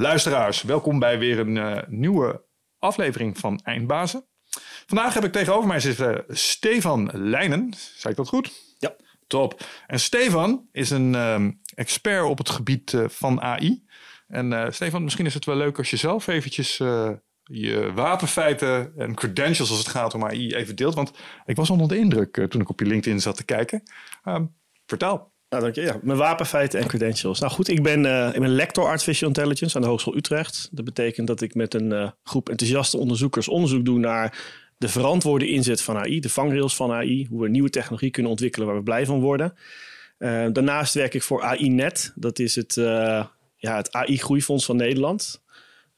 luisteraars, welkom bij weer een uh, nieuwe aflevering van Eindbazen. Vandaag heb ik tegenover mij zitten Stefan Leijnen. Zei ik dat goed? Ja. Top. En Stefan is een um, expert op het gebied uh, van AI. En uh, Stefan, misschien is het wel leuk als je zelf eventjes je wapenfeiten en credentials als het gaat om AI even deelt. Want ik was onder de indruk toen ik op je LinkedIn zat te kijken. Um, vertel. Nou, dank je. Mijn wapenfeiten en credentials. Nou goed, ik ben, uh, ik ben lector Artificial Intelligence aan de Hogeschool Utrecht. Dat betekent dat ik met een uh, groep enthousiaste onderzoekers onderzoek doe naar de verantwoorde inzet van AI, de vangrails van AI, hoe we nieuwe technologie kunnen ontwikkelen waar we blij van worden. Uh, daarnaast werk ik voor AI-net. Dat is het, ja, het AI-groeifonds van Nederland.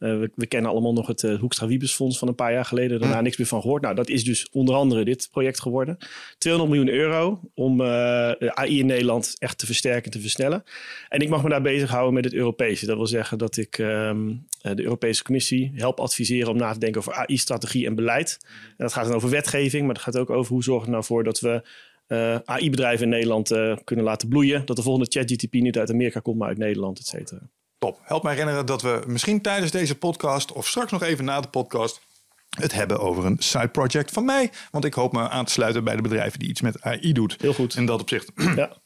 Uh, we, we, kennen allemaal nog het uh, Hoekstra Wiebesfonds van een paar jaar geleden. Daarna niks meer van gehoord. Nou, dat is dus onder andere dit project geworden. 200 miljoen euro om uh, AI in Nederland echt te versterken en te versnellen. En ik mag me daar bezighouden met het Europese. Dat wil zeggen dat ik um, de Europese Commissie help adviseren om na te denken over AI-strategie en beleid. En dat gaat dan over wetgeving, maar dat gaat ook over hoe zorgen we nou voor dat we AI-bedrijven in Nederland kunnen laten bloeien. Dat de volgende ChatGTP niet uit Amerika komt, maar uit Nederland, et cetera. Top. Help me herinneren dat we misschien tijdens deze podcast of straks nog even na de podcast het hebben over een side project van mij. Want ik hoop me aan te sluiten bij de bedrijven die iets met AI doet. Heel goed. In dat opzicht. Ja.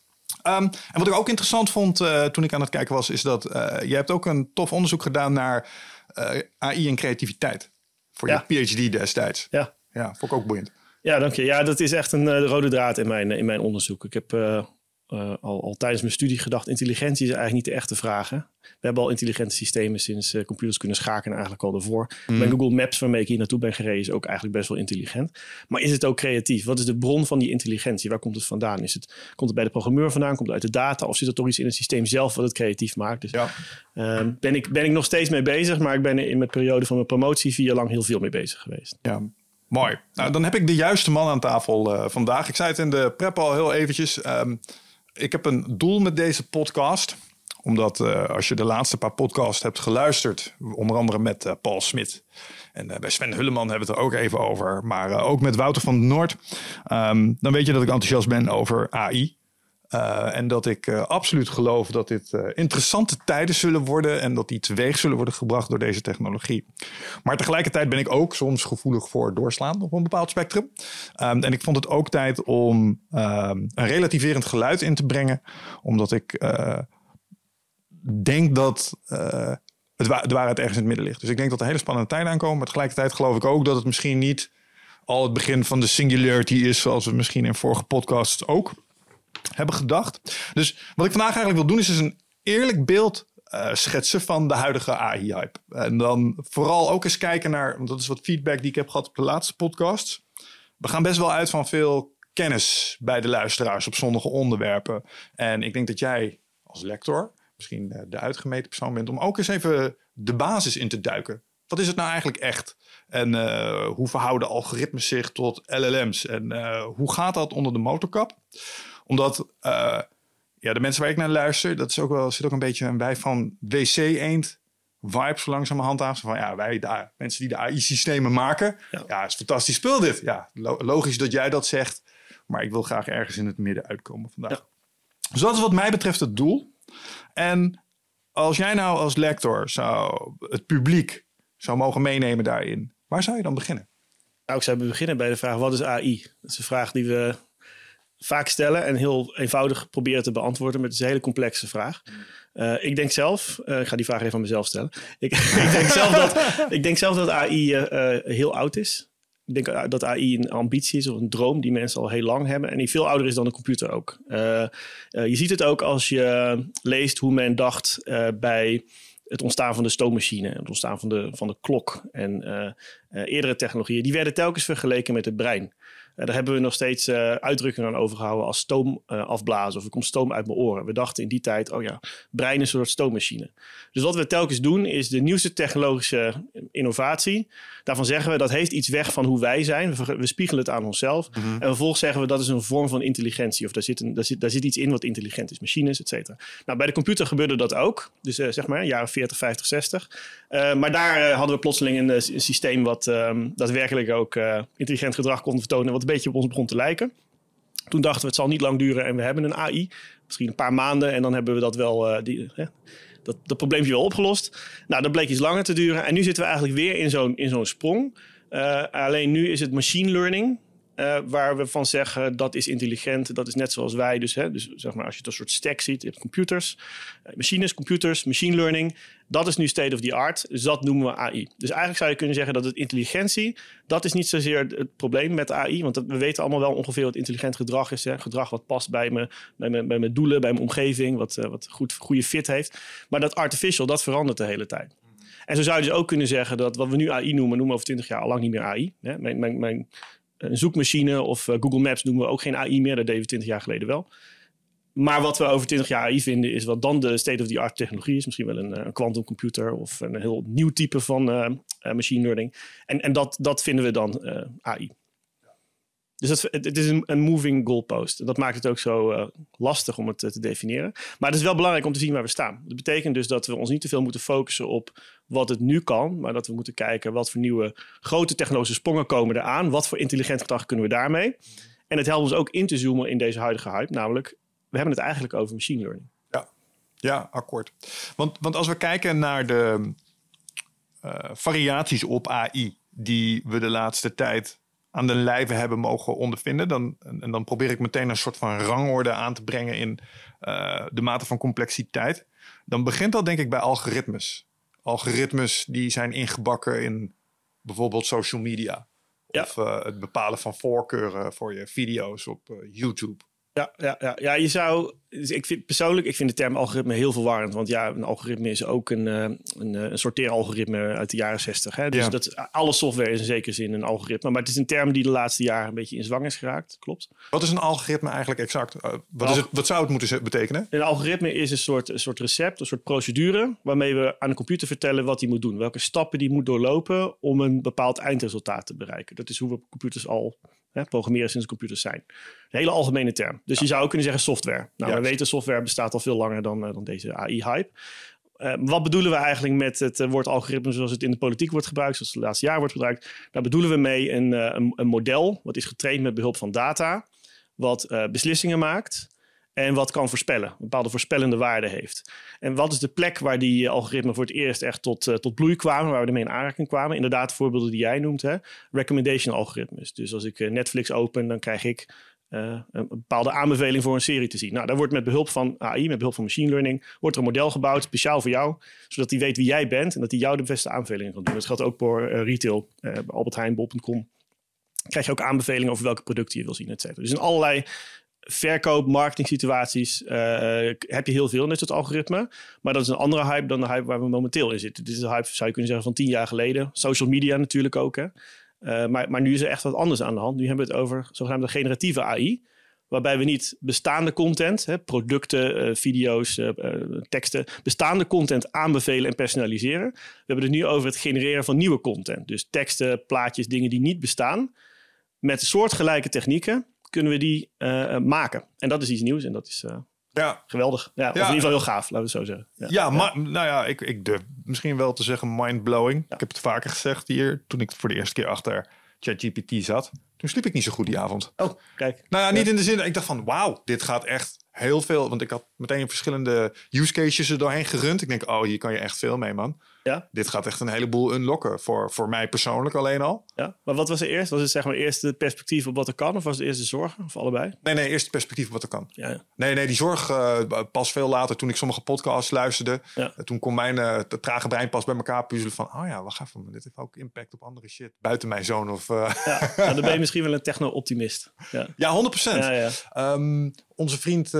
Um, en wat ik ook interessant vond uh, toen ik aan het kijken was, is dat uh, je hebt ook een tof onderzoek gedaan naar uh, AI en creativiteit. Voor ja. je PhD destijds. Ja. Ja, vond ik ook boeiend. Ja, dank je. Ja, dat is echt een rode draad in mijn, in mijn onderzoek. Ik heb uh, al, al, tijdens mijn studie gedacht, intelligentie is eigenlijk niet de echte vraag. Hè? We hebben al intelligente systemen sinds uh, computers kunnen schakelen eigenlijk al daarvoor. Mm. Mijn Google Maps waarmee ik hier naartoe ben gereden is ook eigenlijk best wel intelligent. Maar is het ook creatief? Wat is de bron van die intelligentie? Waar komt het vandaan? Is het, komt het bij de programmeur vandaan? Komt het uit de data? Of zit er toch iets in het systeem zelf wat het creatief maakt? Dus ja. uh, ben, ik, ben ik nog steeds mee bezig, maar ik ben in mijn periode van mijn promotie vier jaar lang heel veel mee bezig geweest. Ja, Mooi. Nou, dan heb ik de juiste man aan tafel uh, vandaag. Ik zei het in de prep al heel eventjes. Um, ik heb een doel met deze podcast. Omdat uh, als je de laatste paar podcasts hebt geluisterd, onder andere met uh, Paul Smit. En uh, bij Sven Hulleman hebben we het er ook even over. Maar ook met Wouter van Noord. Um, dan weet je dat ik enthousiast ben over AI. Uh, en dat ik uh, absoluut geloof dat dit uh, interessante tijden zullen worden en dat die teweeg zullen worden gebracht door deze technologie. Maar tegelijkertijd ben ik ook soms gevoelig voor doorslaan op een bepaald spectrum. Um, en ik vond het ook tijd om um, een relativerend geluid in te brengen, omdat ik denk dat het wa de waarheid ergens in het midden ligt. Dus ik denk dat er hele spannende tijden aankomen, maar tegelijkertijd geloof ik ook dat het misschien niet al het begin van de singularity is, zoals we misschien in vorige podcasts ook hebben gedacht. Dus wat ik vandaag eigenlijk wil doen is, is een eerlijk beeld uh, schetsen van de huidige AI-hype. En dan vooral ook eens kijken naar, want dat is wat feedback die ik heb gehad op de laatste podcasts. We gaan best wel uit van veel kennis bij de luisteraars op sommige onderwerpen. En ik denk dat jij als lector misschien de uitgemeten persoon bent om ook eens even de basis in te duiken. Wat is het nou eigenlijk echt? En uh, hoe verhouden algoritmes zich tot LLM's? En hoe gaat dat onder de motorkap? Omdat uh, ja, de mensen waar ik naar luister, dat is ook wel, zit ook een beetje een bij van WC-eend vibes langzamerhand aan. Van ja, wij, de, mensen die de AI-systemen maken. Ja. ja, is fantastisch speel dit. Ja, logisch dat jij dat zegt. Maar ik wil graag ergens in het midden uitkomen vandaag. Ja. Dus dat is wat mij betreft het doel. En als jij nou als lector zou het publiek zou mogen meenemen daarin, waar zou je dan beginnen? Nou, ik zou beginnen bij de vraag: wat is AI? Dat is een vraag die we vaak stellen en heel eenvoudig proberen te beantwoorden. Maar het is een hele complexe vraag. Uh, ik denk zelf, uh, ik ga die vraag even aan mezelf stellen. Ik, ik, denk, zelf dat, ik denk zelf dat AI uh, eh, heel oud is. Ik denk dat AI een ambitie is of een droom die mensen al heel lang hebben. En die veel ouder is dan de computer ook. je ziet het ook als je leest hoe men dacht bij het ontstaan van de stoommachine, het ontstaan van de, van de klok en eerdere technologieën. Die werden telkens vergeleken met het brein. Uh, daar hebben we nog steeds uh, uitdrukkingen aan overgehouden als stoom uh, afblazen of er komt stoom uit mijn oren. We dachten in die tijd, oh ja, brein is een soort stoommachine. Dus wat we telkens doen is de nieuwste technologische innovatie. Daarvan zeggen we dat heeft iets weg van hoe wij zijn. We, we spiegelen het aan onszelf. Mm -hmm. En vervolgens zeggen we dat is een vorm van intelligentie. Of daar zit, een, daar zit, daar zit iets in wat intelligent is. Machines, et cetera. Nou, bij de computer gebeurde dat ook. Dus zeg maar jaren 40, 50, 60. maar daar hadden we plotseling een, een systeem wat um, daadwerkelijk ook intelligent gedrag kon vertonen. Wat beetje op ons begon te lijken. Toen dachten we, het zal niet lang duren en we hebben een AI. Misschien een paar maanden en dan hebben we dat wel, uh, die, hè, dat, dat wel opgelost. Nou, dat bleek iets langer te duren. En nu zitten we eigenlijk weer in zo'n, in zo'n sprong. Uh, alleen nu is het machine learning. Uh, waar we van zeggen dat is intelligent, dat is net zoals wij. Dus, hè, dus zeg maar, als je het een soort stack ziet, je hebt computers, uh, machines, computers, machine learning. Dat is nu state of the art, dus dat noemen we AI. Dus eigenlijk zou je kunnen zeggen dat het intelligentie, dat is niet zozeer het probleem met AI. Want we weten allemaal wel ongeveer wat intelligent gedrag is. Hè? Gedrag wat past bij, me, bij, me, bij mijn doelen, bij mijn omgeving, wat, uh, wat goed, goede fit heeft. Maar dat artificial, dat verandert de hele tijd. En zo zou je dus ook kunnen zeggen dat wat we nu AI noemen, noemen we over 20 jaar al lang niet meer AI. Hè? Mijn, mijn, mijn een zoekmachine of uh, Google Maps noemen we ook geen AI meer. Dat deden we 20 jaar geleden wel. Maar wat we over 20 jaar AI vinden, is wat dan de state-of-the-art technologie is. Misschien wel een quantumcomputer of een heel nieuw type van uh, machine learning. En, en dat, dat vinden we dan AI. Dus het, is een, moving goalpost. Dat maakt het ook zo uh, lastig om het uh, te definiëren. Maar het is wel belangrijk om te zien waar we staan. Dat betekent dus dat we ons niet te veel moeten focussen op wat het nu kan. Maar dat we moeten kijken wat voor nieuwe grote technologische sprongen komen eraan. Wat voor intelligent gedrag kunnen we daarmee? En het helpt ons ook in te zoomen in deze huidige hype. Namelijk, we hebben het eigenlijk over machine learning. Ja, ja akkoord. Want, want als we kijken naar de uh, variaties op AI die we de laatste tijd aan de lijve hebben mogen ondervinden. Dan, en dan probeer ik meteen een soort van rangorde aan te brengen in uh, de mate van complexiteit. Dan begint dat denk ik bij algoritmes. Algoritmes die zijn ingebakken in bijvoorbeeld social media. Ja. Of uh, het bepalen van voorkeuren voor je video's op uh, YouTube. Ja, ja, ja. ja, je zou. Dus ik vind persoonlijk, ik vind de term algoritme heel verwarrend. Want ja, een algoritme is ook een, uh, een, een sorteeralgoritme uit de jaren 60. Hè? Dus Ja. dat, alle software is in zekere zin een algoritme. Maar het is een term die de laatste jaren een beetje in zwang is geraakt. Klopt. Wat is een algoritme eigenlijk exact? Uh, wat, is het, wat zou het moeten betekenen? Een algoritme is een soort, een soort recept, een soort procedure. waarmee we aan de computer vertellen wat hij moet doen. Welke stappen die moet doorlopen om een bepaald eindresultaat te bereiken. Dat is hoe we computers al. Hè, programmeren sinds computers zijn. Een hele algemene term. Dus je zou ook kunnen zeggen software. Nou, we Juist. weten software bestaat al veel langer dan, eh, dan deze AI-hype. Eh, wat bedoelen we eigenlijk met het eh, woord algoritme zoals het in de politiek wordt gebruikt, zoals het laatste jaar wordt gebruikt? Daar bedoelen we mee een, een, model wat is getraind met behulp van data, wat beslissingen maakt en wat kan voorspellen, een bepaalde voorspellende waarde heeft. En wat is de plek waar die algoritmen voor het eerst echt tot, tot bloei kwamen, waar we ermee in aanraking kwamen? Inderdaad, voorbeelden die jij noemt, hè? recommendation algoritmes. Dus als ik Netflix open, dan krijg ik eh, een bepaalde aanbeveling voor een serie te zien. Nou, daar wordt met behulp van AI, met behulp van machine learning, wordt er een model gebouwd, speciaal voor jou, zodat die weet wie jij bent en dat hij jou de beste aanbevelingen kan doen. Dat geldt ook voor eh, retail, bij Albert Heijn, bol.com. Krijg je ook aanbevelingen over welke producten je wil zien, et cetera. Dus in allerlei verkoop, marketing situaties heb je heel veel net het algoritme. Maar dat is een andere hype dan de hype waar we momenteel in zitten. Dit is een hype, zou je kunnen zeggen, van tien jaar geleden. Social media natuurlijk ook. Hè? Eh, maar, maar nu is er echt wat anders aan de hand. Nu hebben we het over zogenaamde generatieve AI. Waarbij we niet bestaande content, hè, producten, eh, video's, eh, teksten, bestaande content aanbevelen en personaliseren. We hebben het nu over het genereren van nieuwe content. Dus teksten, plaatjes, dingen die niet bestaan. Met soortgelijke technieken kunnen we die maken. En dat is iets nieuws en dat is Ja, geweldig. Ja, of in ieder geval heel gaaf, laten we het zo zeggen. Ja. ja, maar nou ja, ik, ik durf misschien wel te zeggen mind-blowing. Ik heb het vaker gezegd hier, toen ik voor de eerste keer achter ChatGPT zat. Toen sliep ik niet zo goed die avond. Oh, kijk. Nou ja, niet in de zin, ik dacht van wauw, dit gaat echt heel veel. Want ik had meteen verschillende use cases er doorheen gerund. Ik denk, oh, hier kan je echt veel mee, man. Ja, Dit gaat echt een heleboel unlocken voor, voor mij persoonlijk alleen al. ja. Maar wat was er eerst? Was het zeg maar eerst het perspectief op wat er kan? Of was het eerst de zorgen? Of allebei? Nee, nee, eerst het perspectief op wat er kan. Ja, ja. Nee, nee, die zorg eh, pas veel later toen ik sommige podcasts luisterde. Ja. Eh, Toen kon mijn te trage brein pas bij elkaar puzzelen van... oh ja, wacht even, dit heeft ook impact op andere shit. Buiten mijn zoon of... ja. Nou, dan ben je misschien wel een techno-optimist. Ja. ja, 100 procent. Ja, ja. Ehm, onze vriend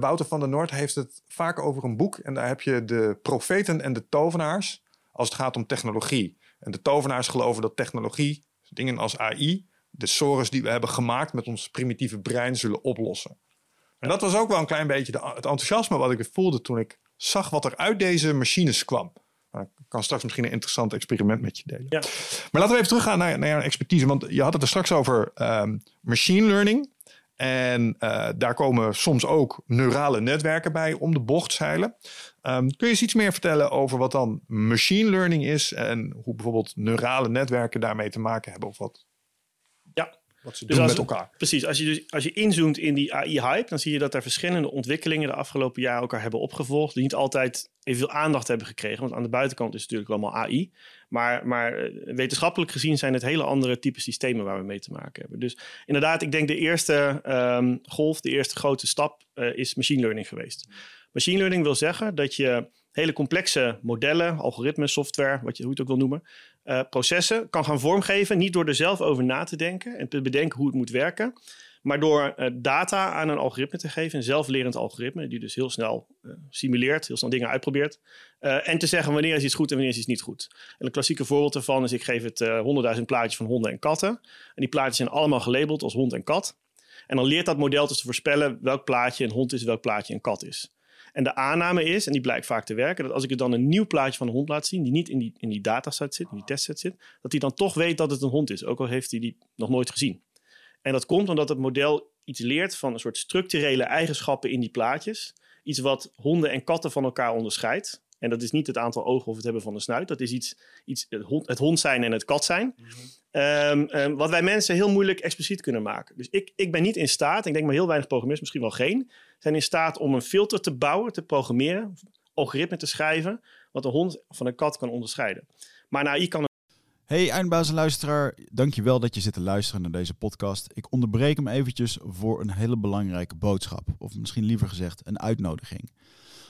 Wouter van der Noord heeft het vaak over een boek. En daar heb je de profeten en de tovenaars als het gaat om technologie. En de tovenaars geloven dat technologie, dingen als AI, de sores die we hebben gemaakt met ons primitieve brein zullen oplossen. En dat was ook wel een klein beetje de, het enthousiasme wat ik voelde toen ik zag wat er uit deze machines kwam. Nou, ik kan straks misschien een interessant experiment met je delen. Ja. Maar laten we even teruggaan naar, naar jouw expertise. Want je had het er straks over ehm, machine learning. En eh, daar komen soms ook neurale netwerken bij om de bocht zeilen. Ehm, kun je eens iets meer vertellen over wat dan machine learning is en hoe bijvoorbeeld neurale netwerken daarmee te maken hebben of wat? Ja. wat ze Dus doen met elkaar. Precies, als je, dus, als je inzoomt in die AI-hype, dan zie je dat er verschillende ontwikkelingen de afgelopen jaren elkaar hebben opgevolgd. Die niet altijd evenveel aandacht hebben gekregen. Want aan de buitenkant is het natuurlijk allemaal AI. Maar, maar eh, wetenschappelijk gezien zijn het hele andere type systemen waar we mee te maken hebben. Dus inderdaad, ik denk de eerste ehm, golf, de eerste grote stap eh, is machine learning geweest. Machine learning wil zeggen dat je hele complexe modellen, algoritmes, software, wat je, hoe je het ook wil noemen, eh, processen kan gaan vormgeven. Niet door er zelf over na te denken en te bedenken hoe het moet werken. Maar door data aan een algoritme te geven, een zelflerend algoritme, die dus heel snel simuleert, heel snel dingen uitprobeert. Eh, en te zeggen wanneer is iets goed en wanneer is iets niet goed. En een klassieke voorbeeld daarvan is: ik geef het eh, honderdduizend plaatjes van honden en katten. En die plaatjes zijn allemaal gelabeld als hond en kat. En dan leert dat model dus te voorspellen welk plaatje een hond is, welk plaatje een kat is. En de aanname is, en die blijkt vaak te werken, dat als ik het dan een nieuw plaatje van een hond laat zien, die niet in die, in die dataset zit, in die testset zit, dat hij dan toch weet dat het een hond is, ook al heeft hij die nog nooit gezien. En dat komt omdat het model iets leert van een soort structurele eigenschappen in die plaatjes. Iets wat honden en katten van elkaar onderscheidt. En dat is niet het aantal ogen of het hebben van een snuit. Dat is iets, iets het, hond, het hond zijn en het kat zijn. Ehm, ehm, wat wij mensen heel moeilijk expliciet kunnen maken. Dus ik, ik ben niet in staat, ik denk maar heel weinig programmeurs, misschien wel geen, zijn in staat om een filter te bouwen, te programmeren, algoritme te schrijven, wat een hond van een kat kan onderscheiden. Maar een AI kan Hey eindbazenluisteraar, dankjewel dat je zit te luisteren naar deze podcast. Ik onderbreek hem eventjes voor een hele belangrijke boodschap. Of misschien liever gezegd een uitnodiging.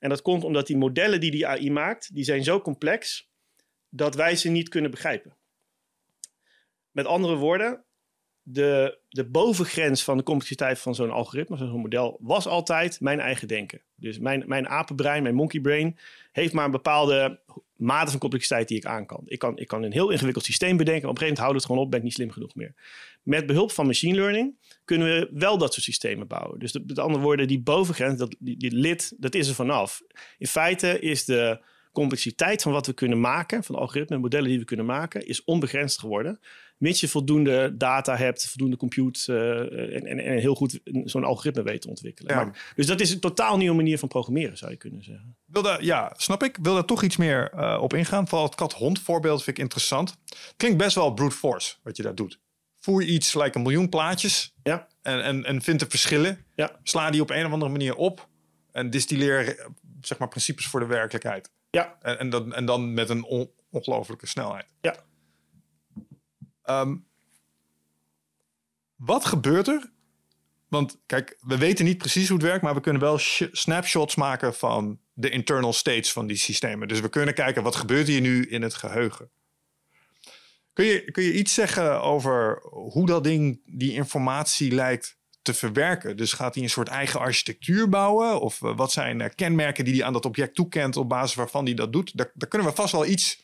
En dat komt omdat die modellen die die AI maakt, die zijn zo complex dat wij ze niet kunnen begrijpen. Met andere woorden, de, de bovengrens van de complexiteit van zo'n algoritme, van zo'n model, was altijd mijn eigen denken. Dus mijn, mijn apenbrein, mijn monkey brain, heeft maar een bepaalde mate van complexiteit die ik aan kan. Ik kan, ik kan een heel ingewikkeld systeem bedenken, op een gegeven moment houdt het gewoon op, ben ik niet slim genoeg meer. Met behulp van machine learning kunnen we wel dat soort systemen bouwen. Dus met andere woorden, die bovengrens, dat, die, die lid, dat is er vanaf. In feite is de complexiteit van wat we kunnen maken, van de algoritmen en modellen die we kunnen maken, is onbegrensd geworden. Mits je voldoende data hebt, voldoende compute eh, en, en, en heel goed zo'n algoritme weet te ontwikkelen. Ja. Maar, dus dat is een totaal nieuwe manier van programmeren, zou je kunnen zeggen. Wil daar, ja, snap ik. Wil daar toch iets meer eh, op ingaan. Vooral het kat-hond voorbeeld vind ik interessant. Klinkt best wel brute force wat je daar doet. Voer je iets, lijkt een miljoen plaatjes Ja, en, en, en vind de verschillen. ja, Sla die op een of andere manier op. En distilleer eh, zeg maar, principes voor de werkelijkheid. ja, En, en, dan, en dan met een on- ongelofelijke snelheid. ja. Ehm, wat gebeurt er? Want kijk, we weten niet precies hoe het werkt, maar we kunnen wel sh- snapshots maken van de internal states van die systemen. Dus we kunnen kijken wat gebeurt hier nu in het geheugen. Kun je, kun je iets zeggen over hoe dat ding die informatie lijkt te verwerken? Dus gaat hij een soort eigen architectuur bouwen? Of eh, wat zijn eh, kenmerken die hij aan dat object toekent op basis waarvan hij dat doet? Daar, daar kunnen we vast wel iets,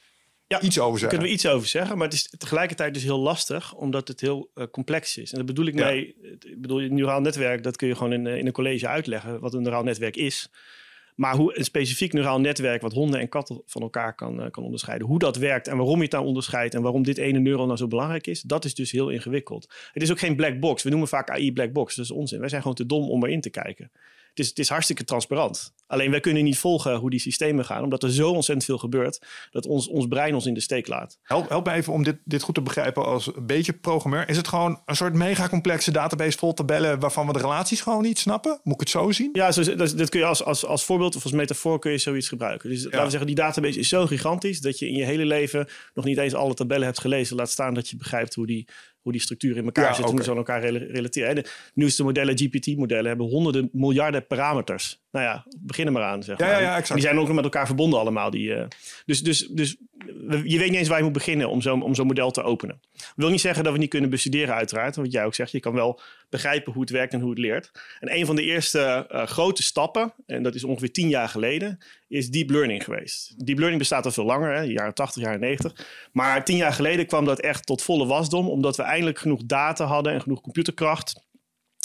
Ja, iets over zeggen. kunnen we iets over zeggen, maar het is tegelijkertijd dus heel lastig, omdat het heel eh, complex is. En dat bedoel ik Ja. mee, ik bedoel, een neuraal netwerk, dat kun je gewoon in, eh, in een college uitleggen, wat een neuraal netwerk is. Maar hoe een specifiek neuraal netwerk wat honden en katten van elkaar kan, eh, kan onderscheiden, hoe dat werkt en waarom je het nou onderscheidt en waarom dit ene neuron nou zo belangrijk is, dat is dus heel ingewikkeld. Het is ook geen black box. We noemen vaak AI black box. Dat is onzin. Wij zijn gewoon te dom om erin te kijken. Het is, het is hartstikke transparant. Alleen wij kunnen niet volgen hoe die systemen gaan, omdat er zo ontzettend veel gebeurt dat ons, ons brein ons in de steek laat. Help, help me even om dit, dit goed te begrijpen als een beetje programmeur. Is het gewoon een soort mega complexe database vol tabellen waarvan we de relaties gewoon niet snappen? Moet ik het zo zien? Ja, zo, dat, dat kun je als, als, als voorbeeld of als metafoor kun je zoiets gebruiken. Dus laten we zeggen, die database is zo gigantisch dat je in je hele leven nog niet eens alle tabellen hebt gelezen. Laat staan dat je begrijpt hoe die, hoe die structuur in elkaar Ja, zit, hoe ze aan elkaar rela- relateren. De nieuwste modellen, GPT-modellen, hebben honderden miljarden parameters. Nou ja, begin er maar aan. Zeg Ja, maar. ja, ja, exact. En die zijn ook nog met elkaar verbonden allemaal. Die, eh, dus, dus, dus je weet niet eens waar je moet beginnen om zo'n om zo'n model te openen. wil niet zeggen dat we niet kunnen bestuderen uiteraard. Wat jij ook zegt, je kan wel begrijpen hoe het werkt en hoe het leert. En een van de eerste eh, grote stappen, en dat is ongeveer tien jaar geleden, is deep learning geweest. Deep learning bestaat al veel langer, hè, jaren 80, jaren 90. Maar tien jaar geleden kwam dat echt tot volle wasdom, omdat we eindelijk genoeg data hadden en genoeg computerkracht,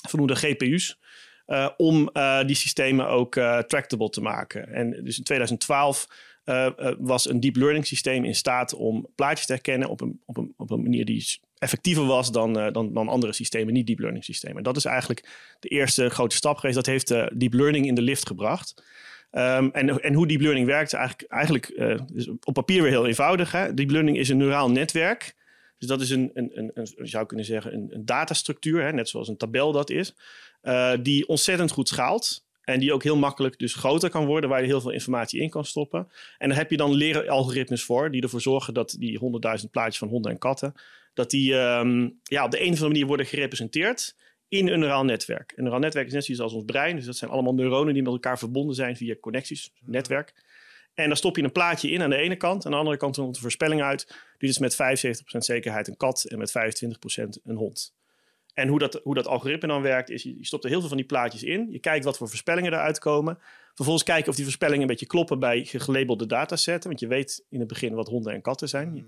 voldoende GPU's, eh, om eh, die systemen ook eh, tractable te maken. En dus in 2012 eh, eh, was een deep learning systeem in staat om plaatjes te herkennen op een, op een, op een manier die effectiever was dan, dan, dan andere systemen, niet deep learning systemen. En dat is eigenlijk de eerste grote stap geweest. Dat heeft deep learning in de lift gebracht. Ehm, en, en hoe deep learning werkt, eigenlijk, eigenlijk is op papier weer heel eenvoudig. Hè? Deep learning is een neuraal netwerk. Dus dat is een, een, een, zou kunnen zeggen, een, een datastructuur, hè? net zoals een tabel dat is, eh, die ontzettend goed schaalt. En die ook heel makkelijk dus groter kan worden, waar je heel veel informatie in kan stoppen. En daar heb je dan leren algoritmes voor, die ervoor zorgen dat die 100.000 plaatjes van honden en katten, dat die ehm, ja, op de een of andere manier worden gerepresenteerd in een neuraal netwerk. Een neuraal netwerk is net zoiets als ons brein. Dus dat zijn allemaal neuronen die met elkaar verbonden zijn via connecties, netwerk. En dan stop je een plaatje in aan de ene kant. Aan de andere kant komt de voorspelling uit. Dit is met 75% zekerheid een kat en met 25% een hond. En hoe dat, hoe dat algoritme dan werkt, is je stopt er heel veel van die plaatjes in. Je kijkt wat voor voorspellingen eruit komen. Vervolgens kijken of die voorspellingen een beetje kloppen bij gelabelde datasetten. Want je weet in het begin wat honden en katten zijn.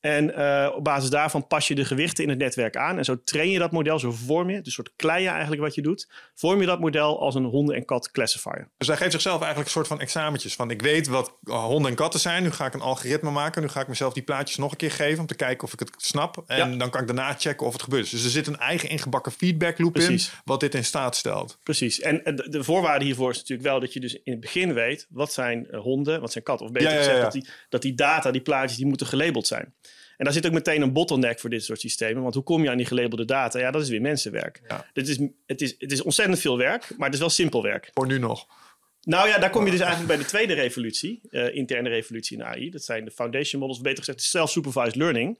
En eh, op basis daarvan pas je de gewichten in het netwerk aan. En zo train je dat model, zo vorm je, het, een soort kleien eigenlijk wat je doet. Vorm je dat model als een honden- en kat classifier. Dus hij geeft zichzelf eigenlijk een soort van examentjes. Van ik weet wat honden en katten zijn. Nu ga ik een algoritme maken. Nu ga ik mezelf die plaatjes nog een keer geven. Om te kijken of ik het snap. En Ja. dan kan ik daarna checken of het gebeurt. is. Dus er zit een eigen ingebakken feedback loop Precies. in. Wat dit in staat stelt. Precies. En eh, de, de voorwaarde hiervoor is natuurlijk wel dat je dus in het begin weet... wat zijn eh, honden, wat zijn katten. Of beter Ja, ja, gezegd. Dat, die, dat die data, die plaatjes, die moeten gelabeld zijn. En daar zit ook meteen een bottleneck voor dit soort systemen. Want hoe kom je aan die gelabelde data? Ja, dat is weer mensenwerk. Ja. Dit is, het, is, het is ontzettend veel werk, maar het is wel simpel werk. Voor nu nog. Nou ja, daar kom je dus eigenlijk bij de tweede revolutie, eh, interne revolutie in AI. Dat zijn de foundation models, beter gezegd, self-supervised learning.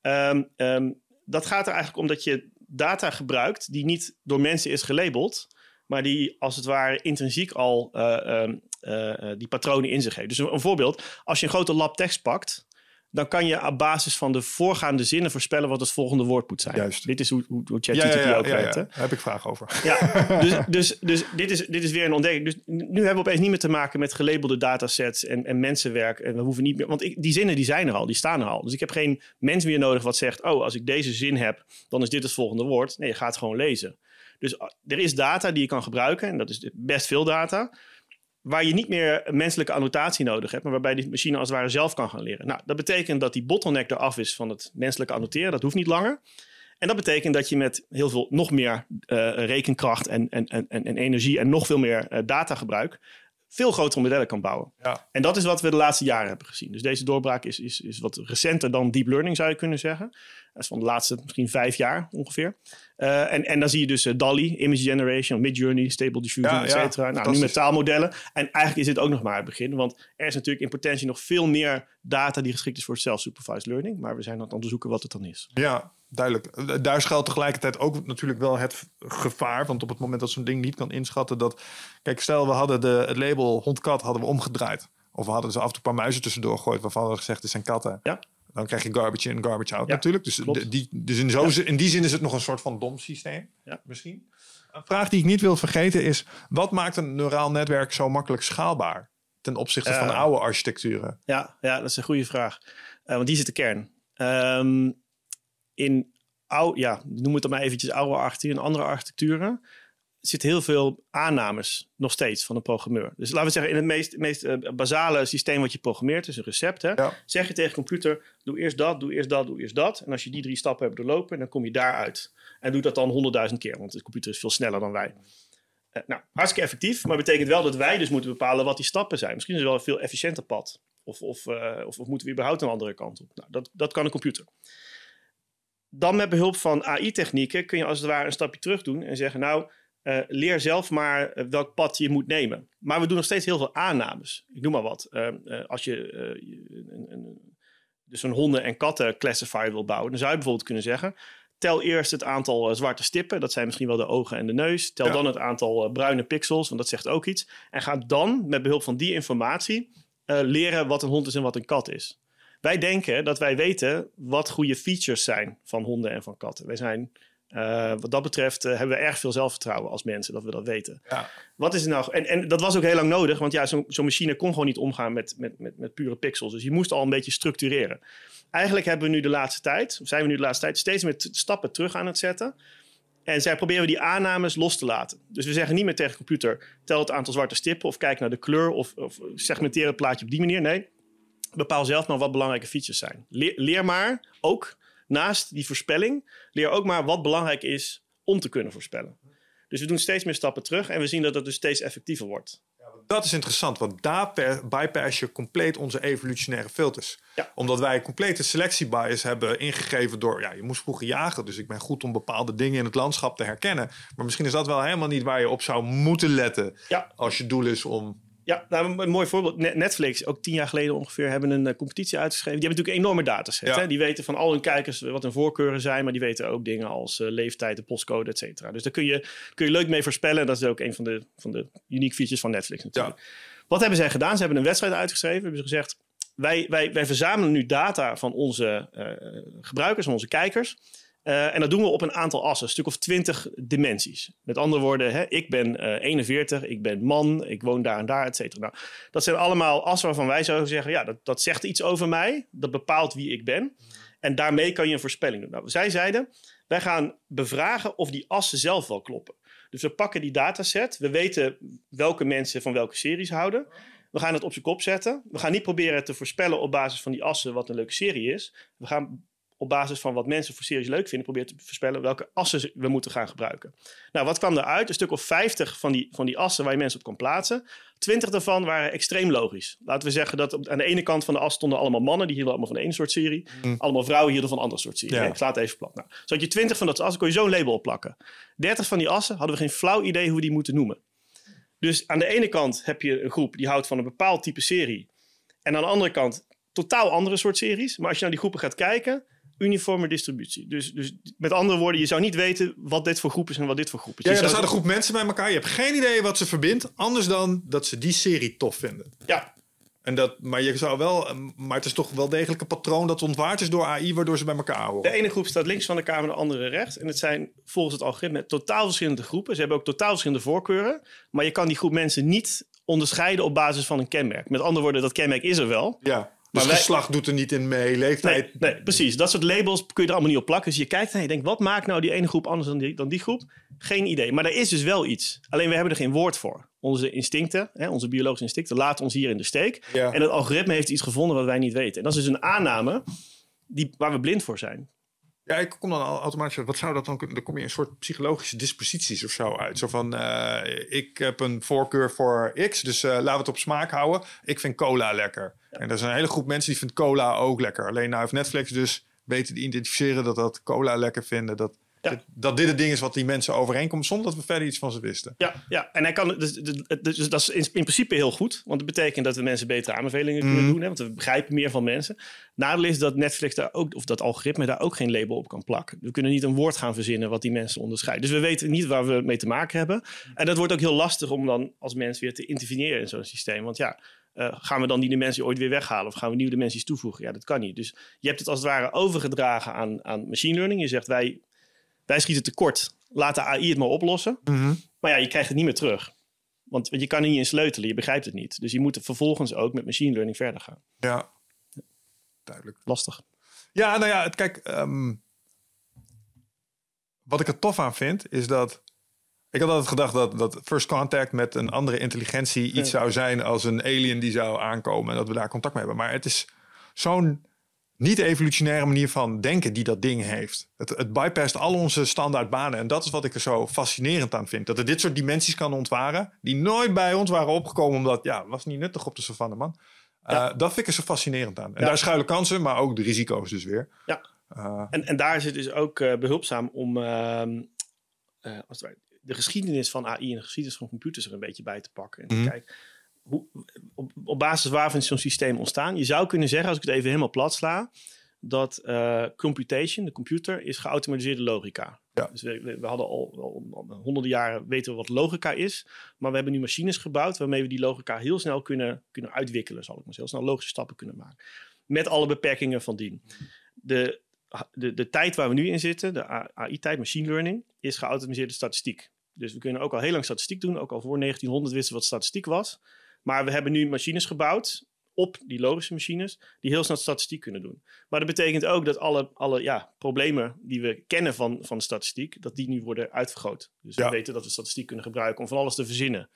Ehm, ehm, dat gaat er eigenlijk om dat je data gebruikt die niet door mensen is gelabeld, maar die als het ware intrinsiek al eh, ehm, eh, eh, die patronen in zich heeft. Dus een, een voorbeeld, als je een grote lab tekst pakt, dan kan je op basis van de voorgaande zinnen voorspellen wat het volgende woord moet zijn. Juist. Dit is hoe, hoe, ChatGPT ja, ja, ook ja, werkt. Daar heb ik vragen over. Ja, dus, dus, dus dit, is, dit is weer een ontdekking. Dus nu hebben we opeens niet meer te maken met gelabelde datasets en, en mensenwerk. En we hoeven niet meer. Want ik, die zinnen die zijn er al, die staan er al. Dus ik heb geen mens meer nodig wat zegt: Oh, als ik deze zin heb, dan is dit het volgende woord. Nee, je gaat gewoon lezen. Dus ah, er is data die je kan gebruiken, en dat is best veel data. Waar je niet meer menselijke annotatie nodig hebt, maar waarbij die machine als het ware zelf kan gaan leren. Nou, dat betekent dat die bottleneck eraf is van het menselijke annoteren. Dat hoeft niet langer. En dat betekent dat je met heel veel nog meer eh, rekenkracht en, en, en, en en energie en nog veel meer eh, datagebruik veel grotere modellen kan bouwen. Ja. En dat is wat we de laatste jaren hebben gezien. Dus deze doorbraak is, is, is wat recenter dan deep learning, zou je kunnen zeggen. Dat is van de laatste misschien vijf jaar ongeveer. Eh, en, en dan zie je dus eh, DALI, Image Generation, Midjourney, Stable Diffusion, Ja, et ja, cetera. Nou, nu met taalmodellen. En eigenlijk is dit ook nog maar het begin. Want er is natuurlijk in potentie nog veel meer data die geschikt is voor self-supervised learning. Maar we zijn aan het onderzoeken wat het dan is. Ja, duidelijk. Eh, Daar schuilt tegelijkertijd ook natuurlijk wel het gevaar. Want op het moment dat zo'n ding niet kan inschatten dat... Kijk, stel we hadden de, het label hond-kat hadden we omgedraaid. Of we hadden ze af en toe een paar muizen tussendoor gegooid... waarvan we gezegd, het zijn katten. Ja. Dan krijg je garbage in, garbage out Ja, natuurlijk. Dus, de- die, dus in, zo, in die zin is het nog een soort van dom systeem. Misschien. Een vraag die ik niet wil vergeten is... wat maakt een neuraal netwerk zo makkelijk schaalbaar... ten opzichte van Eh. oude architecturen? Ja, ja, dat is een goede vraag. Eh, want die zit de kern. Ehm, in oude, ja, noem het dan maar eventjes oude architecturen en andere architecturen zitten heel veel aannames nog steeds van een programmeur. Dus laten we zeggen, in het meest, meest eh, basale systeem wat je programmeert, is een recept. Hè, Ja. Zeg je tegen de computer, doe eerst dat, doe eerst dat, doe eerst dat. En als je die drie stappen hebt doorlopen, dan kom je daaruit. En doe dat dan honderdduizend keer, want de computer is veel sneller dan wij. Eh, nou, hartstikke effectief, maar betekent wel dat wij dus moeten bepalen wat die stappen zijn. Misschien is het wel een veel efficiënter pad. Of, of, eh, of, of moeten we überhaupt een andere kant op? Nou, dat, dat kan een computer. Dan met behulp van AI-technieken kun je als het ware een stapje terug doen en zeggen: Nou, eh, leer zelf maar eh, welk pad je moet nemen. Maar we doen nog steeds heel veel aannames. Ik noem maar wat. Eh, als je een, een, dus een honden- en katten-classifier wil bouwen, dan zou je bijvoorbeeld kunnen zeggen: Tel eerst het aantal zwarte stippen, dat zijn misschien wel de ogen en de neus. Tel Ja. dan het aantal bruine pixels, want dat zegt ook iets. En ga dan met behulp van die informatie leren wat een hond is en wat een kat is. Wij denken dat wij weten wat goede features zijn van honden en van katten. Wij zijn, eh, wat dat betreft, eh, hebben we erg veel zelfvertrouwen als mensen dat we dat weten. Ja. Wat is er nou? En, en dat was ook heel lang nodig, want ja, zo'n zo'n machine kon gewoon niet omgaan met, met, met, met pure pixels. Dus je moest al een beetje structureren. Eigenlijk hebben we nu de laatste tijd, zijn we nu de laatste tijd, steeds met stappen terug aan het zetten. En zij proberen we die aannames los te laten. Dus we zeggen niet meer tegen de computer: tel het aantal zwarte stippen of kijk naar de kleur of, of segmenteer het plaatje op die manier. Nee, bepaal zelf maar wat belangrijke features zijn. Leer, leer maar ook naast die voorspelling, leer ook maar wat belangrijk is om te kunnen voorspellen. Dus we doen steeds meer stappen terug en we zien dat het dus steeds effectiever wordt. Dat is interessant, want daar bypass je compleet onze evolutionaire filters. Ja. Omdat wij complete selectiebias hebben ingegeven door... Ja, je moest vroeger jagen, dus ik ben goed om bepaalde dingen in het landschap te herkennen. Maar misschien is dat wel helemaal niet waar je op zou moeten letten... Ja. als je doel is om... Ja, nou, een mooi voorbeeld. Ne- Netflix, ook tien jaar geleden ongeveer, hebben een eh, competitie uitgeschreven. Die hebben natuurlijk een enorme dataset. Ja. Hè? Die weten van al hun kijkers wat hun voorkeuren zijn, maar die weten ook dingen als eh, leeftijd, de postcode, et cetera. Dus daar kun je, kun je leuk mee voorspellen. Dat is ook een van de, van de unique features van Netflix natuurlijk. Wat hebben zij gedaan? Ze hebben een wedstrijd uitgeschreven. Hebben ze gezegd, wij, wij, wij verzamelen nu data van onze eh, gebruikers, van onze kijkers. Eh, en dat doen we op een aantal assen, een stuk of twintig dimensies. Met andere woorden, hè, ik ben eh 41, ik ben man, ik woon daar en daar, et cetera. Nou, dat zijn allemaal assen waarvan wij zouden zeggen, ja, dat, dat zegt iets over mij. Dat bepaalt wie ik ben. En daarmee kan je een voorspelling doen. Nou, zij zeiden, wij gaan bevragen of die assen zelf wel kloppen. Dus we pakken die dataset, we weten welke mensen van welke series houden. We gaan het op zijn kop zetten. We gaan niet proberen te voorspellen op basis van die assen wat een leuke serie is. We gaan op basis van wat mensen voor series leuk vinden, proberen te voorspellen welke assen we moeten gaan gebruiken. Nou, wat kwam eruit? Een stuk of 50 van die, van die assen waar je mensen op kan plaatsen. 20 daarvan waren extreem logisch. Laten we zeggen dat op, aan de ene kant van de as stonden allemaal mannen, die hielden allemaal van de ene soort serie. Allemaal vrouwen hielden van een andere soort serie. Ja. Ik sla het even plat. Nou, zo had je 20 van dat assen, kon je zo'n label opplakken. 30 van die assen hadden we geen flauw idee hoe we die moeten noemen. Dus aan de ene kant heb je een groep die houdt van een bepaald type serie. En aan de andere kant totaal andere soort series. Maar als je naar die groepen gaat kijken, uniforme distributie. Dus, dus met andere woorden, je zou niet weten wat dit voor groep is en wat dit voor groep is. Ja, ja, er staat een groep mensen bij elkaar. Je hebt geen idee wat ze verbindt, anders dan dat ze die serie tof vinden. Ja, En dat, maar, je zou wel, maar het is toch wel degelijk een patroon dat ontwaard is door AI, waardoor ze bij elkaar horen. de ene groep staat links van de kamer, de andere rechts. En het zijn volgens het algoritme totaal verschillende groepen. Ze hebben ook totaal verschillende voorkeuren. Maar je kan die groep mensen niet onderscheiden op basis van een kenmerk. Met andere woorden, dat kenmerk is er wel. Ja, dus Maar wij- geslacht doet er niet in mee, leeftijd. Nee, nee, precies. Dat soort labels kun je er allemaal niet op plakken. Dus je kijkt en je denkt, wat maakt nou die ene groep anders dan die, dan die groep? Geen idee. Maar er is dus wel iets. Alleen we hebben er geen woord voor. Onze instincten, hè, onze biologische instincten, laten ons hier in de steek. Ja. En het algoritme heeft iets gevonden wat wij niet weten. En dat is dus een aanname die, waar we blind voor zijn. Ja, ik kom dan automatisch. Wat zou dat dan kunnen? Dan kom je in een soort psychologische disposities of zo uit. Zo van: eh, ik heb een voorkeur voor X, dus eh, laten we het op smaak houden. Ik vind cola lekker. En er is een hele groep mensen die vindt cola ook lekker. Alleen nou heeft Netflix dus weten te identificeren dat dat cola lekker vinden. Dat, Ja. dat, dat dit het ding is wat die mensen overeenkomt, zonder dat we verder iets van ze wisten. Ja, ja. en hij kan, dus, dus, dus dat is in, in principe heel goed. Want het betekent dat we mensen betere aanbevelingen kunnen Mhm. doen. Hè, want we begrijpen meer van mensen. Nadeel is dat Netflix daar ook, of dat algoritme daar ook geen label op kan plakken. We kunnen niet een woord gaan verzinnen wat die mensen onderscheidt. Dus we weten niet waar we mee te maken hebben. En dat wordt ook heel lastig om dan als mens weer te interveneren in zo'n systeem. Want ja, eh, gaan we dan die dimensie ooit weer weghalen? Of gaan we nieuwe dimensies toevoegen? Ja, dat kan niet. Dus je hebt het als het ware overgedragen aan, aan machine learning. Je zegt wij, wij schieten tekort. Laat de AI het maar oplossen. Maar ja, je krijgt het niet meer terug. Want want je kan er niet in sleutelen, je begrijpt het niet. Dus je moet vervolgens ook met machine learning verder gaan. Ja, duidelijk. Lastig. Ja, nou ja, kijk, ehm, wat ik er tof aan vind, is dat Ik had altijd gedacht dat, dat First Contact met een andere intelligentie iets zou zijn als een alien die zou aankomen en dat we daar contact mee hebben. Maar het is zo'n niet-evolutionaire manier van denken die dat ding heeft. Het, het bypast al onze standaard banen. En dat is wat ik er zo fascinerend aan vind. Dat er dit soort dimensies kan ontwaren die nooit bij ons waren opgekomen omdat, ja, was niet nuttig op de savanne, man. Ja. Uh, dat vind ik er zo fascinerend aan. En Ja. daar schuilen kansen, maar ook de risico's dus weer. Ja. Uh, En, en daar is het dus ook eh, behulpzaam om ehm, eh, als het de geschiedenis van AI en de geschiedenis van computers er een beetje bij te pakken. En te Mhm. kijken, hoe, op, op basis waarvan is zo'n systeem ontstaan? Je zou kunnen zeggen, als ik het even helemaal plat sla, dat eh, computation, de computer, is geautomatiseerde logica. Ja. Dus we, we, we hadden al honderden jaren weten we wat logica is. Maar we hebben nu machines gebouwd waarmee we die logica heel snel kunnen, kunnen uitwikkelen, zal ik maar zeggen. Heel snel logische stappen kunnen maken. Met alle beperkingen van dien. De, de, de tijd waar we nu in zitten, de AI-tijd, machine learning, is geautomatiseerde statistiek. Dus we kunnen ook al heel lang statistiek doen. Ook al voor 1900 wisten we wat statistiek was. Maar we hebben nu machines gebouwd op die logische machines die heel snel statistiek kunnen doen. Maar dat betekent ook dat alle, alle ja, problemen die we kennen van, van statistiek, dat die nu worden uitvergroot. Dus Ja. we weten dat we statistiek kunnen gebruiken om van alles te verzinnen.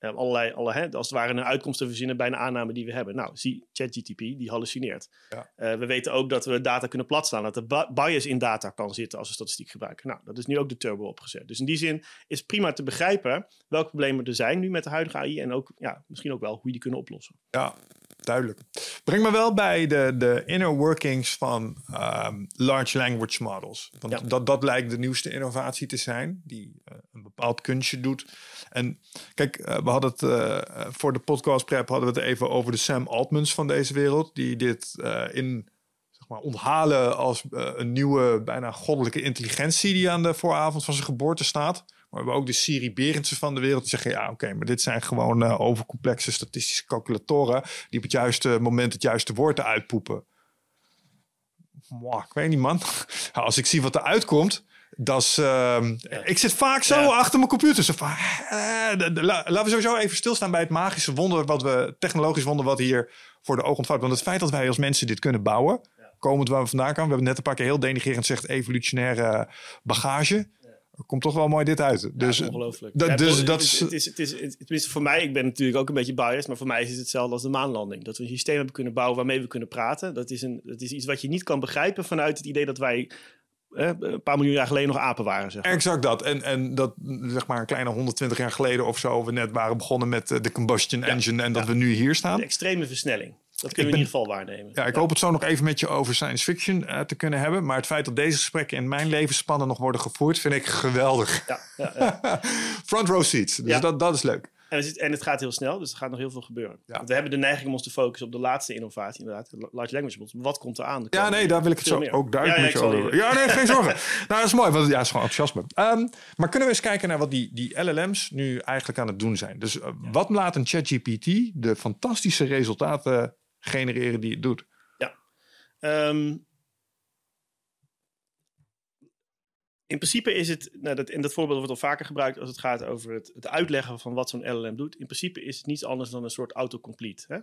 Eh, allerlei, hè, als het ware een uitkomst te verzinnen bij een aanname die we hebben. Nou, zie ChatGTP, die hallucineert. Ja. Eh, we weten ook dat we data kunnen platslaan. Dat er bias in data kan zitten als we statistiek gebruiken. Nou, dat is nu ook de turbo opgezet. Dus in die zin is prima te begrijpen welke problemen er zijn nu met de huidige AI. En ook ja, misschien ook wel hoe je die kunnen oplossen. Ja, duidelijk. Breng me wel bij de, de inner workings van ehm, large language models. Want Ja. dat, dat lijkt de nieuwste innovatie te zijn, die eh, een bepaald kunstje doet. En kijk, eh, we hadden het eh, voor de podcast prep hadden we het even over de Sam Altmans van deze wereld, die dit in zeg maar, onthalen als een nieuwe, bijna goddelijke intelligentie die aan de vooravond van zijn geboorte staat. Maar we hebben ook de Siri Berendsen van de wereld die zeggen: ja, oké, maar dit zijn gewoon eh, overcomplexe statistische calculatoren die op het juiste moment het juiste woord uitpoepen. Mwah, ik weet niet, man. Als ik zie wat er uitkomt, dat is. ehm, Ik zit vaak zo Ja. achter mijn computer. Zo van, eh, laten we sowieso even stilstaan bij het magische wonder, wat we, technologisch wonder, wat hier voor de oog ontvouwt. Want het feit dat wij als mensen dit kunnen bouwen, komend waar we vandaan komen. We hebben net een paar keer heel denigrerend gezegd evolutionaire bagage. Komt toch wel mooi dit uit. Dus, ongelooflijk. dat- Ja, dus het, dat is, is- het, is, het, is, het- tenminste voor mij, ik ben natuurlijk ook een beetje biased, maar voor mij is het hetzelfde als de maanlanding. Dat we een systeem hebben kunnen bouwen waarmee we kunnen praten. Dat is, een, dat is iets wat je niet kan begrijpen vanuit het idee dat wij eh, een paar miljoen jaar geleden nog apen waren. Zeg maar. Exact dat. En, en dat, zeg maar, een kleine 120 jaar geleden of zo, we net waren begonnen met eh, de combustion engine en dat we nu hier staan. De extreme versnelling. Dat kunnen we in ieder geval waarnemen. Ja, ik hoop het zo nog even met je over science fiction eh, te kunnen hebben. Maar het feit dat deze gesprekken in mijn levensspannen nog worden gevoerd, vind ik geweldig. Ja, ja, ja. Front row seats. Dus dat, dat is leuk. En, het, is- en het gaat heel snel, dus er gaat nog heel veel gebeuren. Ja. Want We hebben de neiging om ons te focussen op de laatste innovatie, inderdaad, de large language models. Wat komt er aan? Ja, nee, daar wil ik het zo meer. ook duidelijk Ja, met je over. Ja, nee, geen zorgen. nou, dat is mooi, want ja, het is gewoon enthousiasme. Ehm, maar kunnen we eens kijken naar wat die, die LLM's nu eigenlijk aan het doen zijn? Dus eh, wat laat een ChatGPT de fantastische resultaten genereren die het doet? Ehm, in principe is het, nou dat, en dat voorbeeld wordt al vaker gebruikt als het gaat over het, het uitleggen van wat zo'n LLM doet. In principe is het niets anders dan een soort autocomplete. Hè?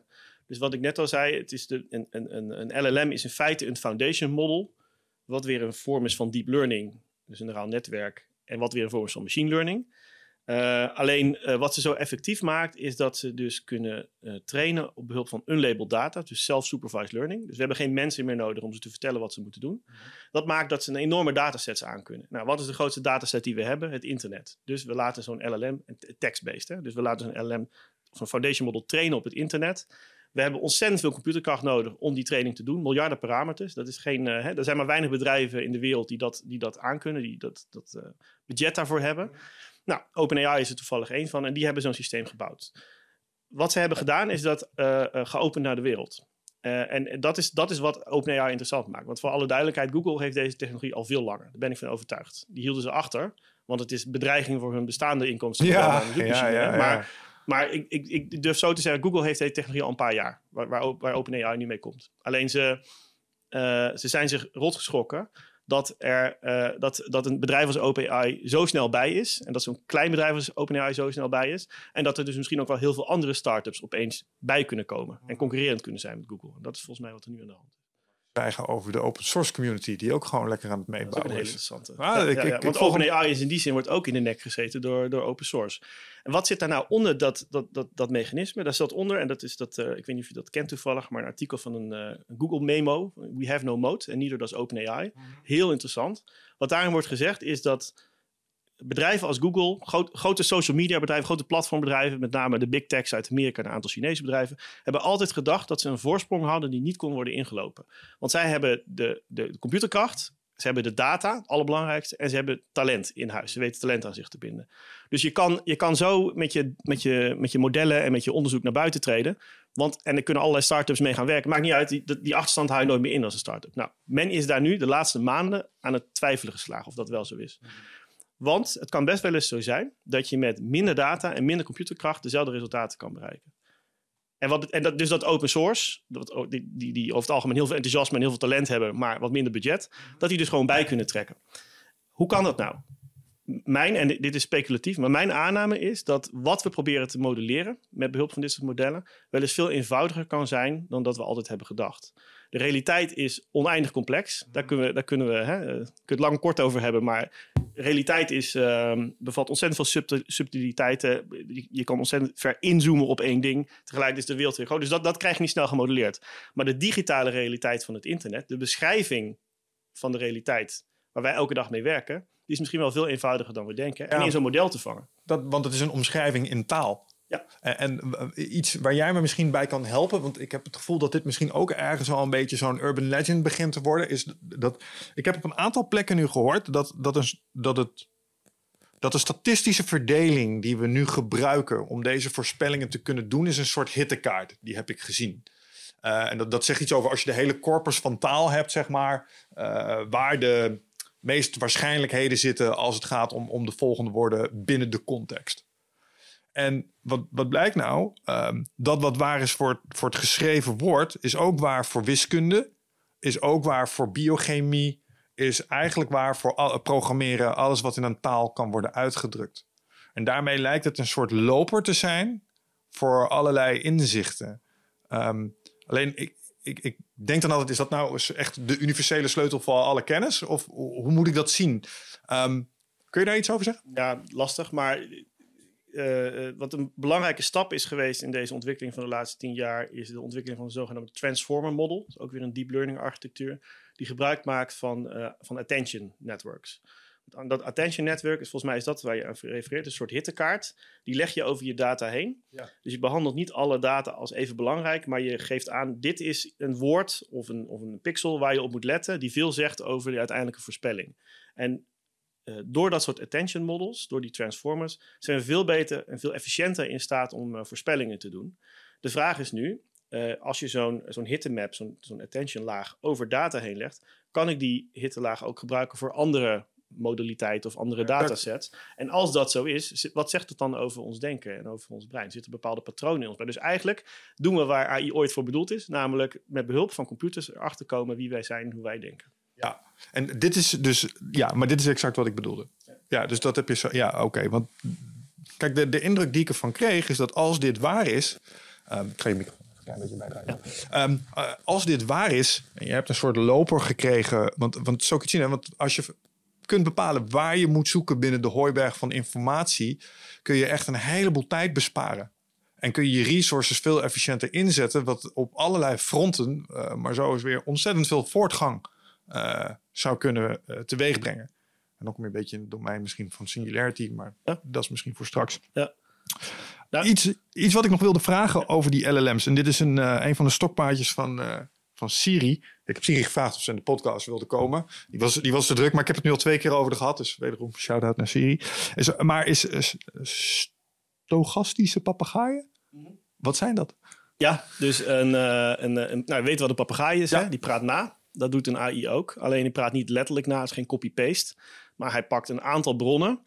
Dus wat ik net al zei, het is de, een, een, een, LLM is in feite een foundation model, wat weer een vorm is van deep learning, dus een neuraal netwerk, en wat weer een vorm is van machine learning. Eh, alleen eh, wat ze zo effectief maakt, is dat ze dus kunnen eh, trainen op behulp van unlabeled data, dus self-supervised learning. Dus we hebben geen mensen meer nodig om ze te vertellen wat ze moeten doen. Dat maakt dat ze een enorme datasets aan kunnen. Nou, wat is de grootste dataset die we hebben? Het internet. Dus we laten zo'n LLM, text-based, hè? dus we laten zo'n LLM een foundation model trainen op het internet. We hebben ontzettend veel computerkracht nodig om die training te doen. Miljarden parameters. Dat is geen, hè, er zijn maar weinig bedrijven in de wereld die dat, die dat aankunnen, die dat, dat budget daarvoor hebben. Nou, OpenAI is er toevallig één van en die hebben zo'n systeem gebouwd. Wat ze hebben gedaan is dat eh, eh, geopend naar de wereld. Eh, en dat is, dat is wat OpenAI interessant maakt. Want voor alle duidelijkheid, Google heeft deze technologie al veel langer. Daar ben ik van overtuigd. Die hielden ze achter, want het is bedreiging voor hun bestaande inkomsten. Ja, ja, ja. Maar, maar ik, ik, ik durf zo te zeggen, Google heeft deze technologie al een paar jaar. Waar, waar, waar OpenAI nu mee komt. Alleen ze, ze zijn zich rot geschrokken dat, er, eh, dat, dat een bedrijf als OpenAI zo snel bij is. En dat zo'n klein bedrijf als OpenAI zo snel bij is. En dat er dus misschien ook wel heel veel andere startups opeens bij kunnen komen. En concurrerend kunnen zijn met Google. En dat is volgens mij wat er nu aan de hand is. Krijgen over de open source community, die ook gewoon lekker aan het Dat is ook meebouwen een hele is. interessante. Ah, Ja, ik- ja, ik- ja, ik want OpenAI is in die zin wordt ook in de nek gezeten door, door open source. En wat zit daar nou onder dat, dat, dat, dat mechanisme? Daar zat onder, en dat is dat, eh, ik weet niet of je dat kent toevallig, maar een artikel van een eh, een Google memo. We have no mode, en neither does OpenAI. Mhm. Heel interessant. Wat daarin wordt gezegd is dat bedrijven als Google, grote social media bedrijven, grote platformbedrijven, met name de big techs uit Amerika en een aantal Chinese bedrijven, hebben altijd gedacht dat ze een voorsprong hadden die niet kon worden ingelopen. Want zij hebben de, de, computerkracht, ze hebben de data, het allerbelangrijkste, en ze hebben talent in huis. Ze weten talent aan zich te binden. Dus je kan, je kan zo met je, met, je, met je modellen en met je onderzoek naar buiten treden. Want, en er kunnen allerlei start-ups mee gaan werken. Maakt niet uit, die, die achterstand hou je nooit meer in als een start-up. Nou, men is daar nu de laatste maanden aan het twijfelen geslagen of dat wel zo is. Want het kan best wel eens zo zijn dat je met minder data en minder computerkracht dezelfde resultaten kan bereiken. En, wat, en dat, dus dat open source, dat, die, die, die over het algemeen heel veel enthousiasme en heel veel talent hebben, maar wat minder budget, dat die dus gewoon bij kunnen trekken. Hoe kan dat nou? Mijn, en dit is speculatief, maar mijn aanname is dat wat we proberen te modelleren met behulp van dit soort modellen wel eens veel eenvoudiger kan zijn dan dat we altijd hebben gedacht. De realiteit is oneindig complex. Daar kunnen we, daar kunnen we hè, eh, kunnen het lang kort over hebben, maar realiteit is, ehm, bevat ontzettend veel subtil- subtiliteiten. Je, je kan ontzettend ver inzoomen op één ding. Tegelijk is de wereld weer groot. Dus dat, dat krijg je niet snel gemodelleerd. Maar de digitale realiteit van het internet, de beschrijving van de realiteit waar wij elke dag mee werken, die is misschien wel veel eenvoudiger dan we denken. En Ja. in zo'n model te vangen. Dat, want het is een omschrijving in taal. Ja. En, uh, iets waar jij me misschien bij kan helpen, want ik heb het gevoel dat dit misschien ook ergens wel een beetje zo'n urban legend begint te worden, is dat ik heb op een aantal plekken nu gehoord dat, dat, een, dat, het, dat de statistische verdeling die we nu gebruiken om deze voorspellingen te kunnen doen, is een soort hittekaart. Die heb ik gezien. Uh, en dat, dat zegt iets over als je de hele corpus van taal hebt, zeg maar, uh, waar de meeste waarschijnlijkheden zitten als het gaat om, om de volgende woorden binnen de context. En wat, wat blijkt nou? Um, dat wat waar is voor, voor het geschreven woord, is ook waar voor wiskunde, is ook waar voor biochemie, is eigenlijk waar voor programmeren, alles wat in een taal kan worden uitgedrukt. En daarmee lijkt het een soort loper te zijn voor allerlei inzichten. Um, alleen, ik, ik, ik, denk dan altijd, is dat nou echt de universele sleutel voor alle kennis? Of hoe moet ik dat zien? Um, kun je daar iets over zeggen? Ja, lastig, maar uh, wat een belangrijke stap is geweest in deze ontwikkeling van de laatste tien jaar, is de ontwikkeling van de zogenaamde Transformer Model. Dat is ook weer een deep learning architectuur, die gebruik maakt van, uh, van attention networks. Dat attention network is volgens mij is dat waar je aan refereert, een soort hittekaart. Die leg je over je data heen. Ja. Dus je behandelt niet alle data als even belangrijk, maar je geeft aan: dit is een woord of een, of een pixel waar je op moet letten, die veel zegt over de uiteindelijke voorspelling. En uh, door dat soort attention models, door die transformers, zijn we veel beter en veel efficiënter in staat om uh, voorspellingen te doen. De vraag is nu, uh, als je zo'n zo'n hittemap, zo'n zo'n attention laag over data heen legt, kan ik die hittelaag ook gebruiken voor andere modaliteiten of andere datasets. En als dat zo is, wat zegt het dan over ons denken en over ons brein? Zitten bepaalde patronen in ons brein? Dus eigenlijk doen we waar AI ooit voor bedoeld is, namelijk met behulp van computers erachter komen wie wij zijn, hoe wij denken. Ja, en dit is dus, ja, maar dit is exact wat ik bedoelde. Ja, dus dat heb je zo, ja, oké. Okay, want kijk, de, de indruk die ik ervan kreeg is dat als dit waar is. Um, ik ga je microfoon een klein beetje bijdragen. Ja. Um, uh, als dit waar is en je hebt een soort loper gekregen, want, want zo kun je zien, want als je kunt bepalen waar je moet zoeken binnen de hooiberg van informatie, kun je echt een heleboel tijd besparen. En kun je je resources veel efficiënter inzetten, wat op allerlei fronten, uh, maar zo is weer ontzettend veel voortgang uh, zou kunnen uh, teweegbrengen. En ook een beetje in het domein misschien van singularity, maar ja. dat is misschien voor straks. Ja. Nou, iets, iets wat ik nog wilde vragen over die LLM's. En dit is een, uh, een van de stokpaardjes van, van Siri. Ik heb Siri gevraagd of ze in de podcast wilde komen. Die was, die was te druk, maar ik heb het nu al twee keer over gehad. Dus wederom shout-out naar Siri. Is, maar is, is stochastische papegaaien? Mm -hmm. Wat zijn dat? Ja, dus een, een, een, nou, weet wat een papegaai is. Ja. Hè? Die praat na. Dat doet een AI ook. Alleen die praat niet letterlijk na. Het is geen copy-paste. Maar hij pakt een aantal bronnen.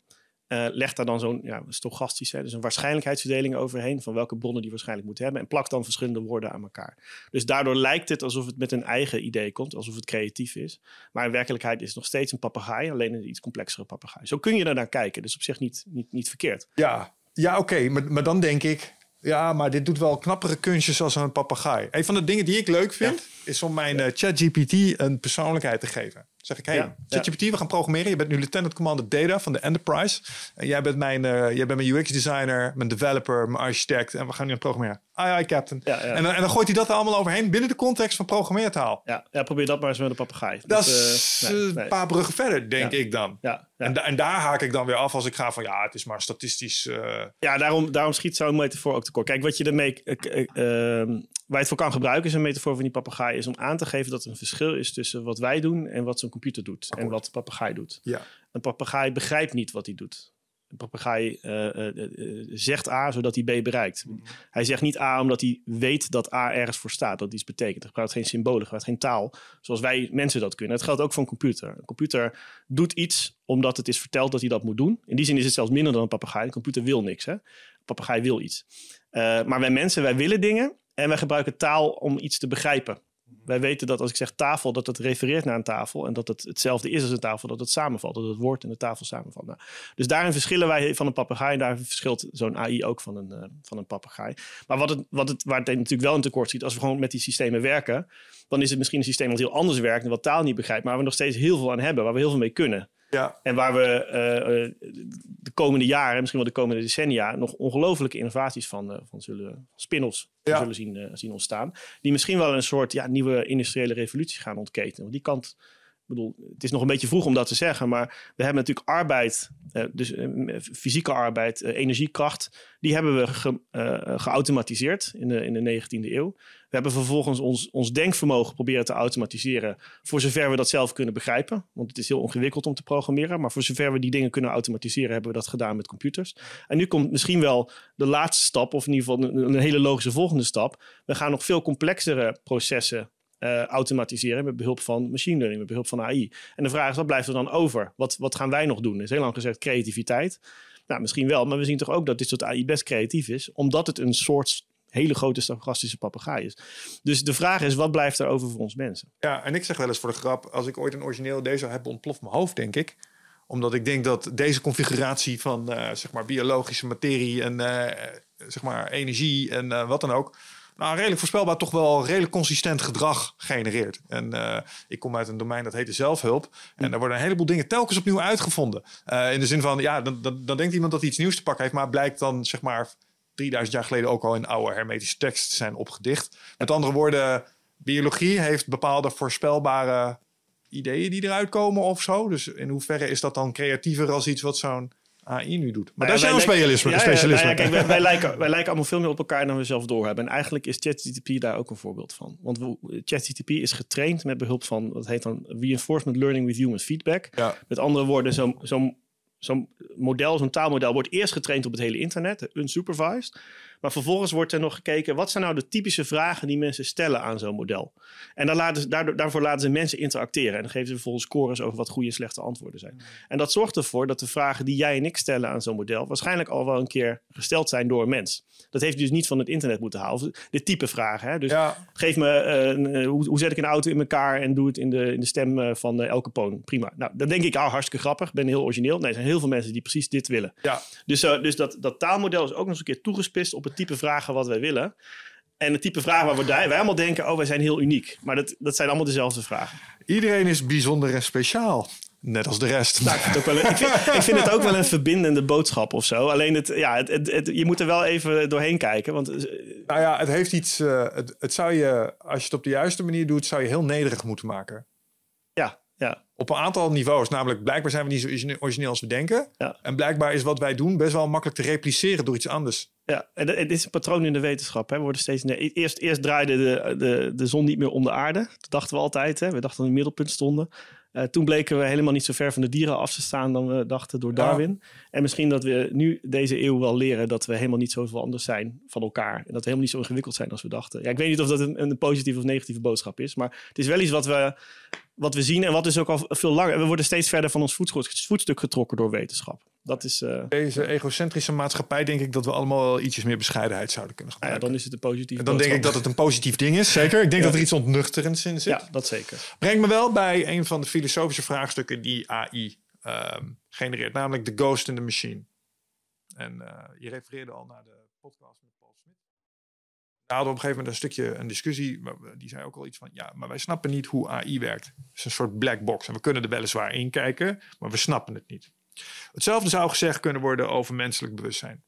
Uh, legt daar dan zo'n ja, stochastisch, hè, dus een waarschijnlijkheidsverdeling overheen van welke bronnen die waarschijnlijk moet hebben en plakt dan verschillende woorden aan elkaar. Dus daardoor lijkt het alsof het met een eigen idee komt, alsof het creatief is. Maar in werkelijkheid is het nog steeds een papegaai, alleen een iets complexere papegaai. Zo kun je er naar kijken, dus op zich niet, niet, niet verkeerd. Ja, ja oké, maar, maar dan denk ik, Ja, maar dit doet wel knappere kunstjes als een papegaai. Een van de dingen die ik leuk vind, is om mijn eh, ChatGPT een persoonlijkheid te geven. zeg ik, hey, ChatGPT, we gaan programmeren. Je bent nu Lieutenant Commander Data van de Enterprise. En jij bent mijn, eh, jij bent mijn UX-designer, mijn developer, mijn architect. En we gaan nu aan het programmeren. Aye, aye, captain. Ja, ja. En, dan, en dan gooit hij dat er allemaal overheen binnen de context van programmeertaal. Ja, ja, probeer dat maar eens met een papegaai. Dat is nee, eh, nee. een paar bruggen verder, denk ik dan. Ja. En, da- en daar haak ik dan weer af als ik ga van ja, het is maar statistisch. eh, Ja, daarom, daarom schiet zo'n metafoor ook tekort. Kijk, wat je ermee, eh, ehm, waar je het voor kan gebruiken, is een metafoor van die papegaai, is om aan te geven dat er een verschil is tussen wat wij doen en wat zo'n computer doet. En wat de papegaai doet. ja. Een papegaai begrijpt niet wat hij doet. Papegaai eh, eh, eh, zegt A zodat hij B bereikt. Hij zegt niet A omdat hij weet dat A ergens voor staat, dat iets betekent. Hij gebruikt geen symbolen, gebruikt geen taal, zoals wij mensen dat kunnen. Het geldt ook voor een computer. Een computer doet iets omdat het is verteld dat hij dat moet doen. In die zin is het zelfs minder dan een papegaai. Een computer wil niks. Hè? Een papegaai wil iets. Maar wij mensen, wij willen dingen en wij gebruiken taal om iets te begrijpen. Wij weten dat als ik zeg tafel, dat het refereert naar een tafel. En dat het hetzelfde is als een tafel, dat het samenvalt. Dat het woord en de tafel samenvalt. Nou, dus daarin verschillen wij van een papegaai. Daar verschilt zo'n AI ook van een, eh, van een papegaai. Maar wat het, wat het, waar het natuurlijk wel in tekort schiet, als we gewoon met die systemen werken, dan is het misschien een systeem dat heel anders werkt en wat taal niet begrijpt, maar waar we nog steeds heel veel aan hebben, waar we heel veel mee kunnen. Ja. En waar we eh, eh, de komende jaren, misschien wel de komende decennia, nog ongelofelijke innovaties van, eh, van zullen, spin-offs Ja. zullen zien, zien ontstaan. Die misschien wel een soort ja, nieuwe industriële revolutie gaan ontketenen. Want die kant, ik bedoel, het is nog een beetje vroeg om dat te zeggen, maar we hebben natuurlijk arbeid, dus fysieke arbeid, energiekracht, die hebben we ge- geautomatiseerd in de, in de 19e eeuw. We hebben vervolgens ons, ons denkvermogen proberen te automatiseren. Voor zover we dat zelf kunnen begrijpen. Want het is heel ingewikkeld om te programmeren. Maar voor zover we die dingen kunnen automatiseren, hebben we dat gedaan met computers. En nu komt misschien wel de laatste stap, of in ieder geval een, hele logische volgende stap. We gaan nog veel complexere processen eh, automatiseren met behulp van machine learning, met behulp van AI. En de vraag is, wat blijft er dan over? Wat, wat gaan wij nog doen? Is heel lang gezegd creativiteit. Nou, misschien wel, maar we zien toch ook dat dit soort AI best creatief is, omdat het een soort hele grote stochastische papegaai is. Dus de vraag is, wat blijft er over voor ons mensen? Ja, en ik zeg wel eens voor de grap, als ik ooit een origineel deze heb, ontploft mijn hoofd, denk ik. Omdat ik denk dat deze configuratie van eh, zeg maar biologische materie en eh, zeg maar energie en eh, wat dan ook. Nou, redelijk voorspelbaar toch wel redelijk consistent gedrag genereert. En ik kom uit een domein dat heet de zelfhulp. En daar worden een heleboel dingen telkens opnieuw uitgevonden. In de zin van, ja, dan, dan, dan denkt iemand dat hij iets nieuws te pakken heeft. Maar blijkt dan, zeg maar, 3000 jaar geleden ook al in oude hermetische teksten te zijn opgedicht. Met andere woorden, biologie heeft bepaalde voorspelbare ideeën die eruit komen of zo. Dus in hoeverre is dat dan creatiever als iets wat zo'n AI nu doet? Maar dat ja, is jouw specialisme. Ja, ja, specialisme. nou kijk, wij, wij lijken, wij lijken allemaal veel meer op elkaar dan we zelf doorhebben. En eigenlijk is ChatGPT daar ook een voorbeeld van. Want ChatGPT is getraind met behulp van, wat heet dan Reinforcement Learning with Human Feedback. Met andere woorden, zo'n zo'n zo'n model, zo'n taalmodel wordt eerst getraind op het hele internet, unsupervised. Maar vervolgens wordt er nog gekeken, wat zijn nou de typische vragen die mensen stellen aan zo'n model? En dan laten ze, daardoor, daarvoor laten ze mensen interacteren. En dan geven ze vervolgens scores over wat goede en slechte antwoorden zijn. En dat zorgt ervoor dat de vragen die jij en ik stellen aan zo'n model... waarschijnlijk al wel een keer gesteld zijn door een mens. Dat heeft dus niet van het internet moeten halen. De type vragen. Hè? Dus Ja, geef me, eh, eh, hoe, hoe zet ik een auto in elkaar... en doe het in de, in de stem eh, van uh, El Capone. Prima. Nou, dan denk ik, ah, hartstikke grappig. ben heel origineel. Nee, er zijn heel veel mensen die precies dit willen. ja. Dus, dus dat, dat taalmodel is ook nog eens een keer toegespitst op het type vragen wat wij willen. En het type vragen waar we, wij allemaal denken, oh, wij zijn heel uniek. Maar dat, dat zijn allemaal dezelfde vragen. Iedereen is bijzonder en speciaal. Net als de rest. Nou, ik, vind het ook wel een- ik, vind, ik vind het ook wel een verbindende boodschap of zo. Alleen het, ja, het, het, het- je moet er wel even doorheen kijken. Want eh, Nou ja, het heeft iets. eh, het, het zou je, als je het op de juiste manier doet, zou je heel nederig moeten maken. ja, ja, Op een aantal niveaus. Namelijk, blijkbaar zijn we niet zo origine- origineel als we denken. Ja. En blijkbaar is wat wij doen best wel makkelijk te repliceren door iets anders. Ja. En het is een patroon in de wetenschap. Hè. We worden steeds, nee, eerst, eerst draaide de, de, de zon niet meer om de aarde. Dat dachten we altijd. Hè. We dachten dat we in het middelpunt stonden. Eh, toen bleken we helemaal niet zo ver van de dieren af te staan dan we dachten door Ja. Darwin. En misschien dat we nu deze eeuw wel leren dat we helemaal niet zoveel anders zijn van elkaar. En dat we helemaal niet zo ingewikkeld zijn als we dachten. Ja, ik weet niet of dat een, een positieve of negatieve boodschap is. Maar het is wel iets wat we, wat we zien en wat is ook al veel langer. We worden steeds verder van ons voetstuk, getrokken door wetenschap. Dat is, eh, Deze egocentrische maatschappij denk ik dat we allemaal wel ietsjes meer bescheidenheid zouden kunnen ja, gebruiken. dan is het een positieve En dan denk ik dat het een positief ding is, zeker. Ik denk dat er iets ontnuchterends in zit. Ja, dat zeker. Brengt me wel bij een van de filosofische vraagstukken die AI ehm, genereert, namelijk de ghost in the machine. En eh, je refereerde al naar de podcast. We hadden op een gegeven moment een stukje een discussie. Die zei ook al iets van: ja, maar wij snappen niet hoe AI werkt. Het is een soort black box. En we kunnen er weliswaar in kijken, maar we snappen het niet. Hetzelfde zou gezegd kunnen worden over menselijk bewustzijn.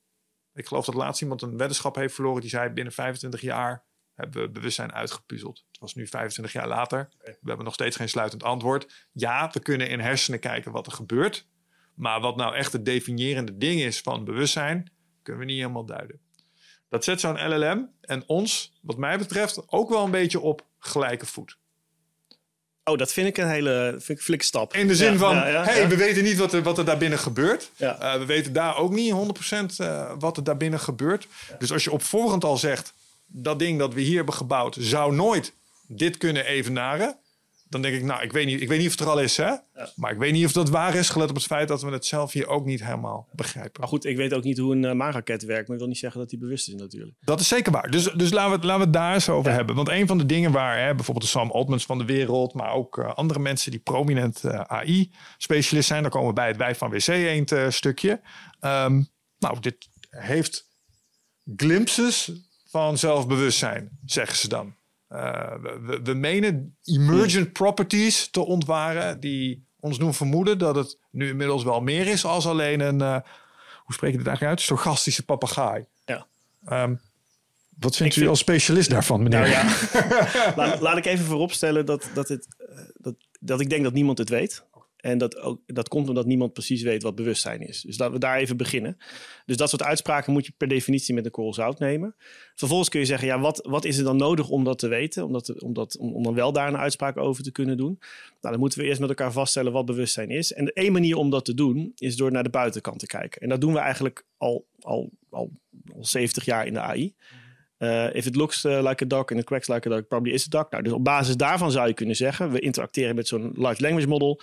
Ik geloof dat laatst iemand een weddenschap heeft verloren. Die zei: binnen 25 jaar hebben we bewustzijn uitgepuzzeld. Het was nu 25 jaar later. We hebben nog steeds geen sluitend antwoord. Ja, we kunnen in hersenen kijken wat er gebeurt. Maar wat nou echt het definiërende ding is van bewustzijn, kunnen we niet helemaal duiden. Dat zet zo'n LLM en ons, wat mij betreft, ook wel een beetje op gelijke voet. Oh, dat vind ik een hele flinke stap. In de zin Ja, van, ja, ja, hey, we weten niet wat er, wat er daarbinnen gebeurt. Eh, we weten daar ook niet 100% eh, wat er daarbinnen gebeurt. Dus als je op voorhand al zegt, dat ding dat we hier hebben gebouwd, zou nooit dit kunnen evenaren. Dan denk ik, nou, ik weet niet, ik weet niet of het er al is, hè? Maar ik weet niet of dat waar is, gelet op het feit dat we het zelf hier ook niet helemaal begrijpen. Maar goed, ik weet ook niet hoe een uh, maanraket werkt. Maar ik wil niet zeggen dat hij bewust is natuurlijk. Dat is zeker waar. Dus, dus laten, we het, laten we het daar eens over hebben. Want een van de dingen waar hè, bijvoorbeeld de Sam Altmans van de wereld... maar ook uh, andere mensen die prominent uh, AI-specialist zijn... dan komen we bij het wij van WC Eend stukje. Um, nou, dit heeft glimpses van zelfbewustzijn, zeggen ze dan. Uh, we, we, menen emergent properties te ontwaren die ons doen vermoeden dat het nu inmiddels wel meer is als alleen een, uh, hoe spreek je dit eigenlijk uit, stochastische papegaai. Ja. Um, wat vindt ik u als specialist daarvan, meneer? Nou ja. laat, laat, ik even vooropstellen dat, dat, het, uh, dat, dat ik denk dat niemand het weet. En dat, ook, dat komt omdat niemand precies weet wat bewustzijn is. Dus laten we daar even beginnen. Dus dat soort uitspraken moet je per definitie met een korrel zout nemen. Vervolgens kun je zeggen, ja, wat, wat is er dan nodig om dat te weten? Om, om, dat, om, dan wel daar een uitspraak over te kunnen doen? Nou, dan moeten we eerst met elkaar vaststellen wat bewustzijn is. En de één manier om dat te doen, is door naar de buitenkant te kijken. En dat doen we eigenlijk al, al, al, al 70 jaar in de AI. Uh, if it looks uh, like a duck and it quacks like a duck, probably is a duck. Nou, dus op basis daarvan zou je kunnen zeggen, we interacteren met zo'n large language model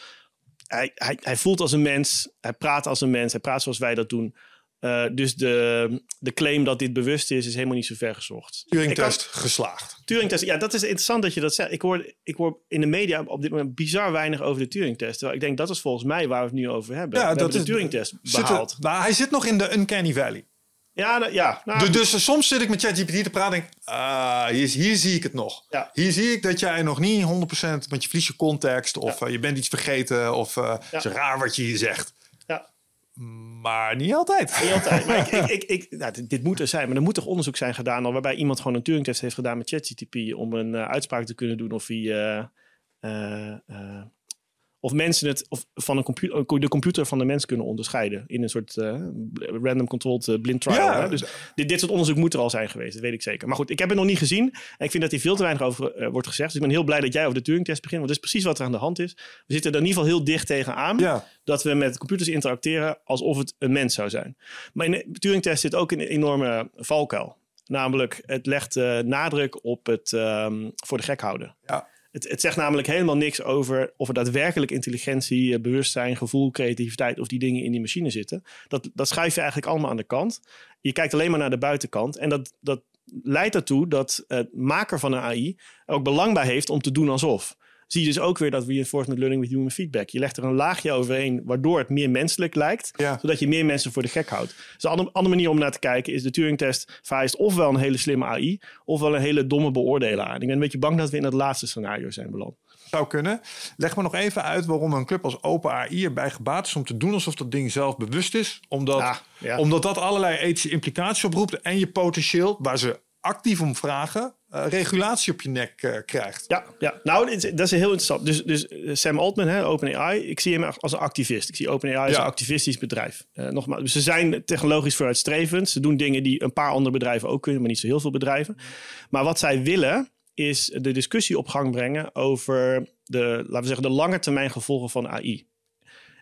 hij, hij, hij, voelt als een mens, hij praat als een mens, hij praat zoals wij dat doen. Uh, dus de, de claim dat dit bewust is, is helemaal niet zo ver gezocht. Turing-test geslaagd. Turing-test, ja, dat is interessant dat je dat zegt. Ik hoor, ik hoor in de media op dit moment bizar weinig over de Turing-test. Ik denk dat is volgens mij waar we het nu over hebben. Ja, we dat hebben is de Turing-test behaald. Er, nou, hij zit nog in de Uncanny Valley. Ja, nou, ja. Nou, dus, dus soms zit ik met ChatGPT te praten en denk ah, hier, hier, zie ik het nog. Ja. Hier zie ik dat jij nog niet 100%, want je verliest je context of ja. uh, je bent iets vergeten of uh, ja. het is raar wat je hier zegt. Ja. Maar niet altijd. Niet altijd. Maar ik, ik, ik, ik nou, dit, dit, moet er zijn. Maar er moet toch onderzoek zijn gedaan al waarbij iemand gewoon een Turing-test heeft gedaan met ChatGPT om een uh, uitspraak te kunnen doen of hij uh, of mensen het of van een computer, de computer van de mens kunnen onderscheiden in een soort uh, random controlled uh, blind trial. Ja. Hè? Dus dit, dit soort onderzoek moet er al zijn geweest, dat weet ik zeker. Maar goed, ik heb het nog niet gezien en ik vind dat hier veel te weinig over uh, wordt gezegd. Dus ik ben heel blij dat jij over de Turing-test begint, want dat is precies wat er aan de hand is. We zitten er in ieder geval heel dicht tegenaan ja. dat we met computers interacteren alsof het een mens zou zijn. Maar in de Turing-test zit ook een enorme valkuil. Namelijk, het legt nadruk op het um, voor de gek houden. Ja. Het, het, zegt namelijk helemaal niks over of er daadwerkelijk intelligentie, bewustzijn, gevoel, creativiteit of die dingen in die machine zitten. Dat, dat schuif je eigenlijk allemaal aan de kant. Je kijkt alleen maar naar de buitenkant. En dat, dat leidt ertoe dat het maker van een AI er ook belang bij heeft om te doen alsof. Zie je dus ook weer dat reinforcement learning with human feedback. Je legt er een laagje overheen waardoor het meer menselijk lijkt, ja. zodat je meer mensen voor de gek houdt. Dus een andere, andere manier om naar te kijken is de Turing-test vereist ofwel een hele slimme AI, ofwel een hele domme beoordelaar. En ik ben een beetje bang dat we in het laatste scenario zijn beland. Zou kunnen. Leg me nog even uit waarom een club als OpenAI erbij gebaat is om te doen alsof dat ding zelf bewust is. Omdat, ja, ja. omdat dat allerlei ethische implicaties oproept en je potentieel, waar ze actief om vragen, uh, regulatie op je nek uh, krijgt. Ja, ja. nou, dat is heel interessant. Dus, dus Sam Altman, hè, OpenAI, ik zie hem als een activist. Ik zie OpenAI als een activistisch bedrijf. Uh, nogmaals, dus ze zijn technologisch vooruitstrevend. Ze doen dingen die een paar andere bedrijven ook kunnen, maar niet zo heel veel bedrijven. Maar wat zij willen, is de discussie op gang brengen over de, laten we zeggen, de lange termijn gevolgen van AI.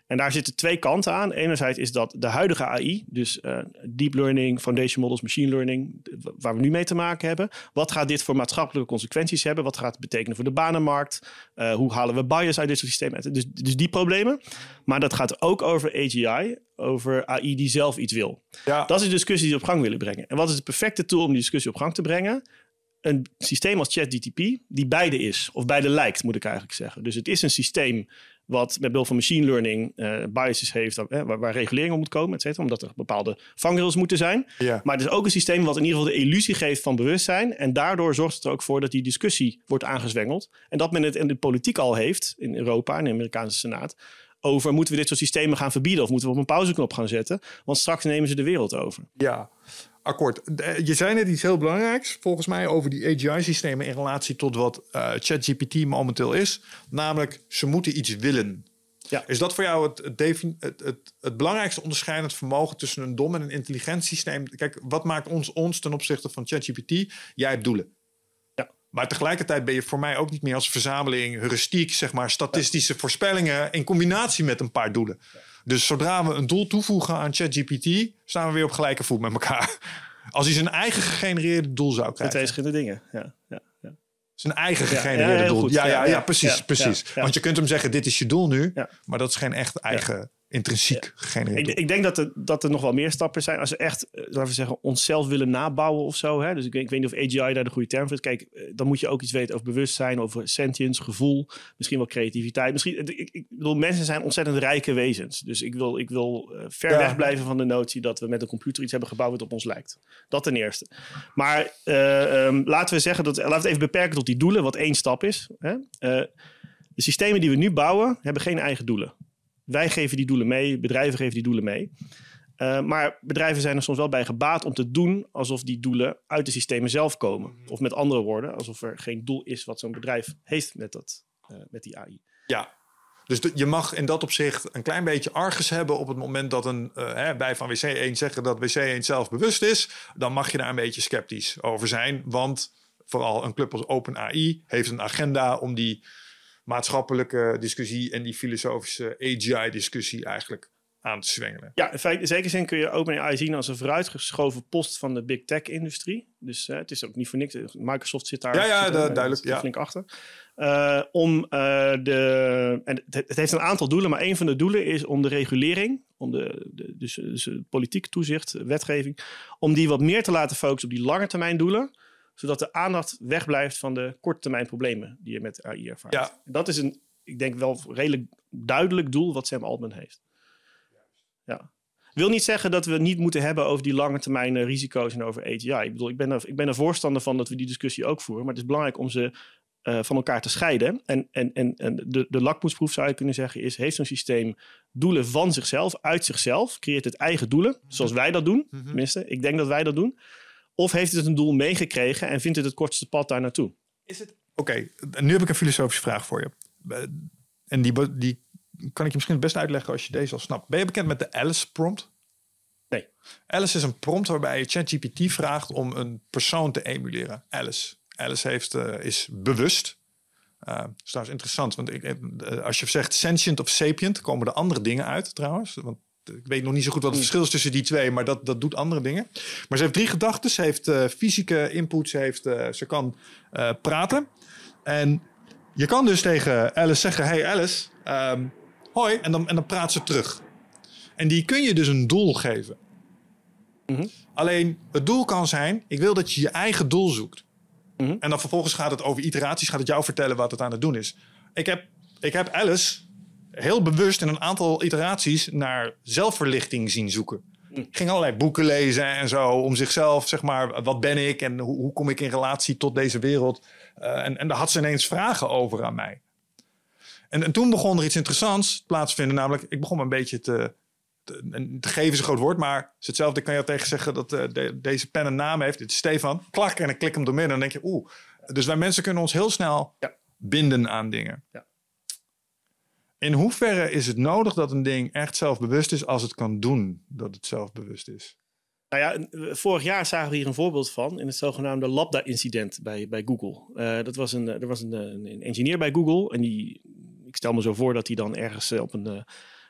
En daar zitten twee kanten aan. Enerzijds is dat de huidige AI, dus uh, deep learning, foundation models, machine learning, waar we nu mee te maken hebben. Wat gaat dit voor maatschappelijke consequenties hebben? Wat gaat het betekenen voor de banenmarkt? Uh, hoe halen we bias uit dit soort systemen? Dus, dus die problemen. Maar dat gaat ook over AGI, over AI die zelf iets wil. Ja. Dat is de discussie die we op gang willen brengen. En wat is de perfecte tool om die discussie op gang te brengen? Een systeem als ChatGTP die beide is, of beide lijkt, moet ik eigenlijk zeggen. Dus het is een systeem wat met behulp van machine learning uh, biases heeft, uh, waar, waar, regulering om moet komen, et cetera, omdat er bepaalde vangrails moeten zijn. Ja. Maar het is ook een systeem wat in ieder geval de illusie geeft van bewustzijn. En daardoor zorgt het er ook voor dat die discussie wordt aangezwengeld. En dat men het in de politiek al heeft, in Europa en de Amerikaanse Senaat, over moeten we dit soort systemen gaan verbieden of moeten we op een pauzeknop gaan zetten, want straks nemen ze de wereld over. Ja, akkoord. Je zei net iets heel belangrijks, volgens mij, over die AGI-systemen in relatie tot wat uh, ChatGPT momenteel is. Namelijk, ze moeten iets willen. Ja. Is dat voor jou het, het, het, het, het belangrijkste onderscheidend vermogen tussen een dom en een intelligent systeem? Kijk, wat maakt ons ons ten opzichte van ChatGPT? Jij hebt doelen. Ja. Maar tegelijkertijd ben je voor mij ook niet meer als verzameling heuristiek, zeg maar, statistische voorspellingen in combinatie met een paar doelen. Dus zodra we een doel toevoegen aan ChatGPT, staan we weer op gelijke voet met elkaar. Als hij zijn eigen gegenereerde doel zou Met krijgen. twee verschillende dingen. Ja, ja, ja. Zijn eigen gegenereerde doel. Ja, ja, Ja, precies. precies. Want je kunt hem zeggen, dit is je doel nu. Maar dat is geen echt eigen, intrinsiek gegenereerd Ik, ik denk dat er, dat er nog wel meer stappen zijn. Als we echt, eh, laten we zeggen, onszelf willen nabouwen of zo. Hè? Dus ik, weet- ik weet niet of AGI daar de goede term voor is. Kijk, eh, dan moet je ook iets weten over bewustzijn, over sentience, gevoel. Misschien wel creativiteit. Misschien, ik, ik bedoel, mensen zijn ontzettend rijke wezens. Dus ik wil, ik wil eh, ver Ja. weg blijven van de notie dat we met een computer iets hebben gebouwd wat op ons lijkt. Dat ten eerste. Maar eh, ehm, laten we zeggen dat, laten we het even beperken tot die doelen, wat één stap is. Hè? Eh, de systemen die we nu bouwen, hebben geen eigen doelen. Wij geven die doelen mee, bedrijven geven die doelen mee. Uh, maar bedrijven zijn er soms wel bij gebaat om te doen alsof die doelen uit de systemen zelf komen. Of met andere woorden, alsof er geen doel is wat zo'n bedrijf heeft met, dat, uh, met die AI. Ja. Dus je mag in dat opzicht een klein beetje argus hebben op het moment dat een, eh, hè, wij van WC1 zeggen dat WC1 zelf bewust is. Dan mag je daar een beetje sceptisch over zijn. Want vooral een club als OpenAI heeft een agenda om die maatschappelijke discussie en die filosofische AGI-discussie eigenlijk aan te zwengelen. Ja, in, feite, in zekere zin kun je OpenAI zien als een vooruitgeschoven post van de big tech-industrie. Dus uh, het is ook niet voor niks. Microsoft zit daar, Ja, ja, zit de- daar, duidelijk, zit ja. flink achter. Uh, om uh, de. En het, het heeft een aantal doelen, maar een van de doelen is om de regulering, om de, de dus, dus politiek toezicht, wetgeving, om die wat meer te laten focussen op die lange termijn doelen zodat de aandacht wegblijft van de korte termijn problemen die je met AI ervaart. Ja. Dat is een, ik denk wel redelijk duidelijk doel wat Sam Altman heeft. Ja. Wil niet zeggen dat we het niet moeten hebben over die lange termijn eh, risico's en over AGI. Ik bedoel, ik ben, er, ik ben er voorstander van dat we die discussie ook voeren. Maar het is belangrijk om ze uh, van elkaar te scheiden. En, en, en, en de, de lakmoesproef zou je kunnen zeggen is... heeft zo'n systeem doelen van zichzelf, uit zichzelf? Creëert het eigen doelen, zoals wij dat doen. Mhm. Tenminste, ik denk dat wij dat doen. Of heeft het een doel meegekregen en vindt het het kortste pad daar naartoe? Is het? Oké, nu heb ik een filosofische vraag voor je. Eh, En die, die kan ik je misschien het best uitleggen als je deze al snapt. Ben je bekend met de Alice prompt? Nee. Alice is een prompt waarbij je ChatGPT vraagt om een persoon te emuleren. Alice. Alice heeft, eh, is bewust. Eh, dat is trouwens interessant, want ik, als je zegt sentient of sapient, komen er andere dingen uit trouwens. Want ik weet nog niet zo goed wat het verschil is tussen die twee, maar dat, dat doet andere dingen. Maar ze heeft drie gedachten. Ze heeft eh, fysieke input, ze, heeft, eh, ze kan eh, praten. En je kan dus tegen Alice zeggen: Hey Alice, ehm, hoi. En dan, en dan praat ze terug. En die kun je dus een doel geven. Mhm. Alleen het doel kan zijn: ik wil dat je je eigen doel zoekt. Mhm. En dan vervolgens gaat het over iteraties, gaat het jou vertellen wat het aan het doen is. Ik heb, ik heb Alice heel bewust in een aantal iteraties naar zelfverlichting zien zoeken. Ging allerlei boeken lezen en zo om zichzelf, zeg maar, wat ben ik en hoe, hoe kom ik in relatie tot deze wereld? Eh, en, en daar had ze ineens vragen over aan mij. En, en toen begon er iets interessants plaatsvinden, namelijk ik begon me een beetje te, te, en te geven is een groot woord, maar het is hetzelfde. Ik kan jou tegen zeggen dat eh, de- deze pen een naam heeft. Dit is Stefan. Klak en ik klik hem door midden en dan denk je, oeh. Dus wij mensen kunnen ons heel snel Ja. binden aan dingen. Ja. In hoeverre is het nodig dat een ding echt zelfbewust is als het kan doen dat het zelfbewust is? Nou ja, eh, vorig jaar zagen we hier een voorbeeld van in het zogenaamde Lambda-incident bij, bij Google. Eh, dat was een, er was een, eh, een engineer bij Google en die, ik stel me zo voor dat hij dan ergens eh, op een eh,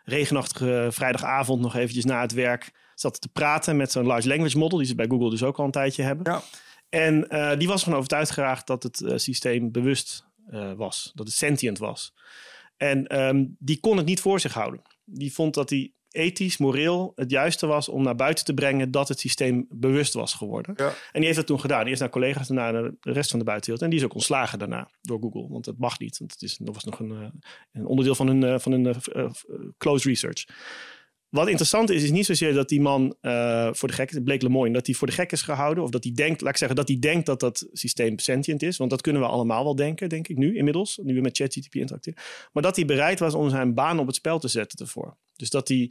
regenachtige vrijdagavond nog eventjes na het werk zat te praten met zo'n large language model, die ze bij Google dus ook al een tijdje hebben. Ja. En eh, die was van overtuigd geraakt dat het eh, systeem bewust eh, was, dat het sentient was. En ehm, die kon het niet voor zich houden. Die vond dat hij ethisch, moreel het juiste was om naar buiten te brengen dat het systeem bewust was geworden. Ja. En die heeft dat toen gedaan. Die is naar collega's en naar de rest van de buitenwereld. En die is ook ontslagen daarna door Google. Want dat mag niet. Want het is, dat was nog een, eh, een onderdeel van hun, eh, van hun eh, close research. Wat interessant is, is niet zozeer dat die man eh, voor de gek is, Blake Lemoyne, dat hij voor de gek is gehouden. Of dat hij denkt, laat ik zeggen, dat hij denkt dat dat systeem sentient is. Want dat kunnen we allemaal wel denken, denk ik nu inmiddels. Nu we met ChatGPT interacteren. Maar dat hij bereid was om zijn baan op het spel te zetten ervoor. Dus dat hij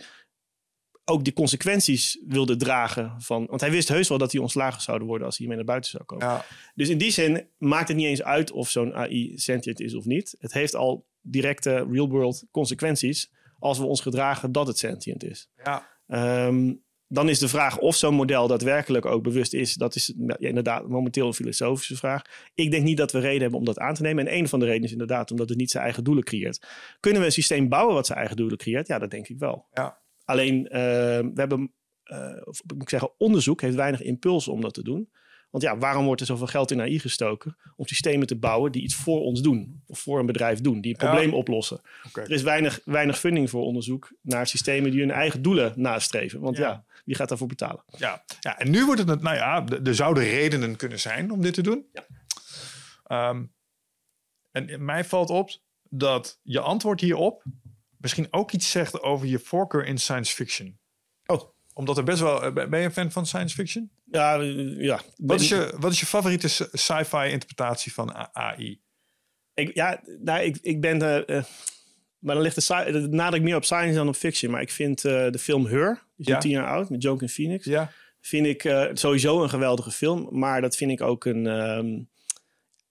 ook de consequenties wilde dragen van. Want hij wist heus wel dat hij ontslagen zouden worden als hij hiermee naar buiten zou komen. Ja. Dus in die zin maakt het niet eens uit of zo'n AI sentient is of niet. Het heeft al directe real-world consequenties als we ons gedragen dat het sentient is. Ja. Ehm, dan is de vraag of zo'n model daadwerkelijk ook bewust is. Dat is ja, inderdaad momenteel een filosofische vraag. Ik denk niet dat we reden hebben om dat aan te nemen. En een van de redenen is inderdaad omdat het niet zijn eigen doelen creëert. Kunnen we een systeem bouwen wat zijn eigen doelen creëert? Ja, dat denk ik wel. Ja. Alleen, eh, we hebben, eh, of moet ik zeggen, onderzoek heeft weinig impuls om dat te doen. Want ja, waarom wordt er zoveel geld in AI gestoken? Om systemen te bouwen die iets voor ons doen. Of voor een bedrijf doen. Die een Ja. probleem oplossen. Er is weinig, weinig funding voor onderzoek naar systemen die hun eigen doelen nastreven. Want ja, Ja. wie gaat daarvoor betalen? Ja. ja, en nu wordt het, nou ja, er zouden redenen kunnen zijn om dit te doen. Ja. Ehm, en mij valt op dat je antwoord hierop misschien ook iets zegt over je voorkeur in science fiction. Oh. Omdat er best wel, eh, ben je een fan van science fiction? Ja, eh, ja. Wat is je, wat is je favoriete sci- sci-fi interpretatie van AI? Ik, ja, nou, ik, ik ben... eh, eh, maar dan ligt de, de nadruk meer op science dan op fiction. Maar ik vind de film Her, die is Ja. tien jaar oud, met Joaquin Phoenix. Ja, vind ik sowieso een geweldige film. Maar dat vind ik ook een, ehm,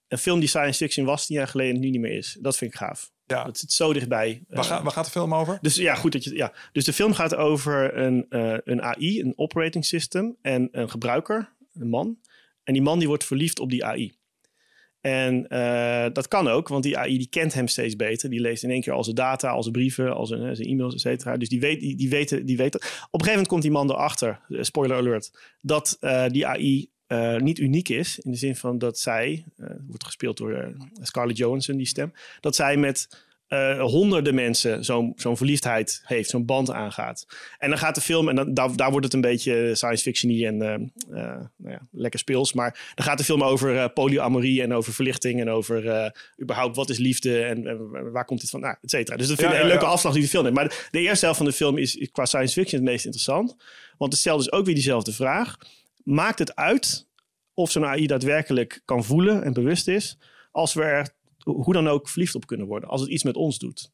een film die science fiction was tien jaar geleden en nu niet meer is. Dat vind ik gaaf. Ja. Dat zit zo dichtbij. Waar, Eh, gaat, waar gaat de film over? dus ja, goed dat je. Ja. Dus de film gaat over een, eh, een AI, een operating system en een gebruiker, een man. En die man die wordt verliefd op die AI. En eh, dat kan ook, want die AI die kent hem steeds beter. Die leest in één keer al zijn data, al zijn brieven, al zijn, zijn e-mails, et cetera. Dus die weet, die, die, weten, die weten. Op een gegeven moment komt die man erachter, spoiler alert, dat die AI niet uniek is. In de zin van dat zij, wordt gespeeld door eh, Scarlett Johansson, die stem, dat zij met eh, honderden mensen zo'n zo'n verliefdheid heeft, zo'n band aangaat. En dan gaat de film, en dan, daar, daar wordt het een beetje science fiction en eh, nou ja, lekker speels. Maar dan gaat de film over polyamorie en over verlichting en over überhaupt wat is liefde en, en waar komt dit van, nou, et cetera. Dus dat vind ik Ja, een ja, leuke afslag die de film heeft. Maar de, de eerste helft van de film is, is qua science fiction het meest interessant. Want het stelt dus ook weer diezelfde vraag. Maakt het uit of zo'n AI daadwerkelijk kan voelen en bewust is, als we er hoe dan ook verliefd op kunnen worden, als het iets met ons doet?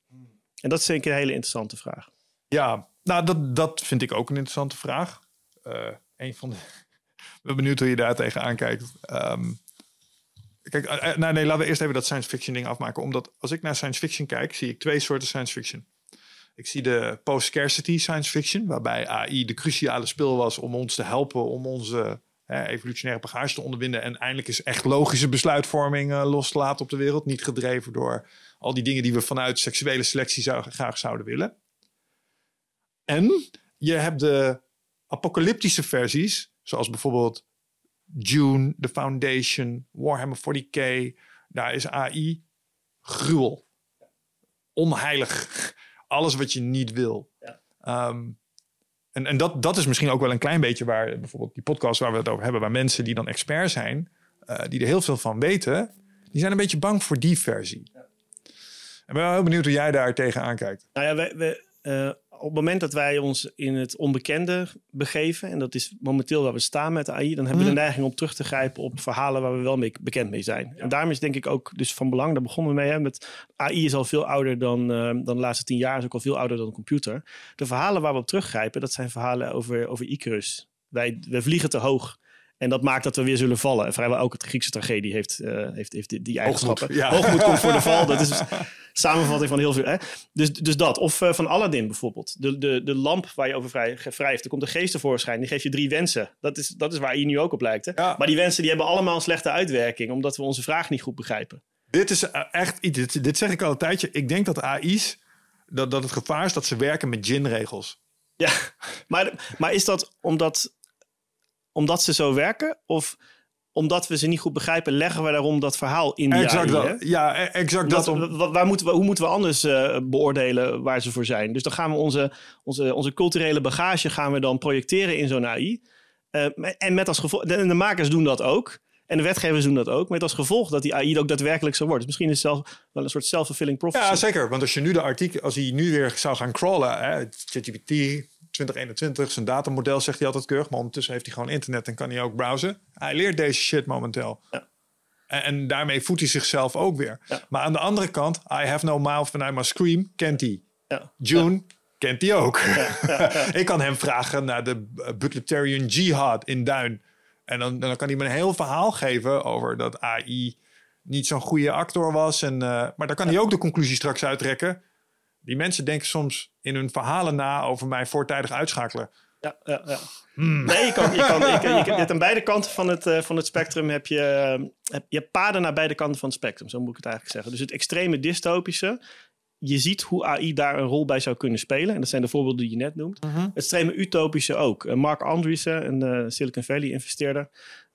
En dat is ik een hele interessante vraag. Ja, nou, dat, dat vind ik ook een interessante vraag. Een van de. Ik ben benieuwd hoe je daar tegenaan kijkt. Ehm, kijk, eh, eh, nou, nee, laten we eerst even dat science fiction ding afmaken. Omdat als ik naar science fiction kijk, zie ik twee soorten science fiction. Ik zie de post-scarcity science fiction, waarbij AI de cruciale spil was om ons te helpen om onze hè, evolutionaire bagage te onderwinden. En eindelijk is echt logische besluitvorming eh, los te laten op de wereld. Niet gedreven door al die dingen die we vanuit seksuele selectie zou, graag zouden willen. En je hebt de apocalyptische versies, zoals bijvoorbeeld Dune, The Foundation, Warhammer 40k. Daar is AI gruwel. Onheilig. Alles wat je niet wil. Ja. Ehm, en en dat, dat is misschien ook wel een klein beetje waar bijvoorbeeld die podcast waar we het over hebben, waar mensen die dan expert zijn, eh, die er heel veel van weten, die zijn een beetje bang voor die versie. En ben wel heel benieuwd hoe jij daar tegenaan kijkt. Nou ja, wij, eh, op het moment dat wij ons in het onbekende begeven, en dat is momenteel waar we staan met AI, dan hebben we de neiging om terug te grijpen op verhalen waar we wel mee bekend mee zijn. En daarom is denk ik ook dus van belang, daar begonnen we mee, hè, met AI is al veel ouder dan, eh, dan de laatste tien jaar, is ook al veel ouder dan een computer. De verhalen waar we op teruggrijpen, dat zijn verhalen over, over Icarus. Wij, wij vliegen te hoog. En dat maakt dat we weer zullen vallen. En vrijwel elke Griekse tragedie heeft, eh, heeft, heeft die, die eigenschappen. ja. Hoogmoed komt voor de val. Dat is dus samenvatting van heel veel. Hè? Dus, dus dat. Of eh, van Aladdin bijvoorbeeld. De, de, de lamp waar je over vrij, wrijft. Er komt een geest tevoorschijn. Die geeft je drie wensen. Dat is, dat is waar je nu ook op lijkt. Hè? Ja. Maar die wensen die hebben allemaal een slechte uitwerking. Omdat we onze vraag niet goed begrijpen. Dit is eh, echt iets. Dit, dit zeg ik al een tijdje. Ik denk dat AI's. Dat, dat het gevaar is dat ze werken met gin-regels. Ja, maar, maar is dat omdat, omdat ze zo werken? Of omdat we ze niet goed begrijpen, leggen we daarom dat verhaal in die Exact AI, dat. Ja, e- exact dat. Om, waar moeten we, hoe moeten we anders eh, beoordelen waar ze voor zijn? Dus dan gaan we onze, onze, onze culturele bagage gaan we dan projecteren in zo'n AI. Eh, en met als gevolg, de, de makers doen dat ook. En de wetgevers doen dat ook. Met als gevolg dat die AI ook daadwerkelijk zo wordt. Dus misschien is het zelf wel een soort self-fulfilling prophecy. ja, zeker. Want als je nu de artikel, als hij nu weer zou gaan crawlen, ChatGPT 2021, zijn datamodel zegt hij altijd keurig, maar ondertussen heeft hij gewoon internet en kan hij ook browsen. Hij leert deze shit momenteel. Ja. En, en daarmee voedt hij zichzelf ook weer. Ja. Maar aan de andere kant, I have no mouth and I must scream, kent hij. Ja. June kent hij ook. ik kan hem vragen naar de Butlerian Jihad in Duin. En dan, dan kan hij me een heel verhaal geven over dat AI niet zo'n goede actor was. En, eh, maar dan kan hij ook de conclusie straks uittrekken. Die mensen denken soms in hun verhalen na over mij voortijdig uitschakelen. Ja, ja, ja. Hmm. Nee, je kan, je kan, je, kan- je, kan- aan beide kanten van het, eh, van het spectrum heb je, eh, heb, je paden naar beide kanten van het spectrum, zo moet ik het eigenlijk zeggen. Dus het extreme dystopische, je ziet hoe AI daar een rol bij zou kunnen spelen. En dat zijn de voorbeelden die je net noemt. Het extreme utopische ook. Eh, Mark Andreessen, een Silicon Valley investeerder,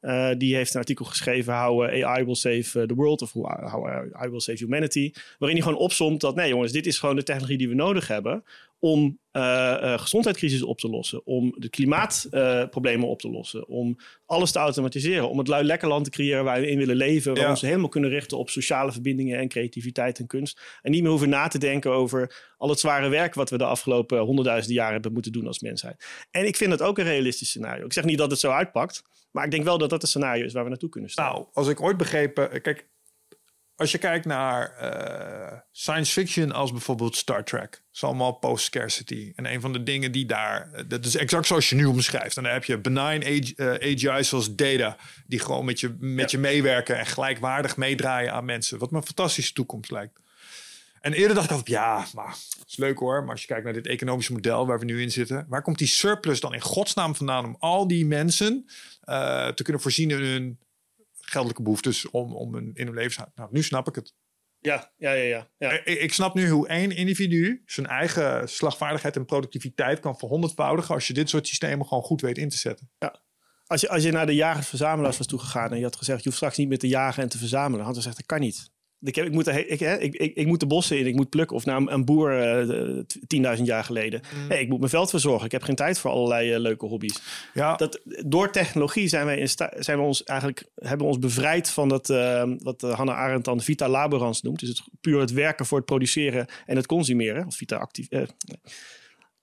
eh, die heeft een artikel geschreven How eh, AI will save eh, the world of How AI will save humanity. Waarin hij gewoon opsomt dat nee jongens, dit is gewoon de technologie die we nodig hebben om eh eh, gezondheidscrisis op te lossen, om de klimaatproblemen op te lossen, om alles te automatiseren, om het lui lekker land te creëren waar we in willen leven, waar Ja. we ons helemaal kunnen richten op sociale verbindingen en creativiteit en kunst. En niet meer hoeven na te denken over al het zware werk wat we de afgelopen honderdduizenden jaren hebben moeten doen als mensheid. En ik vind dat ook een realistisch scenario. Ik zeg niet dat het zo uitpakt, maar ik denk wel dat dat een scenario is waar we naartoe kunnen staan. Nou, als ik ooit begrepen... Kijk, als je kijkt naar eh, science fiction als bijvoorbeeld Star Trek. is allemaal post-scarcity. En een van de dingen die daar... eh, Dat is exact zoals je nu omschrijft. En dan heb je benign age, eh, AGI zoals Data. Die gewoon met je, met je meewerken en gelijkwaardig meedraaien aan mensen. Wat me een fantastische toekomst lijkt. En eerder dacht ik ja, maar het is leuk hoor. Maar als je kijkt naar dit economische model waar we nu in zitten. Waar komt die surplus dan in godsnaam vandaan om al die mensen te kunnen voorzien in hun geldelijke behoeftes om, om hun, in hun leven. Nou, nu snap ik het. Ja, ja, ja, ja. ja. Ik, ik snap nu hoe één individu zijn eigen slagvaardigheid en productiviteit kan verhonderdvoudigen als je dit soort systemen gewoon goed weet in te zetten. Als je, als je naar de jagers-verzamelaars was toegegaan en je had gezegd, je hoeft straks niet meer te jagen en te verzamelen, had hij gezegd, dat kan niet. Ik, heb, ik, moet, de ik, hè, ik, ik, ik moet de bossen in, ik moet plukken. Of naar een, een boer eh, t- 10.000 jaar geleden. Nee, ik moet mijn veld verzorgen. Ik heb geen tijd voor allerlei eh, leuke hobby's. Ja, Dat, door technologie zijn wij in zijn we ons eigenlijk, hebben we ons bevrijd van dat, eh, wat eh, Hannah Arendt dan vita laborans noemt. Dus het, puur het werken voor het produceren en het consumeren. Of vita actief.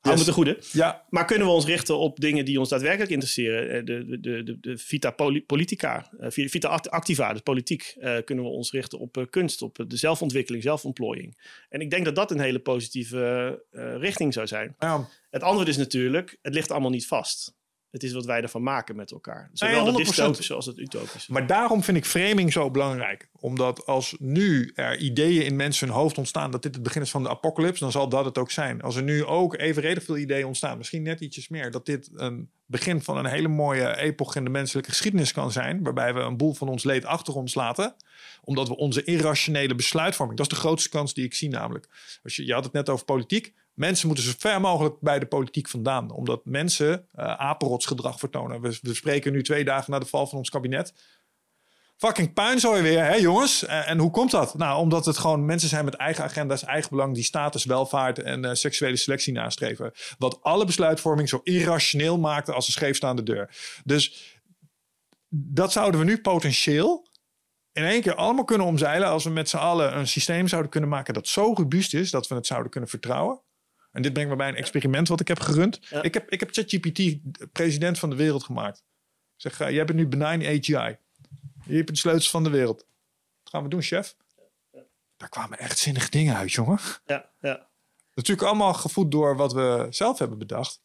Hou me te goede. ja, Maar kunnen we ons richten op dingen die ons daadwerkelijk interesseren? Eh, De, de, de, de, vita poli- politica, eh, vi- vita act- activa, dus politiek. eh, kunnen we ons richten op kunst, op de zelfontwikkeling, zelfontplooiing. En ik denk dat dat een hele positieve richting zou zijn. ja. Het antwoord is natuurlijk, het ligt allemaal niet vast. Het is wat wij ervan maken met elkaar. Zowel Nee, het 100%. dystopische als het utopische. Maar daarom vind ik framing zo belangrijk. Omdat als nu er ideeën in mensen hun hoofd ontstaan dat dit het begin is van de apocalypse, dan zal dat het ook zijn. Als er nu ook evenredig veel ideeën ontstaan, misschien net ietsjes meer, dat dit een begin van een hele mooie epoch in de menselijke geschiedenis kan zijn, waarbij we een boel van ons leed achter ons laten, omdat we onze irrationele besluitvorming, dat is de grootste kans die ik zie namelijk. Als je, je had het net over politiek. Mensen moeten zo ver mogelijk bij de politiek vandaan. Omdat mensen eh apenrotsgedrag vertonen. We, spreken nu twee dagen na de val van ons kabinet. Fucking puinzooi weer, hè jongens? En, en hoe komt dat? Nou, omdat het gewoon mensen zijn met eigen agenda's, eigen belang, die status, welvaart en eh, seksuele selectie nastreven. Wat alle besluitvorming zo irrationeel maakte als een scheefstaande deur. Dus dat zouden we nu potentieel in één keer allemaal kunnen omzeilen als we met z'n allen een systeem zouden kunnen maken dat zo robuust is dat we het zouden kunnen vertrouwen. En dit brengt me bij een experiment wat ik heb gerund. Ja. Ik heb, ik heb ChatGPT president van de wereld gemaakt. Ik zeg, uh, jij bent nu benign AGI. Je hebt de sleutels van de wereld. Wat gaan we doen, chef? Daar kwamen echt zinnige dingen uit, jongen. Ja, ja. Natuurlijk allemaal gevoed door wat we zelf hebben bedacht.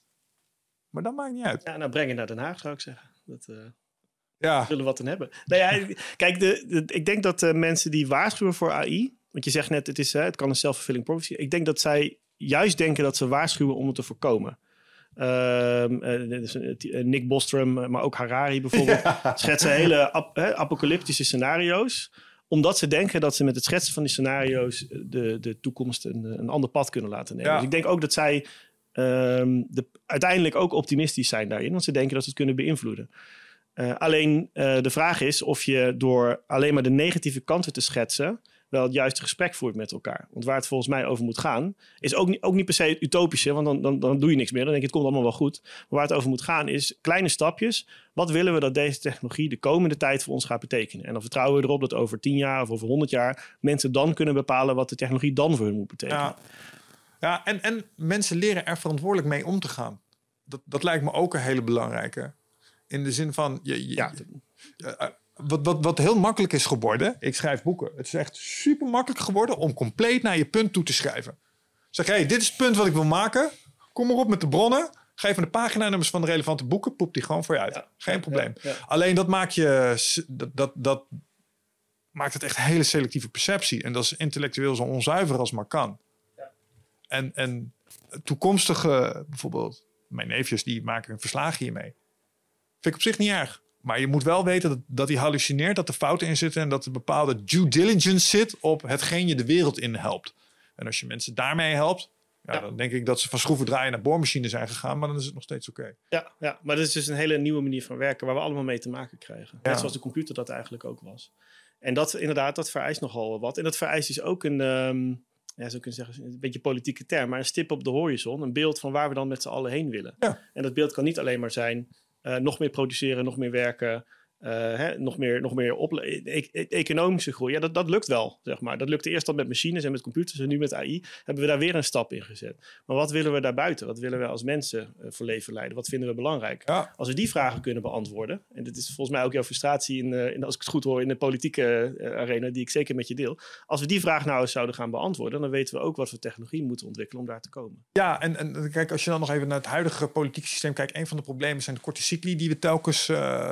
Maar dat maakt niet uit. ja, nou breng het naar Den Haag zou ik zeggen. Dat, eh, Ja, zullen wat aan hebben. Nou ja, kijk, de, de- ik denk dat de mensen die waarschuwen voor AI, want je zegt net, het, is, hè, het kan een self-fulfilling prophecy. Ik denk dat zij juist denken dat ze waarschuwen om het te voorkomen. Ehm, eh, dus, eh, Nick Bostrom, eh, maar ook Harari bijvoorbeeld, schetsen hele ap- apocalyptische scenario's omdat ze denken dat ze met het schetsen van die scenario's de, de toekomst een, een ander pad kunnen laten nemen. Ja. Dus ik denk ook dat zij ehm, de, uiteindelijk ook optimistisch zijn daarin, want ze denken dat ze het kunnen beïnvloeden. Uh, alleen uh, de vraag is of je door alleen maar de negatieve kanten te schetsen wel het juiste gesprek voert met elkaar. Want waar het volgens mij over moet gaan, is ook niet, ook niet per se het utopische, want dan, dan, dan doe je niks meer. Dan denk je, het komt allemaal wel goed. Maar waar het over moet gaan is kleine stapjes. Wat willen we dat deze technologie de komende tijd voor ons gaat betekenen? En dan vertrouwen we erop dat over tien jaar of over honderd jaar mensen dan kunnen bepalen wat de technologie dan voor hun moet betekenen. Ja, ja en, en mensen leren er verantwoordelijk mee om te gaan. Dat, dat lijkt me ook een hele belangrijke. In de zin van, je, je, ja. Eh, wat, wat, wat heel makkelijk is geworden, ik schrijf boeken. Het is echt super makkelijk geworden om compleet naar je punt toe te schrijven. Zeg, hé, hey, dit is het punt wat ik wil maken. Kom maar op met de bronnen. Geef me de paginanummers van de relevante boeken. Poep die gewoon voor je uit. Geen probleem. Alleen dat maakt je... Dat, dat, dat maakt het echt een hele selectieve perceptie. En dat is intellectueel zo onzuiver als maar kan. En, en toekomstige, bijvoorbeeld... Mijn neefjes, die maken een verslag hiermee. Vind ik op zich niet erg. Maar je moet wel weten dat, dat hij hallucineert, dat er fouten in zitten en dat er bepaalde due diligence zit op hetgeen je de wereld in helpt. En als je mensen daarmee helpt, ja, dan denk ik dat ze van schroeven draaien naar boormachines zijn gegaan, maar dan is het nog steeds oké. Ja, ja, maar dat is dus een hele nieuwe manier van werken waar we allemaal mee te maken krijgen. Net zoals de computer dat eigenlijk ook was. En dat inderdaad, dat vereist nogal wat. En dat vereist dus ook een, um, ja, zo kunnen zeggen, een beetje politieke term, maar een stip op de horizon. Een beeld van waar we dan met z'n allen heen willen. Ja. En dat beeld kan niet alleen maar zijn nog meer produceren, nog meer werken, uh, hè, nog meer, nog meer e-, e economische groei. Ja, dat, dat lukt wel, zeg maar. Dat lukte eerst al met machines en met computers en nu met AI hebben we daar weer een stap in gezet. Maar wat willen we daarbuiten? Wat willen we als mensen uh, voor leven leiden? Wat vinden we belangrijk? Ja. Als we die vragen kunnen beantwoorden, en dit is volgens mij ook jouw frustratie, in, uh, in als ik het goed hoor, in de politieke arena, die ik zeker met je deel. Als we die vraag nou eens zouden gaan beantwoorden, dan weten we ook wat voor technologie moeten ontwikkelen om daar te komen. Ja, en, en kijk, als je dan nog even naar het huidige politieke systeem kijkt, een van de problemen zijn de korte cycli die we telkens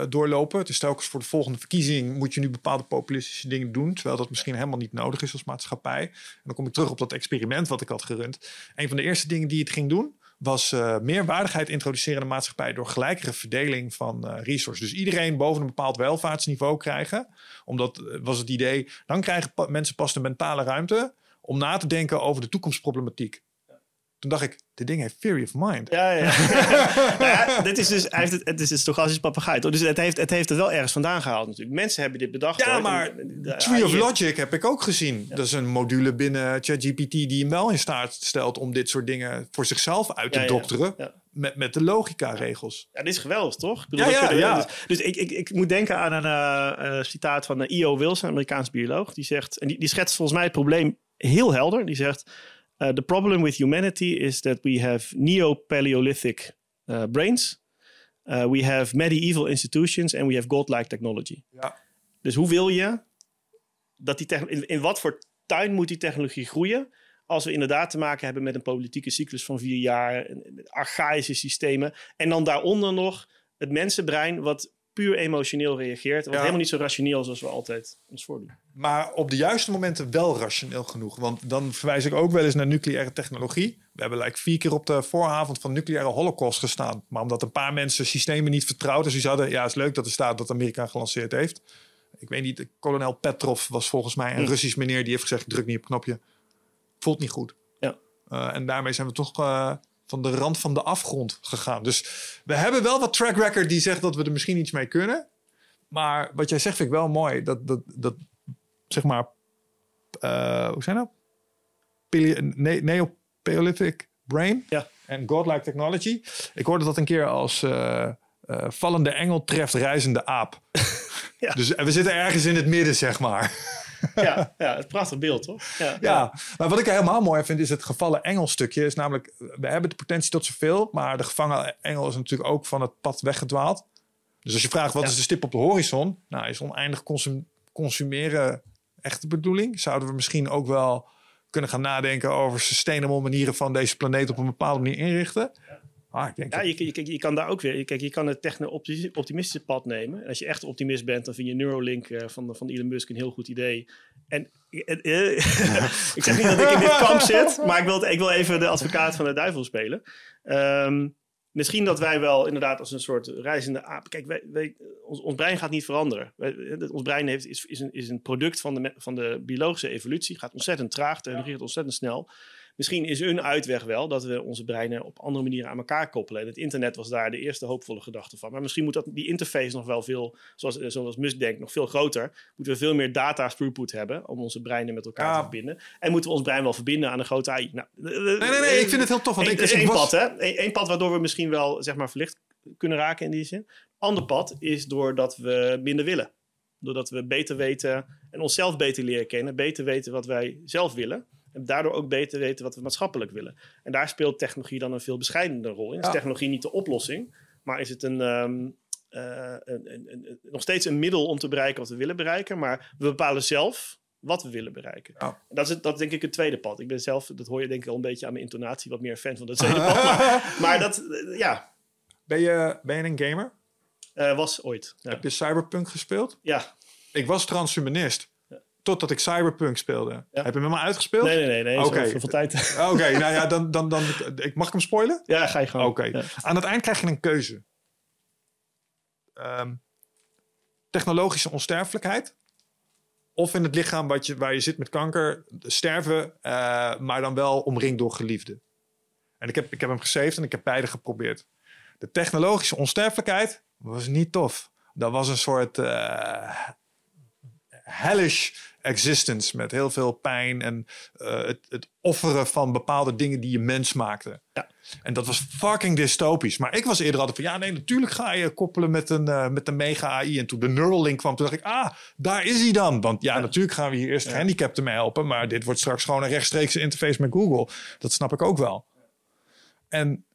doorlopen. Het is telkens voor de volgende verkiezing moet je nu bepaalde populistische dingen doen. Terwijl dat misschien helemaal niet nodig is als maatschappij. En dan kom ik terug op dat experiment wat ik had gerund. Een van de eerste dingen die het ging doen, was uh, meer waardigheid introduceren in de maatschappij door gelijkere verdeling van uh, resources. Dus iedereen boven een bepaald welvaartsniveau krijgen. Omdat uh, was het idee, dan krijgen mensen pas de mentale ruimte om na te denken over de toekomstproblematiek. Toen dacht ik, dit ding heeft theory of mind. Ja, ja. nou ja dit is dus, hij heeft het, het is dus toch als papegaai. Dus het heeft, het heeft het wel ergens vandaan gehaald natuurlijk. Mensen hebben dit bedacht. Ja, maar de, Tree of Logic heb ik ook gezien. Ja. Dat is een module binnen ChatGPT die hem wel in staat stelt om dit soort dingen voor zichzelf uit te ja, dokteren. Met, met de logica-regels. Ja, dit is geweldig, toch? Ik bedoel, ja, ja, Dus, dus ik, ik, ik moet denken aan een uh, citaat van uh, E.O. Wilson, Amerikaans bioloog. Die zegt, en die, die schetst volgens mij het probleem heel helder. Die zegt Uh, the problem with humanity is that we have neo-Paleolithic uh, brains. Uh, we have medieval institutions and we have godlike technology. Ja. Dus hoe wil je dat die in, in wat voor tuin moet die technologie groeien? Als we inderdaad te maken hebben met een politieke cyclus van vier jaar, archaïsche systemen. En dan daaronder nog het mensenbrein, wat puur emotioneel reageert. Wat helemaal niet zo rationeel zoals we altijd ons voordoen. Maar op de juiste momenten wel rationeel genoeg. Want dan verwijs ik ook wel eens naar nucleaire technologie. We hebben like vier keer op de vooravond van nucleaire holocaust gestaan. Maar omdat een paar mensen systemen niet vertrouwden. Dus die hadden, ja, het is leuk dat er staat dat Amerika gelanceerd heeft. Ik weet niet, kolonel Petrov was volgens mij een hm. Russisch meneer die heeft gezegd: druk niet op het knopje. Voelt niet goed. Ja. Uh, en daarmee zijn we toch uh, van de rand van de afgrond gegaan. Dus we hebben wel wat track record die zegt dat we er misschien iets mee kunnen. Maar wat jij zegt vind ik wel mooi. Dat, dat, dat zeg maar, uh, hoe zijn dat? Ne Neo-Paleolithic brain ja. en godlike technology. Ik hoorde dat een keer als uh, uh, vallende engel treft reizende aap. ja. Dus we zitten ergens in het midden, zeg maar. ja, ja, het prachtig beeld, toch? Ja, ja, maar wat ik helemaal mooi vind is het gevallen engelstukje. Is namelijk, we hebben de potentie tot zoveel, maar de gevangen engel is natuurlijk ook van het pad weggedwaald. Dus als je vraagt wat is de stip op de horizon, nou is oneindig consum consumeren echt de bedoeling. Zouden we misschien ook wel kunnen gaan nadenken over sustainable manieren van deze planeet op een bepaalde manier inrichten? Ah, ik denk ja, je, je, je, kan daar ook weer. Kijk, je kan het techno-optimistische pad nemen. En als je echt optimist bent, dan vind je Neuralink uh, van, van Elon Musk een heel goed idee. En uh, ik zeg niet dat ik in dit kamp zit, maar ik wil, ik wil even de advocaat van de duivel spelen. Um, misschien dat wij wel inderdaad als een soort reizende aap. Kijk, wij, wij, ons, ons, brein gaat niet veranderen. Wij, ons brein heeft, is, is, een, is een product van de, van de biologische evolutie. Gaat ontzettend traag, technologie gaat ontzettend snel. Misschien is een uitweg wel dat we onze breinen op andere manieren aan elkaar koppelen. En het internet was daar de eerste hoopvolle gedachte van. Maar misschien moet dat, die interface nog wel veel, zoals, eh, zoals Musk denkt, nog veel groter. Moeten we veel meer data throughput hebben om onze breinen met elkaar te verbinden. En moeten we ons brein wel verbinden aan een grote AI. Nou, Nee, nee, nee, ik vind het heel tof. Want Eén ik, is één was- pad, hè? Eén één pad waardoor we misschien wel, zeg maar, verlicht kunnen raken in die zin. Ander pad is doordat we minder willen. Doordat we beter weten en onszelf beter leren kennen. Beter weten wat wij zelf willen. En daardoor ook beter weten wat we maatschappelijk willen. En daar speelt technologie dan een veel bescheidenere rol in. Is Ja. technologie niet de oplossing, maar is het een, ehm, eh, een, een, een- nog steeds een middel om te bereiken wat we willen bereiken. Maar we bepalen zelf wat we willen bereiken. Dat is, het- dat is denk ik het tweede pad. Ik ben zelf, dat hoor je denk ik al een beetje aan mijn intonatie, wat meer een fan van dat tweede pad. Maar, maar dat, eh, ja, Ben je, ben je een gamer? eh, was ooit. Ja. Heb je Cyberpunk gespeeld? ja. Ik was transhumanist. Totdat ik Cyberpunk speelde. Ja. Heb je hem helemaal uitgespeeld? Nee, nee, nee. nee Oké. Oké. Veel tijd. Oké, nou ja, dan, dan, dan, ik, mag ik hem spoilen? ja, ga je gewoon. Oké. Ja. Aan het eind krijg je een keuze. Ehm, technologische onsterfelijkheid. Of in het lichaam wat je, waar je zit met kanker, sterven, eh, maar dan wel omringd door geliefden. En ik heb, ik heb hem gesaved en ik heb beide geprobeerd. De technologische onsterfelijkheid was niet tof. Dat was een soort eh, hellish existence met heel veel pijn en eh, het, het offeren van bepaalde dingen die je mens maakte. Ja. En dat was fucking dystopisch. Maar ik was eerder altijd van ja, nee, natuurlijk ga je koppelen met een, eh, met een mega AI. En toen de Neuralink kwam, toen dacht ik, ah, daar is hij dan. Want ja, natuurlijk gaan we hier eerst Ja. gehandicapten mee helpen. Maar dit wordt straks gewoon een rechtstreekse interface met Google. Dat snap ik ook wel. En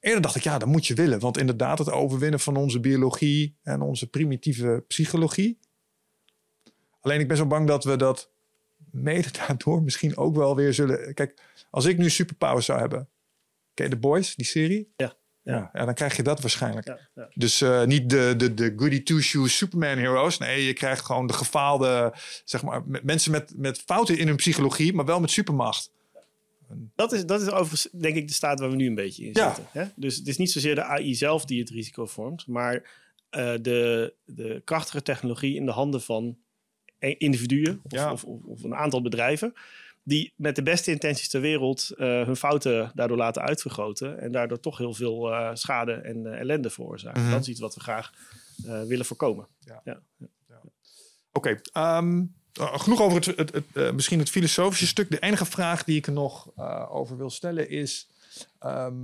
eerder dacht ik, ja, dat moet je willen. Want inderdaad, het overwinnen van onze biologie en onze primitieve psychologie. Alleen ik ben zo bang dat we dat mede daardoor misschien ook wel weer zullen... Kijk, als ik nu superpowers zou hebben... Ken je The Boys, die serie? Ja. Ja, ja dan krijg je dat waarschijnlijk. Ja, ja. Dus eh, niet de, de, de goody two-shoes Superman heroes. Nee, je krijgt gewoon de gefaalde, zeg maar, me- mensen met, met fouten in hun psychologie, maar wel met supermacht. Dat is, dat is overigens denk ik de staat waar we nu een beetje in zitten. Hè? Dus het is niet zozeer de AI zelf die het risico vormt, maar eh, de, de krachtige technologie in de handen van individuen of, Ja. of, of, of een aantal bedrijven. Die met de beste intenties ter wereld eh, hun fouten daardoor laten uitvergroten. En daardoor toch heel veel eh, schade en eh, ellende veroorzaken. Mhm. Dat is iets wat we graag willen voorkomen. Oké, ehm, eh, genoeg over het, het, het, misschien het filosofische stuk. De enige vraag die ik er nog over wil stellen is... ehm,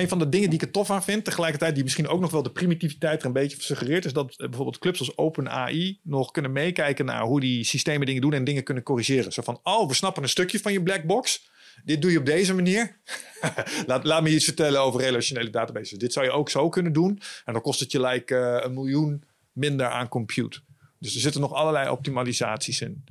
een van de dingen die ik er tof aan vind, tegelijkertijd die misschien ook nog wel de primitiviteit er een beetje suggereert, is dat bijvoorbeeld clubs als OpenAI nog kunnen meekijken naar hoe die systemen dingen doen en dingen kunnen corrigeren. Zo van, oh, we snappen een stukje van je black box. Dit doe je op deze manier. laat, laat me iets vertellen over relationele databases. Dit zou je ook zo kunnen doen. En dan kost het je like, eh, een miljoen minder aan compute. Dus er zitten nog allerlei optimalisaties in.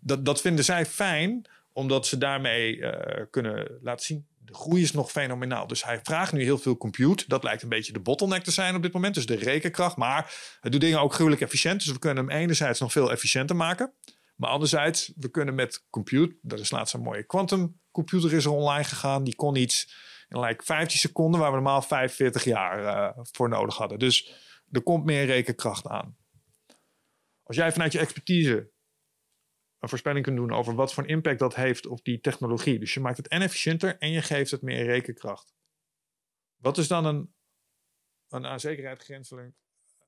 Dat, dat vinden zij fijn, omdat ze daarmee eh, kunnen laten zien. De groei is nog fenomenaal. Dus hij vraagt nu heel veel compute. Dat lijkt een beetje de bottleneck te zijn op dit moment. Dus de rekenkracht. Maar het doet dingen ook gruwelijk efficiënt. Dus we kunnen hem enerzijds nog veel efficiënter maken. Maar anderzijds, we kunnen met compute. Dat is laatst een mooie quantum computer is er online gegaan. Die kon iets in like 15 seconden, waar we normaal 45 jaar eh, voor nodig hadden. Dus er komt meer rekenkracht aan. Als jij vanuit je expertise een voorspelling kunt doen over wat voor een impact dat heeft op die technologie. Dus je maakt het en efficiënter en je geeft het meer rekenkracht. Wat is dan een, een aan zekerheid grenzend,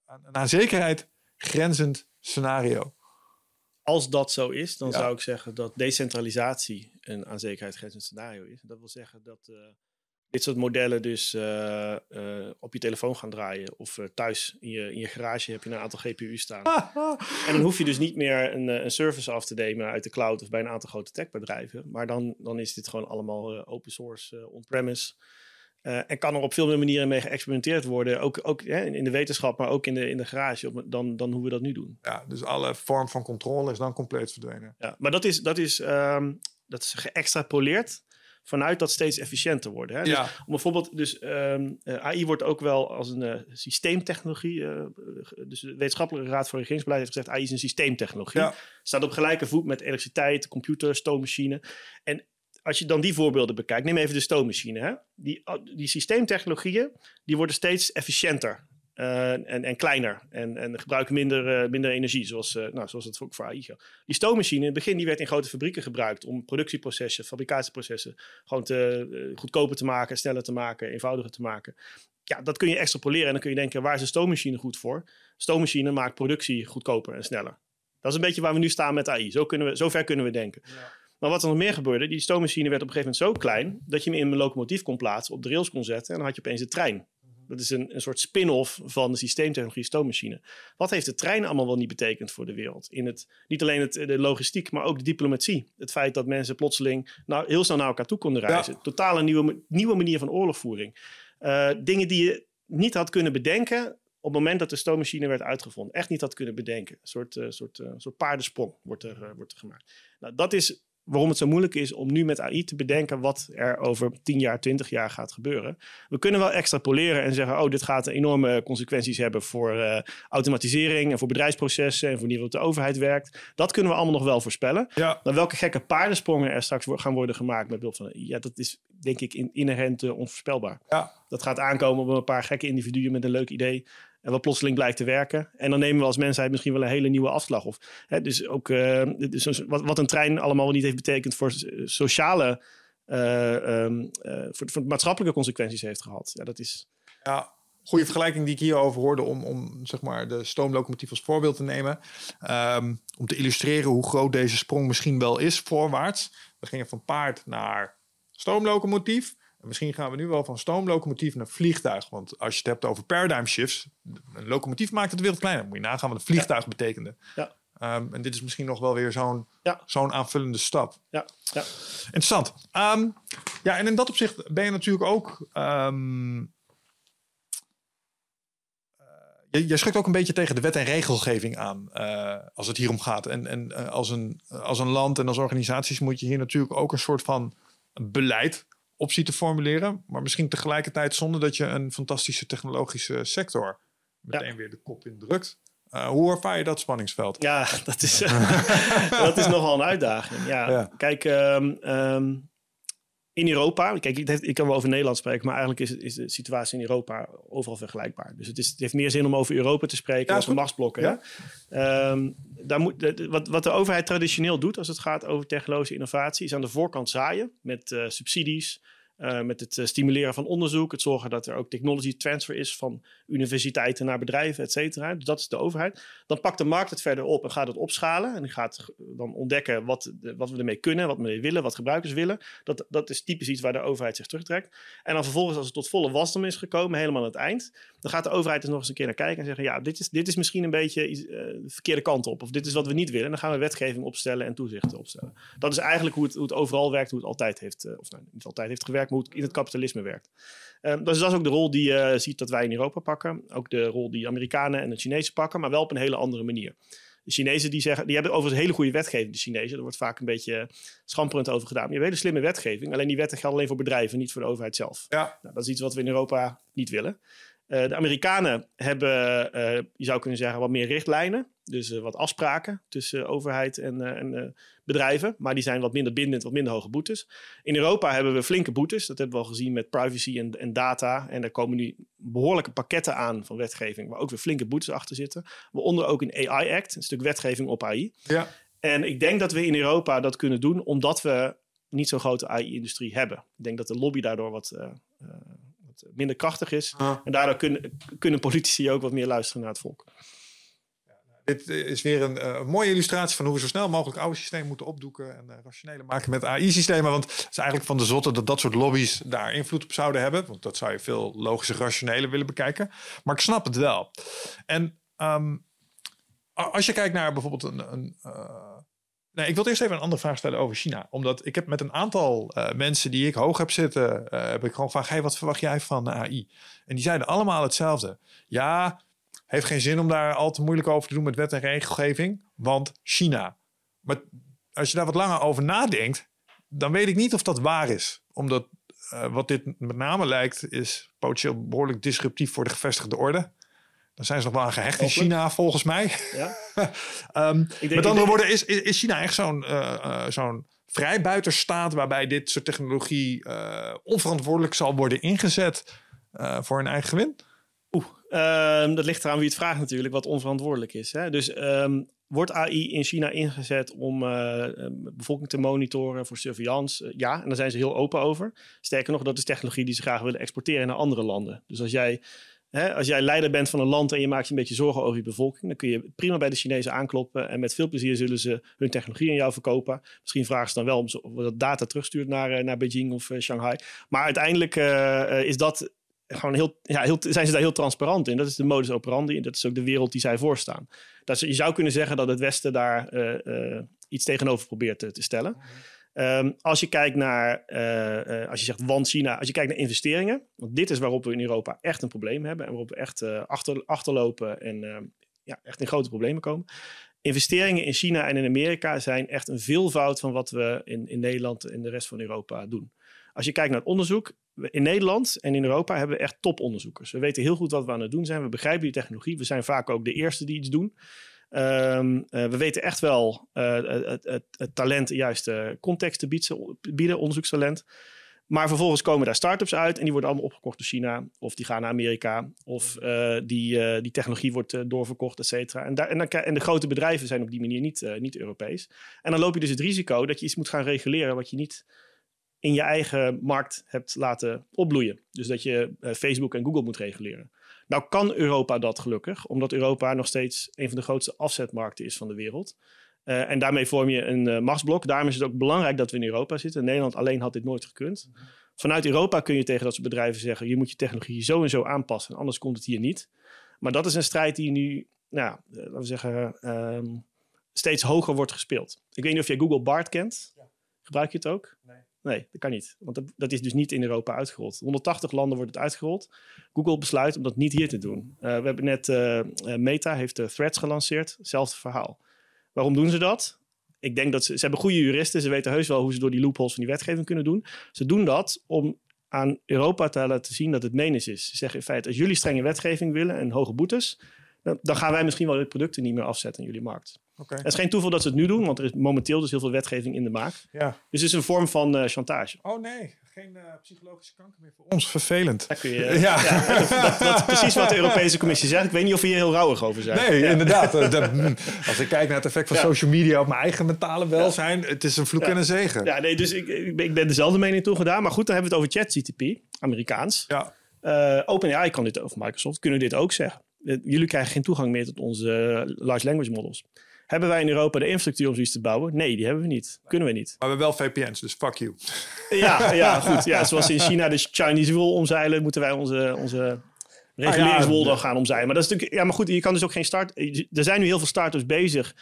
een aan zekerheid grenzend scenario? Als dat zo is, dan Ja. zou ik zeggen dat decentralisatie een aan zekerheid grenzend scenario is. Dat wil zeggen dat eh, dit soort modellen dus eh, eh, op je telefoon gaan draaien. Of eh, thuis in je, in je garage heb je een aantal GPU's staan. En dan hoef je dus niet meer een, een service af te nemen uit de cloud of bij een aantal grote techbedrijven. Maar dan, dan is dit gewoon allemaal open source, on-premise. En kan er op veel meer manieren mee geëxperimenteerd worden. Ook, ook hè, in de wetenschap, maar ook in de, in de garage. Op, dan, dan hoe we dat nu doen. Ja, dus alle vorm van controle is dan compleet verdwenen. Ja, maar dat is, dat is, ehm, dat is geëxtrapoleerd vanuit dat steeds efficiënter worden. Hè? Dus Ja, om bijvoorbeeld, dus ehm, eh, AI wordt ook wel als een eh, systeemtechnologie. ge- dus de Wetenschappelijke Raad voor Regeringsbeleid heeft gezegd: AI is een systeemtechnologie. Ja. Staat op gelijke voet met elektriciteit, computer, stoommachine. En als je dan die voorbeelden bekijkt, neem even de stoommachine. Hè? Die, die systeemtechnologieën die worden steeds efficiënter. Eh, en, en kleiner. En, en gebruiken minder, eh, minder energie, zoals, eh, nou, zoals het ook voor AI geldt. Die stoommachine in het begin die werd in grote fabrieken gebruikt om productieprocessen, fabricatieprocessen gewoon te, goedkoper te maken, sneller te maken, eenvoudiger te maken. Ja, dat kun je extrapoleren en dan kun je denken, waar is een stoommachine goed voor? Stoommachine maakt productie goedkoper en sneller. Dat is een beetje waar we nu staan met AI. Zo, kunnen we, zo ver kunnen we denken. Maar wat er nog meer gebeurde, die stoommachine werd op een gegeven moment zo klein dat je hem in een locomotief kon plaatsen, op de rails kon zetten en dan had je opeens een trein. Dat is een, een soort spin-off van de systeemtechnologie stoommachine. Wat heeft de trein allemaal wel niet betekend voor de wereld? In het, niet alleen het, de logistiek, maar ook de diplomatie. Het feit dat mensen plotseling nou, heel snel naar elkaar toe konden reizen. Totale nieuwe, nieuwe manier van oorlogvoering. Uh, dingen die je niet had kunnen bedenken op het moment dat de stoommachine werd uitgevonden. Echt niet had kunnen bedenken. Een soort, uh, soort, uh, soort paardensprong wordt er, wordt er gemaakt. Nou, dat is waarom het zo moeilijk is om nu met AI te bedenken wat er over 10 jaar, 20 jaar gaat gebeuren. We kunnen wel extrapoleren en zeggen, oh, dit gaat enorme consequenties hebben voor uh, automatisering en voor bedrijfsprocessen en voor hoe de overheid werkt. Dat kunnen we allemaal nog wel voorspellen. Ja. Maar welke gekke paardensprongen er straks gaan worden gemaakt met behulp van ja, dat is denk ik inherent uh, onvoorspelbaar. Ja. Dat gaat aankomen op een paar gekke individuen met een leuk idee. En wat plotseling blijkt te werken. En dan nemen we als mensheid misschien wel een hele nieuwe afslag. Of, hè, dus ook dus wat, wat een trein allemaal niet heeft betekend voor sociale, uh, um, uh, voor, maatschappelijke consequenties heeft gehad. Ja, dat is. Ja, goede vergelijking die ik hierover hoorde om, om zeg maar de stoomlocomotief als voorbeeld te nemen. Um, om te illustreren hoe groot deze sprong misschien wel is voorwaarts. We gingen van paard naar stoomlocomotief. En misschien gaan we nu wel van stoomlocomotief naar vliegtuig. Want als je het hebt over paradigm shifts, een locomotief maakt het wereld kleiner. Moet je nagaan wat een vliegtuig ja. betekende. Ja. Um, en dit is misschien nog wel weer zo'n ja. zo'n aanvullende stap. Ja. ja. Interessant. Um, ja, en in dat opzicht ben je natuurlijk ook. Um, je, je schukt ook een beetje tegen de wet en regelgeving aan uh, als het hier om gaat. En, en uh, als, een, als een land en als organisaties moet je hier natuurlijk ook een soort van beleid optie te formuleren. Maar misschien tegelijkertijd zonder dat je een fantastische technologische sector meteen ja. weer de kop indrukt. Uh, hoe ervaar je dat spanningsveld? Ja, dat is, dat is nogal een uitdaging. Ja, ja. Kijk, um, um, in Europa, kijk, ik, ik kan wel over Nederland spreken, maar eigenlijk is, is de situatie in Europa overal vergelijkbaar. Dus het, is, het heeft meer zin om over Europa te spreken ja, over machtsblokken. Ja. Um, daar moet, wat, wat de overheid traditioneel doet als het gaat over technologische innovatie, is aan de voorkant zaaien met uh, subsidies. Uh, met het uh, stimuleren van onderzoek, het zorgen dat er ook technology transfer is van universiteiten naar bedrijven, et cetera. Dus dat is de overheid. Dan pakt de markt het verder op en gaat het opschalen. En gaat dan ontdekken wat, wat we ermee kunnen, wat we willen, wat gebruikers willen. Dat, dat is typisch iets waar de overheid zich terugtrekt. En dan vervolgens, als het tot volle wasdom is gekomen, helemaal aan het eind, dan gaat de overheid dus nog eens een keer naar kijken en zeggen: Ja, dit is, dit is misschien een beetje uh, de verkeerde kant op. Of dit is wat we niet willen. En dan gaan we wetgeving opstellen en toezicht opstellen. Dat is eigenlijk hoe het, hoe het overal werkt, hoe het altijd heeft, of nou, niet altijd heeft gewerkt, maar hoe het in het kapitalisme werkt. Um, dus dat is ook de rol die je uh, ziet dat wij in Europa pakken. Ook de rol die Amerikanen en de Chinezen pakken, maar wel op een hele andere manier. De Chinezen die zeggen, die hebben overigens hele goede wetgeving, de Chinezen. Er wordt vaak een beetje schamperend over gedaan. Maar je hebt hele slimme wetgeving. Alleen die wetten gelden alleen voor bedrijven, niet voor de overheid zelf. Ja. Nou, dat is iets wat we in Europa niet willen. Uh, de Amerikanen hebben, uh, je zou kunnen zeggen, wat meer richtlijnen. Dus uh, wat afspraken tussen overheid en, en bedrijven. Maar die zijn wat minder bindend, wat minder hoge boetes. In Europa hebben we flinke boetes. Dat hebben we al gezien met privacy en, en data. En er komen nu behoorlijke pakketten aan van wetgeving... waar ook weer flinke boetes achter zitten. Waaronder ook een AI-act, een stuk wetgeving op AI. Ja. En ik denk dat we in Europa dat kunnen doen... omdat we niet zo'n grote AI-industrie hebben. Ik denk dat de lobby daardoor wat minder krachtig is. Ah. En daardoor kunnen, kunnen politici ook wat meer luisteren naar het volk. Dit is weer een uh, mooie illustratie van hoe we zo snel mogelijk oude systemen moeten opdoeken en uh, maken met AI-systemen. Want het is eigenlijk van de zotte dat dat soort lobby's daar invloed op zouden hebben. Want dat zou je veel logischer, rationele willen bekijken. Maar ik snap het wel. En um, als je kijkt naar bijvoorbeeld een. een Nee, ik wil eerst even een andere vraag stellen over China. Omdat ik heb met een aantal mensen die ik hoog heb zitten, heb ik gewoon gevraagd, hey, wat verwacht jij van AI? En die zeiden allemaal hetzelfde. Ja, heeft geen zin om daar al te moeilijk over te doen met wet en regelgeving, want China. Maar als je daar wat langer over nadenkt, dan weet ik niet of dat waar is. Omdat uh, wat dit met name lijkt, is potentieel behoorlijk disruptief voor de gevestigde orde. Dan zijn ze nog wel aan gehecht in China, volgens mij. Ja. um, met andere woorden, is, is China echt zo'n uh, uh, zo'n vrijbuiterstaat waarbij dit soort technologie onverantwoordelijk zal worden ingezet voor hun eigen gewin? Ehm, dat ligt eraan wie het vraagt natuurlijk, wat onverantwoordelijk is. Hè? Dus ehm, wordt AI in China ingezet om uh, bevolking te monitoren voor surveillance? ja, en daar zijn ze heel open over. Sterker nog, dat is technologie die ze graag willen exporteren naar andere landen. Dus als jij, hè, als jij leider bent van een land en je maakt je een beetje zorgen over je bevolking, dan kun je prima bij de Chinezen aankloppen en met veel plezier zullen ze hun technologie aan jou verkopen. Misschien vragen ze dan wel om dat data terugstuurt naar, naar Beijing of Shanghai. Maar uiteindelijk is dat gewoon heel, ja, heel, zijn ze daar heel transparant in. Dat is de modus operandi en dat is ook de wereld die zij voorstaan. Dat je zou kunnen zeggen dat het Westen daar uh, iets tegenover probeert te, te stellen. Ehm, als je kijkt naar, uh, als je zegt want China, als je kijkt naar investeringen, want dit is waarop we in Europa echt een probleem hebben en waarop we echt achter, achterlopen en ja, echt in grote problemen komen. Investeringen in China en in Amerika zijn echt een veelvoud van wat we in, in Nederland en de rest van Europa doen. Als je kijkt naar het onderzoek, in Nederland en in Europa hebben we echt toponderzoekers. We weten heel goed wat we aan het doen zijn. We begrijpen die technologie. We zijn vaak ook de eerste die iets doen. Ehm, eh, we weten echt wel uh, het, talent de juiste context te bieden, onderzoekstalent. Maar vervolgens komen daar start-ups uit en die worden allemaal opgekocht door China. Of die gaan naar Amerika. Of uh, die, die technologie wordt doorverkocht, et cetera. En, daar, en, dan, en, de grote bedrijven zijn op die manier niet, niet Europees. En dan loop je dus het risico dat je iets moet gaan reguleren wat je niet in je eigen markt hebt laten opbloeien. Dus dat je uh, Facebook en Google moet reguleren. Nou kan Europa dat gelukkig, omdat Europa nog steeds een van de grootste afzetmarkten is van de wereld. Uh, en daarmee vorm je een uh, machtsblok. Daarom is het ook belangrijk dat we in Europa zitten. Nederland alleen had dit nooit gekund. Vanuit Europa kun je tegen dat soort bedrijven zeggen: je moet je technologie zo en zo aanpassen, anders komt het hier niet. Maar dat is een strijd die nu, nou, laten we zeggen, um, steeds hoger wordt gespeeld. Ik weet niet of jij Google Bart kent. Ja. Gebruik je het ook? Nee. Nee, dat kan niet. Want dat, dat, is dus niet in Europa uitgerold. 180 landen wordt het uitgerold. Google besluit om dat niet hier te doen. Uh, we hebben net, uh, Meta heeft de Threads gelanceerd. Hetzelfde verhaal. Waarom doen ze dat? Ik denk dat ze, ze hebben goede juristen. Ze weten heus wel hoe ze door die loopholes van die wetgeving kunnen doen. Ze doen dat om aan Europa te laten zien dat het menens is. Ze zeggen in feite, als jullie strenge wetgeving willen en hoge boetes... dan, dan gaan wij misschien wel de producten niet meer afzetten in jullie markt. Okay. Het is geen toeval dat ze het nu doen, want er is momenteel dus heel veel wetgeving in de maak. Ja. Dus het is een vorm van uh, chantage. Oh nee, geen uh, psychologische kanker meer voor ons. Vervelend. Daar kun je, ja. ja dat, dat, is precies wat de Europese Commissie zegt. Ik weet niet of we hier heel rouwig over zijn. Nee, inderdaad. Eh, mm, als ik kijk naar het effect van social media op mijn eigen mentale welzijn, het is een vloek en een zegen. Ja, nee, dus ik, ik ben dezelfde mening toegedaan. Maar goed, dan hebben we het over ChatGTP, Amerikaans. Ja. Uh, OpenAI kan dit, of Microsoft, kunnen dit ook zeggen. Jullie krijgen geen toegang meer tot onze large language models. Hebben wij in Europa de infrastructuur om zoiets te bouwen? Nee, die hebben we niet. Kunnen we niet. Maar we hebben wel VPN's, dus fuck you. Ja, ja goed. Ja, zoals in China de Chinese wall omzeilen, moeten wij onze, onze reguleringswol ah, gaan omzeilen. Maar dat is natuurlijk, ja, maar goed, je kan dus ook geen start. Er zijn nu heel veel startups bezig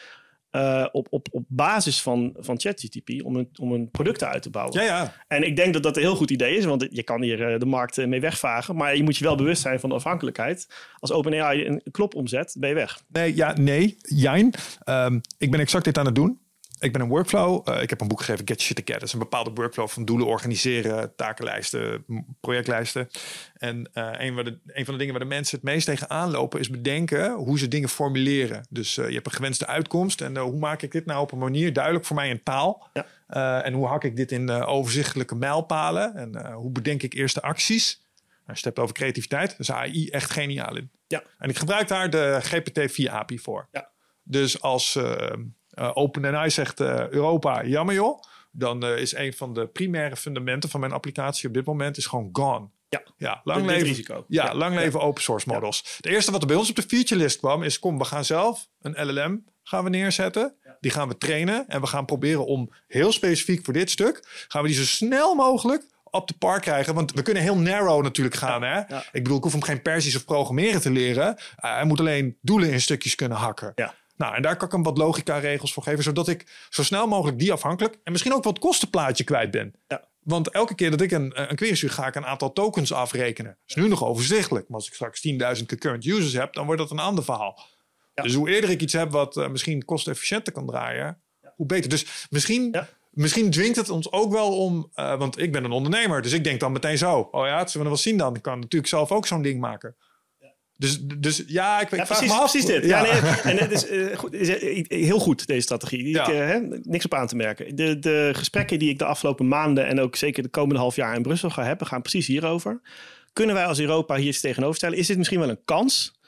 uh, op, op, op basis van, van ChatGTP om een, om een product uit te bouwen. Ja, ja. En ik denk dat dat een heel goed idee is, want je kan hier uh, de markt uh, mee wegvagen. Maar je moet je wel bewust zijn van de afhankelijkheid. Als OpenAI een klop omzet, ben je weg. Nee, ja, nee, jijn. Um, ik ben exact dit aan het doen ik ben een workflow. Uh, ik heb een boek geschreven, Get Shit Together. Dat is een bepaalde workflow van doelen organiseren, takenlijsten, projectlijsten. En uh, een, de, een, van de dingen waar de mensen het meest tegen aanlopen is bedenken hoe ze dingen formuleren. Dus uh, je hebt een gewenste uitkomst en hoe maak ik dit nou op een manier duidelijk voor mij in taal? Ja. en hoe hak ik dit in overzichtelijke mijlpalen? En hoe bedenk ik eerste acties? Als je het hebt over creativiteit, is AI echt geniaal in. Ja. En ik gebruik daar de GPT-4 API voor. Ja. Dus als uh, OpenAI zegt uh, Europa, jammer joh. Dan uh, is een van de primaire fundamenten van mijn applicatie op dit moment is gewoon gone. Ja, ja lang leven. Risico. Ja, ja, lang leven open source models. Het eerste wat er bij ons op de feature list kwam is: kom, we gaan zelf een LLM gaan we neerzetten. Die gaan we trainen en we gaan proberen om heel specifiek voor dit stuk gaan we die zo snel mogelijk op de park krijgen. Want we kunnen heel narrow natuurlijk gaan. Hè? Ik bedoel, ik hoef hem geen Persisch of programmeren te leren. hij moet alleen doelen in stukjes kunnen hakken. Ja. Nou, en daar kan ik hem wat logica-regels voor geven, zodat ik zo snel mogelijk die afhankelijk en misschien ook wat kostenplaatje kwijt ben. Ja. Want elke keer dat ik een, een query stuur, ga ik een aantal tokens afrekenen. Dat is nu nog overzichtelijk. Maar als ik straks 10.000 concurrent users heb, dan wordt dat een ander verhaal. Dus hoe eerder ik iets heb wat uh, misschien kostefficiënter kan draaien, hoe beter. Dus misschien, misschien dwingt het ons ook wel om, uh, want ik ben een ondernemer, dus ik denk dan meteen zo. Oh ja, zullen we wel zien dan? Ik kan natuurlijk zelf ook zo'n ding maken. Dus, dus ja, ik, ik ja, precies, precies dit. Ja. nee, en het is, uh, goed, is uh, heel goed, deze strategie. Ja. Ik, uh, hè, niks op aan te merken. De, de gesprekken die ik de afgelopen maanden en ook zeker de komende half jaar in Brussel ga hebben, gaan precies hierover. Kunnen wij als Europa hier iets tegenover stellen? Is dit misschien wel een kans?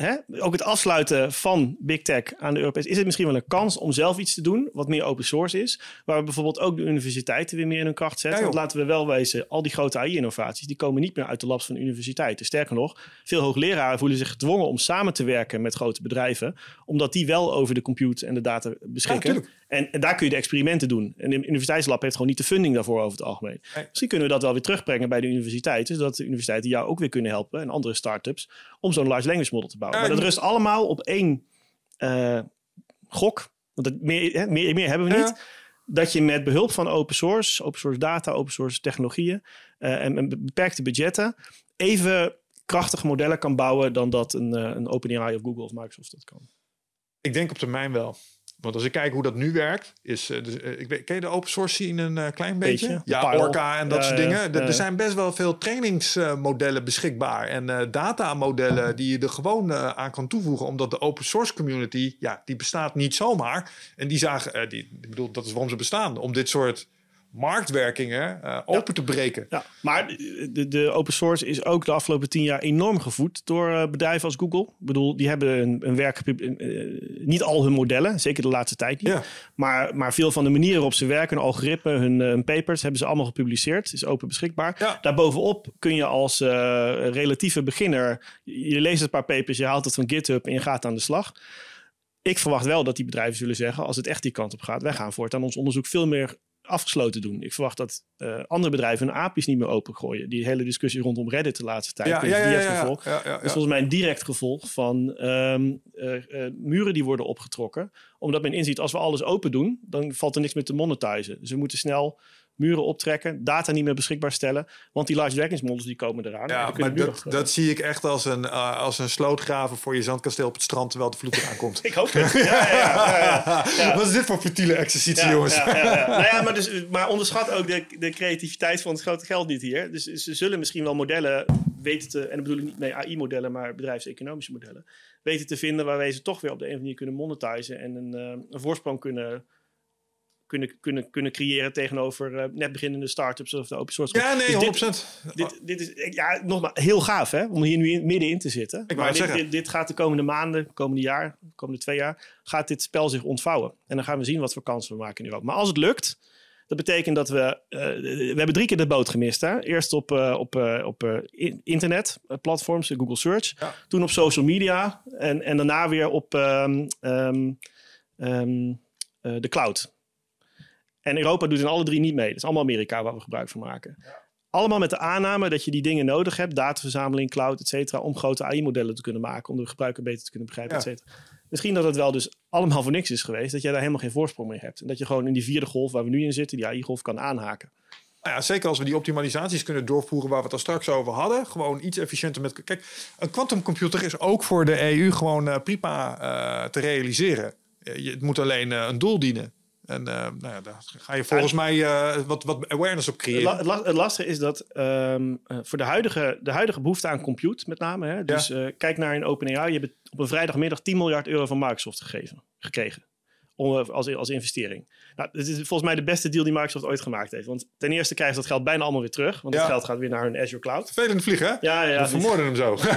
Hè? Ook het afsluiten van Big Tech aan de Europese... Is het misschien wel een kans om zelf iets te doen wat meer open source is? Waar we bijvoorbeeld ook de universiteiten weer meer in hun kracht zetten. Ja, Want laten we wel wezen, al die grote AI-innovaties... die komen niet meer uit de labs van universiteiten. Sterker nog, veel hoogleraren voelen zich gedwongen om samen te werken met grote bedrijven. Omdat die wel over de compute en de data beschikken. En, en daar kun je de experimenten doen. En de universiteitslab heeft gewoon niet de funding daarvoor over het algemeen. Nee. Misschien kunnen we dat wel weer terugbrengen bij de universiteiten. Zodat de universiteiten jou ook weer kunnen helpen. En andere start-ups. Om zo'n large language model te bouwen. Ja, maar dat rust allemaal op één eh, gok. Want meer, hè, meer, meer hebben we Ja. niet. Dat je met behulp van open source, open source data, open source technologieën eh, en, en beperkte budgetten even krachtige modellen kan bouwen dan dat een, eh, een OpenAI of Google of Microsoft dat kan. Ik denk op termijn wel. Want als ik kijk hoe dat nu werkt, is. eh, dus, eh, ik weet, ken je de open source scene een eh, klein beetje? Beetje. Ja, Pile. Orca en dat Ja, soort ja, dingen. Er- zijn best wel veel trainingsmodellen beschikbaar en datamodellen die je er gewoon aan kan toevoegen, omdat de open source community, ja, die bestaat niet zomaar. En die zagen, die, ik bedoel, dat is waarom ze bestaan, om dit soort marktwerkingen eh, open te breken. Ja, maar de, de open source is ook de afgelopen tien jaar enorm gevoed door eh, bedrijven als Google. Ik bedoel, die hebben een, een werk, eh, niet al hun modellen, zeker de laatste tijd niet. Ja. Maar, maar veel van de manieren waarop ze werken, hun algoritme, hun, hun papers, hebben ze allemaal gepubliceerd. Is open beschikbaar. Daarbovenop kun je als relatieve beginner, je, je leest een paar papers, je haalt het van GitHub en je gaat aan de slag. Ik verwacht wel dat die bedrijven zullen zeggen, als het echt die kant op gaat, wij gaan voortaan ons onderzoek veel meer afgesloten doen. Ik verwacht dat eh, andere bedrijven hun API's niet meer opengooien. Die hele discussie rondom Reddit de laatste tijd. Ja, ja, ja, ja. gevolg. Ja, is volgens mij een direct gevolg van ehm, eh, eh, muren die worden opgetrokken. Omdat men inziet, als we alles open doen, dan valt er niks meer te monetizen. Dus we moeten snel muren optrekken, data niet meer beschikbaar stellen. Want die large language models die komen eraan. Ja, maar dat, dat zie ik echt als een, uh, als een slootgraven voor je zandkasteel op het strand terwijl de vloed eraan komt. Ik hoop het. Ja, ja, ja. Wat is dit voor futiele exercitie, jongens? ja, ja, ja. Nou ja, maar, dus, maar onderschat ook de, de creativiteit van het grote geld niet hier. Dus ze zullen misschien wel modellen weten te... En dan bedoel ik niet mee AI-modellen, maar bedrijfseconomische modellen. Weten te vinden waarmee ze toch weer op de een of andere manier kunnen monetizen. En een, eh, een voorsprong kunnen, kunnen, kunnen, kunnen creëren tegenover eh, net beginnende start-ups of de open source. Ja, nee, Dus 100%. dit, dit, dit is ja, nogmaals heel gaaf hè, om hier nu in, middenin te zitten. wou maar dit, zeggen. dit, dit gaat de komende maanden, komende jaar, komende twee jaar, gaat dit spel zich ontvouwen. En dan gaan we zien wat voor kansen we maken in Europa. Maar als het lukt, dat betekent dat we, eh, we hebben drie keer de boot gemist. Hè? Eerst op, eh, op, eh, op eh, in- internet, eh, platforms, eh, Google Search. Ja. Toen op social media en, en daarna weer op ehm, ehm, ehm, eh, de cloud. En Europa doet in alle drie niet mee. Dat is allemaal Amerika waar we gebruik van maken. Allemaal met de aanname dat je die dingen nodig hebt, dataverzameling, cloud, et cetera, om grote AI-modellen te kunnen maken, om de gebruiker beter te kunnen begrijpen, Ja. et cetera. Misschien dat het wel dus allemaal voor niks is geweest, dat jij daar helemaal geen voorsprong mee hebt. En dat je gewoon in die vierde golf waar we nu in zitten, die AI-golf kan aanhaken. Nou ja, zeker als we die optimalisaties kunnen doorvoeren waar we het al straks over hadden. Gewoon iets efficiënter met. Kijk, een quantumcomputer is ook voor de EU gewoon eh, prima eh, te realiseren. Je, het moet alleen eh, een doel dienen. En eh, nou ja, daar ga je volgens mij eh, wat, wat awareness op creëren. het la- het lastige is dat ehm, eh, voor de huidige, de huidige behoefte aan compute met name. Hè, dus kijk naar een OpenAI. Je hebt op een vrijdagmiddag 10 miljard euro van Microsoft gegeven, gekregen. Eh, als, als investering. Nou, dit is volgens mij de beste deal die Microsoft ooit gemaakt heeft. Want ten eerste krijgen ze dat geld bijna allemaal weer terug. Want Ja. dat geld gaat weer naar hun Azure Cloud. Vervelend vliegen, hè? Ja, ja, we vermoorden hem zo.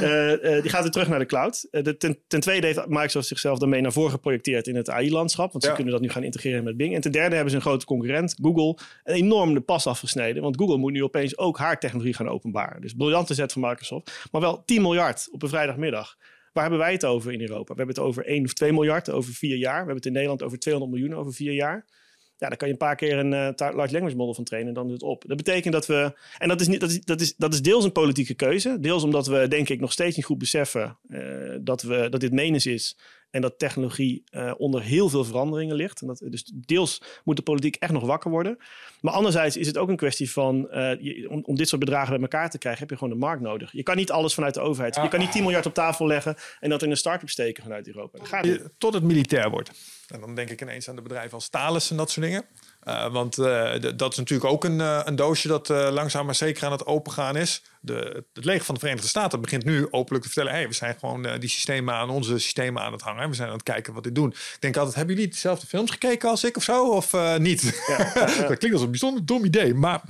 Eh, eh, die gaat weer terug naar de cloud. De, ten, ten tweede heeft Microsoft zichzelf daarmee naar voren geprojecteerd in het AI-landschap. Want ze kunnen dat nu gaan integreren met Bing. En ten derde hebben ze een grote concurrent, Google, een enorm de pas afgesneden. Want Google moet nu opeens ook haar technologie gaan openbaren. Dus briljante zet van Microsoft. Maar wel 10 miljard op een vrijdagmiddag. Waar hebben wij het over in Europa? We hebben het over 1 of 2 miljard over vier jaar. We hebben het in Nederland over 200 miljoen over vier jaar. Ja, daar kan je een paar keer een eh, large language model van trainen en dan doet het op. Dat betekent dat we, en dat is, niet, dat, is, dat, is, dat is deels een politieke keuze, deels omdat we denk ik nog steeds niet goed beseffen eh, dat, we, dat dit menens is en dat technologie eh, onder heel veel veranderingen ligt. En dat, dus deels moet de politiek echt nog wakker worden. Maar anderzijds is het ook een kwestie van, eh, je- om, om dit soort bedragen bij elkaar te krijgen, heb je gewoon de markt nodig. Je kan niet alles vanuit de overheid. Je kan niet 10 miljard op tafel leggen en dat in een start-up steken vanuit Europa. Dat gaat Tot het militair wordt. En dan denk ik ineens aan de bedrijven als Thales en dat soort dingen. Eh, want eh, dat is natuurlijk ook een, eh, een doosje dat langzaam maar zeker aan het opengaan is. De, het leger van de Verenigde Staten begint nu openlijk te vertellen... hey, we zijn gewoon die systemen aan onze systemen aan het hangen. We zijn aan het kijken wat dit doen. Ik denk altijd, hebben jullie dezelfde films gekeken als ik of zo? Of niet? dat klinkt als een bijzonder dom idee. Maar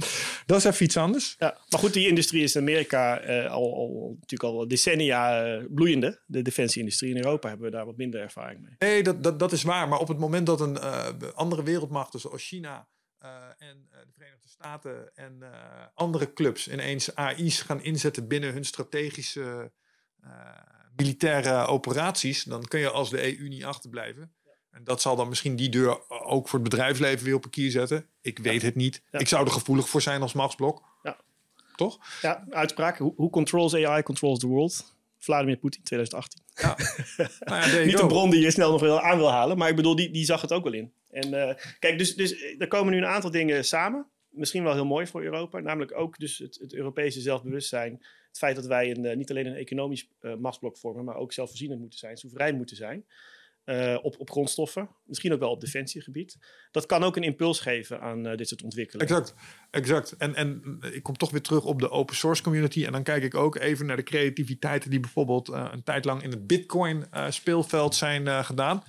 dat is even iets anders. Ja, maar goed, die industrie is in Amerika uh, al, al, natuurlijk al decennia uh, bloeiende. De defensieindustrie in Europa hebben we daar wat minder ervaring mee. Nee, dat, dat, dat is waar. Maar op het moment dat een uh, andere wereldmachten zoals China en de Verenigde Staten en andere clubs ineens AI's gaan inzetten binnen hun strategische militaire operaties, dan kun je als de EU niet achterblijven. En dat zal dan misschien die deur ook voor het bedrijfsleven weer op een kier zetten. Ik weet het niet. Ik zou er gevoelig voor zijn als machtsblok. Ja. Toch? Ja, uitspraak. Who controls AI controls the world? Vladimir Poetin 2018. Ja. nou ja, niet een bron die je snel nog wel aan wil halen. Maar ik bedoel, die, die zag het ook wel in. En uh, kijk, dus, dus er komen nu een aantal dingen samen. Misschien wel heel mooi voor Europa. Namelijk ook dus het, het Europese zelfbewustzijn. Het feit dat wij een, uh, niet alleen een economisch uh, machtsblok vormen, maar ook zelfvoorzienend moeten zijn, soeverein moeten zijn. Uh, op, op grondstoffen, misschien ook wel op defensiegebied. Dat kan ook een impuls geven aan uh, dit soort ontwikkelingen. Exact, exact. En, en ik kom toch weer terug op de open source community. En dan kijk ik ook even naar de creativiteiten die bijvoorbeeld een tijd lang in het Bitcoin speelveld zijn gedaan.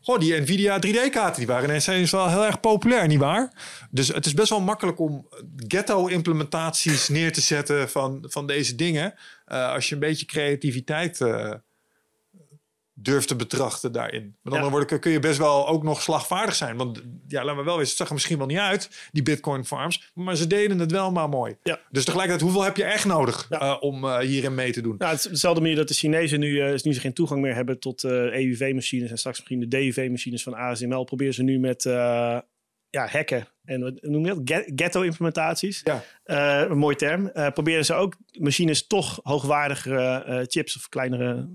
Goh, die Nvidia 3D-kaarten die waren ineens wel heel erg populair, niet waar? Dus het is best wel makkelijk om ghetto-implementaties neer te zetten van, van deze dingen. als je een beetje creativiteit durft te betrachten daarin. Met andere woorden kun je best wel ook nog slagvaardig zijn. Want ja, laten we wel weten, het zag er misschien wel niet uit, die Bitcoin farms. Maar ze deden het wel maar mooi. Ja. Dus tegelijkertijd, hoeveel heb je echt nodig ja. uh, om uh, hierin mee te doen? Ja, het is dezelfde manier dat de Chinezen nu, uh, nu ze geen toegang meer hebben tot EUV-machines en straks misschien de DUV-machines van ASML, proberen ze nu met ja, hacken en wat noem je dat? Ghetto-implementaties. Ja. een mooi term. proberen ze ook machines toch hoogwaardigere chips of kleinere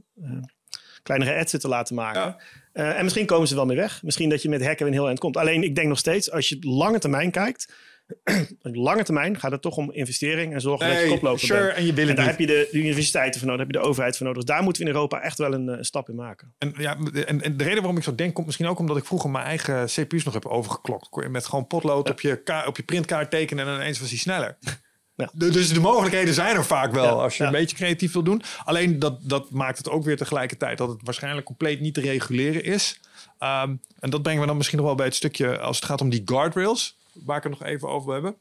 kleinere adsen te laten maken. Uh, en misschien komen ze wel mee weg. Misschien dat je met hacken een heel eind komt. Alleen ik denk nog steeds, als je lange termijn kijkt, lange termijn gaat het toch om investering en zorgen nee, dat je koploper sure, bent. En, je en daar heb je de, de, universiteiten voor nodig, heb je de overheid voor nodig. Daar moeten we in Europa echt wel een, een stap in maken. En, ja, en, en, de reden waarom ik zo denk, komt misschien ook omdat ik vroeger mijn eigen CPU's nog heb overgeklokt. Met gewoon potlood op, je op je printkaart tekenen en ineens was hij sneller. Ja. Dus de mogelijkheden zijn er vaak wel als je een beetje creatief wil doen. Alleen dat, dat maakt het ook weer tegelijkertijd dat het waarschijnlijk compleet niet te reguleren is. Um, en dat brengen we dan misschien nog wel bij het stukje als het gaat om die guardrails, waar ik het nog even over wil hebben.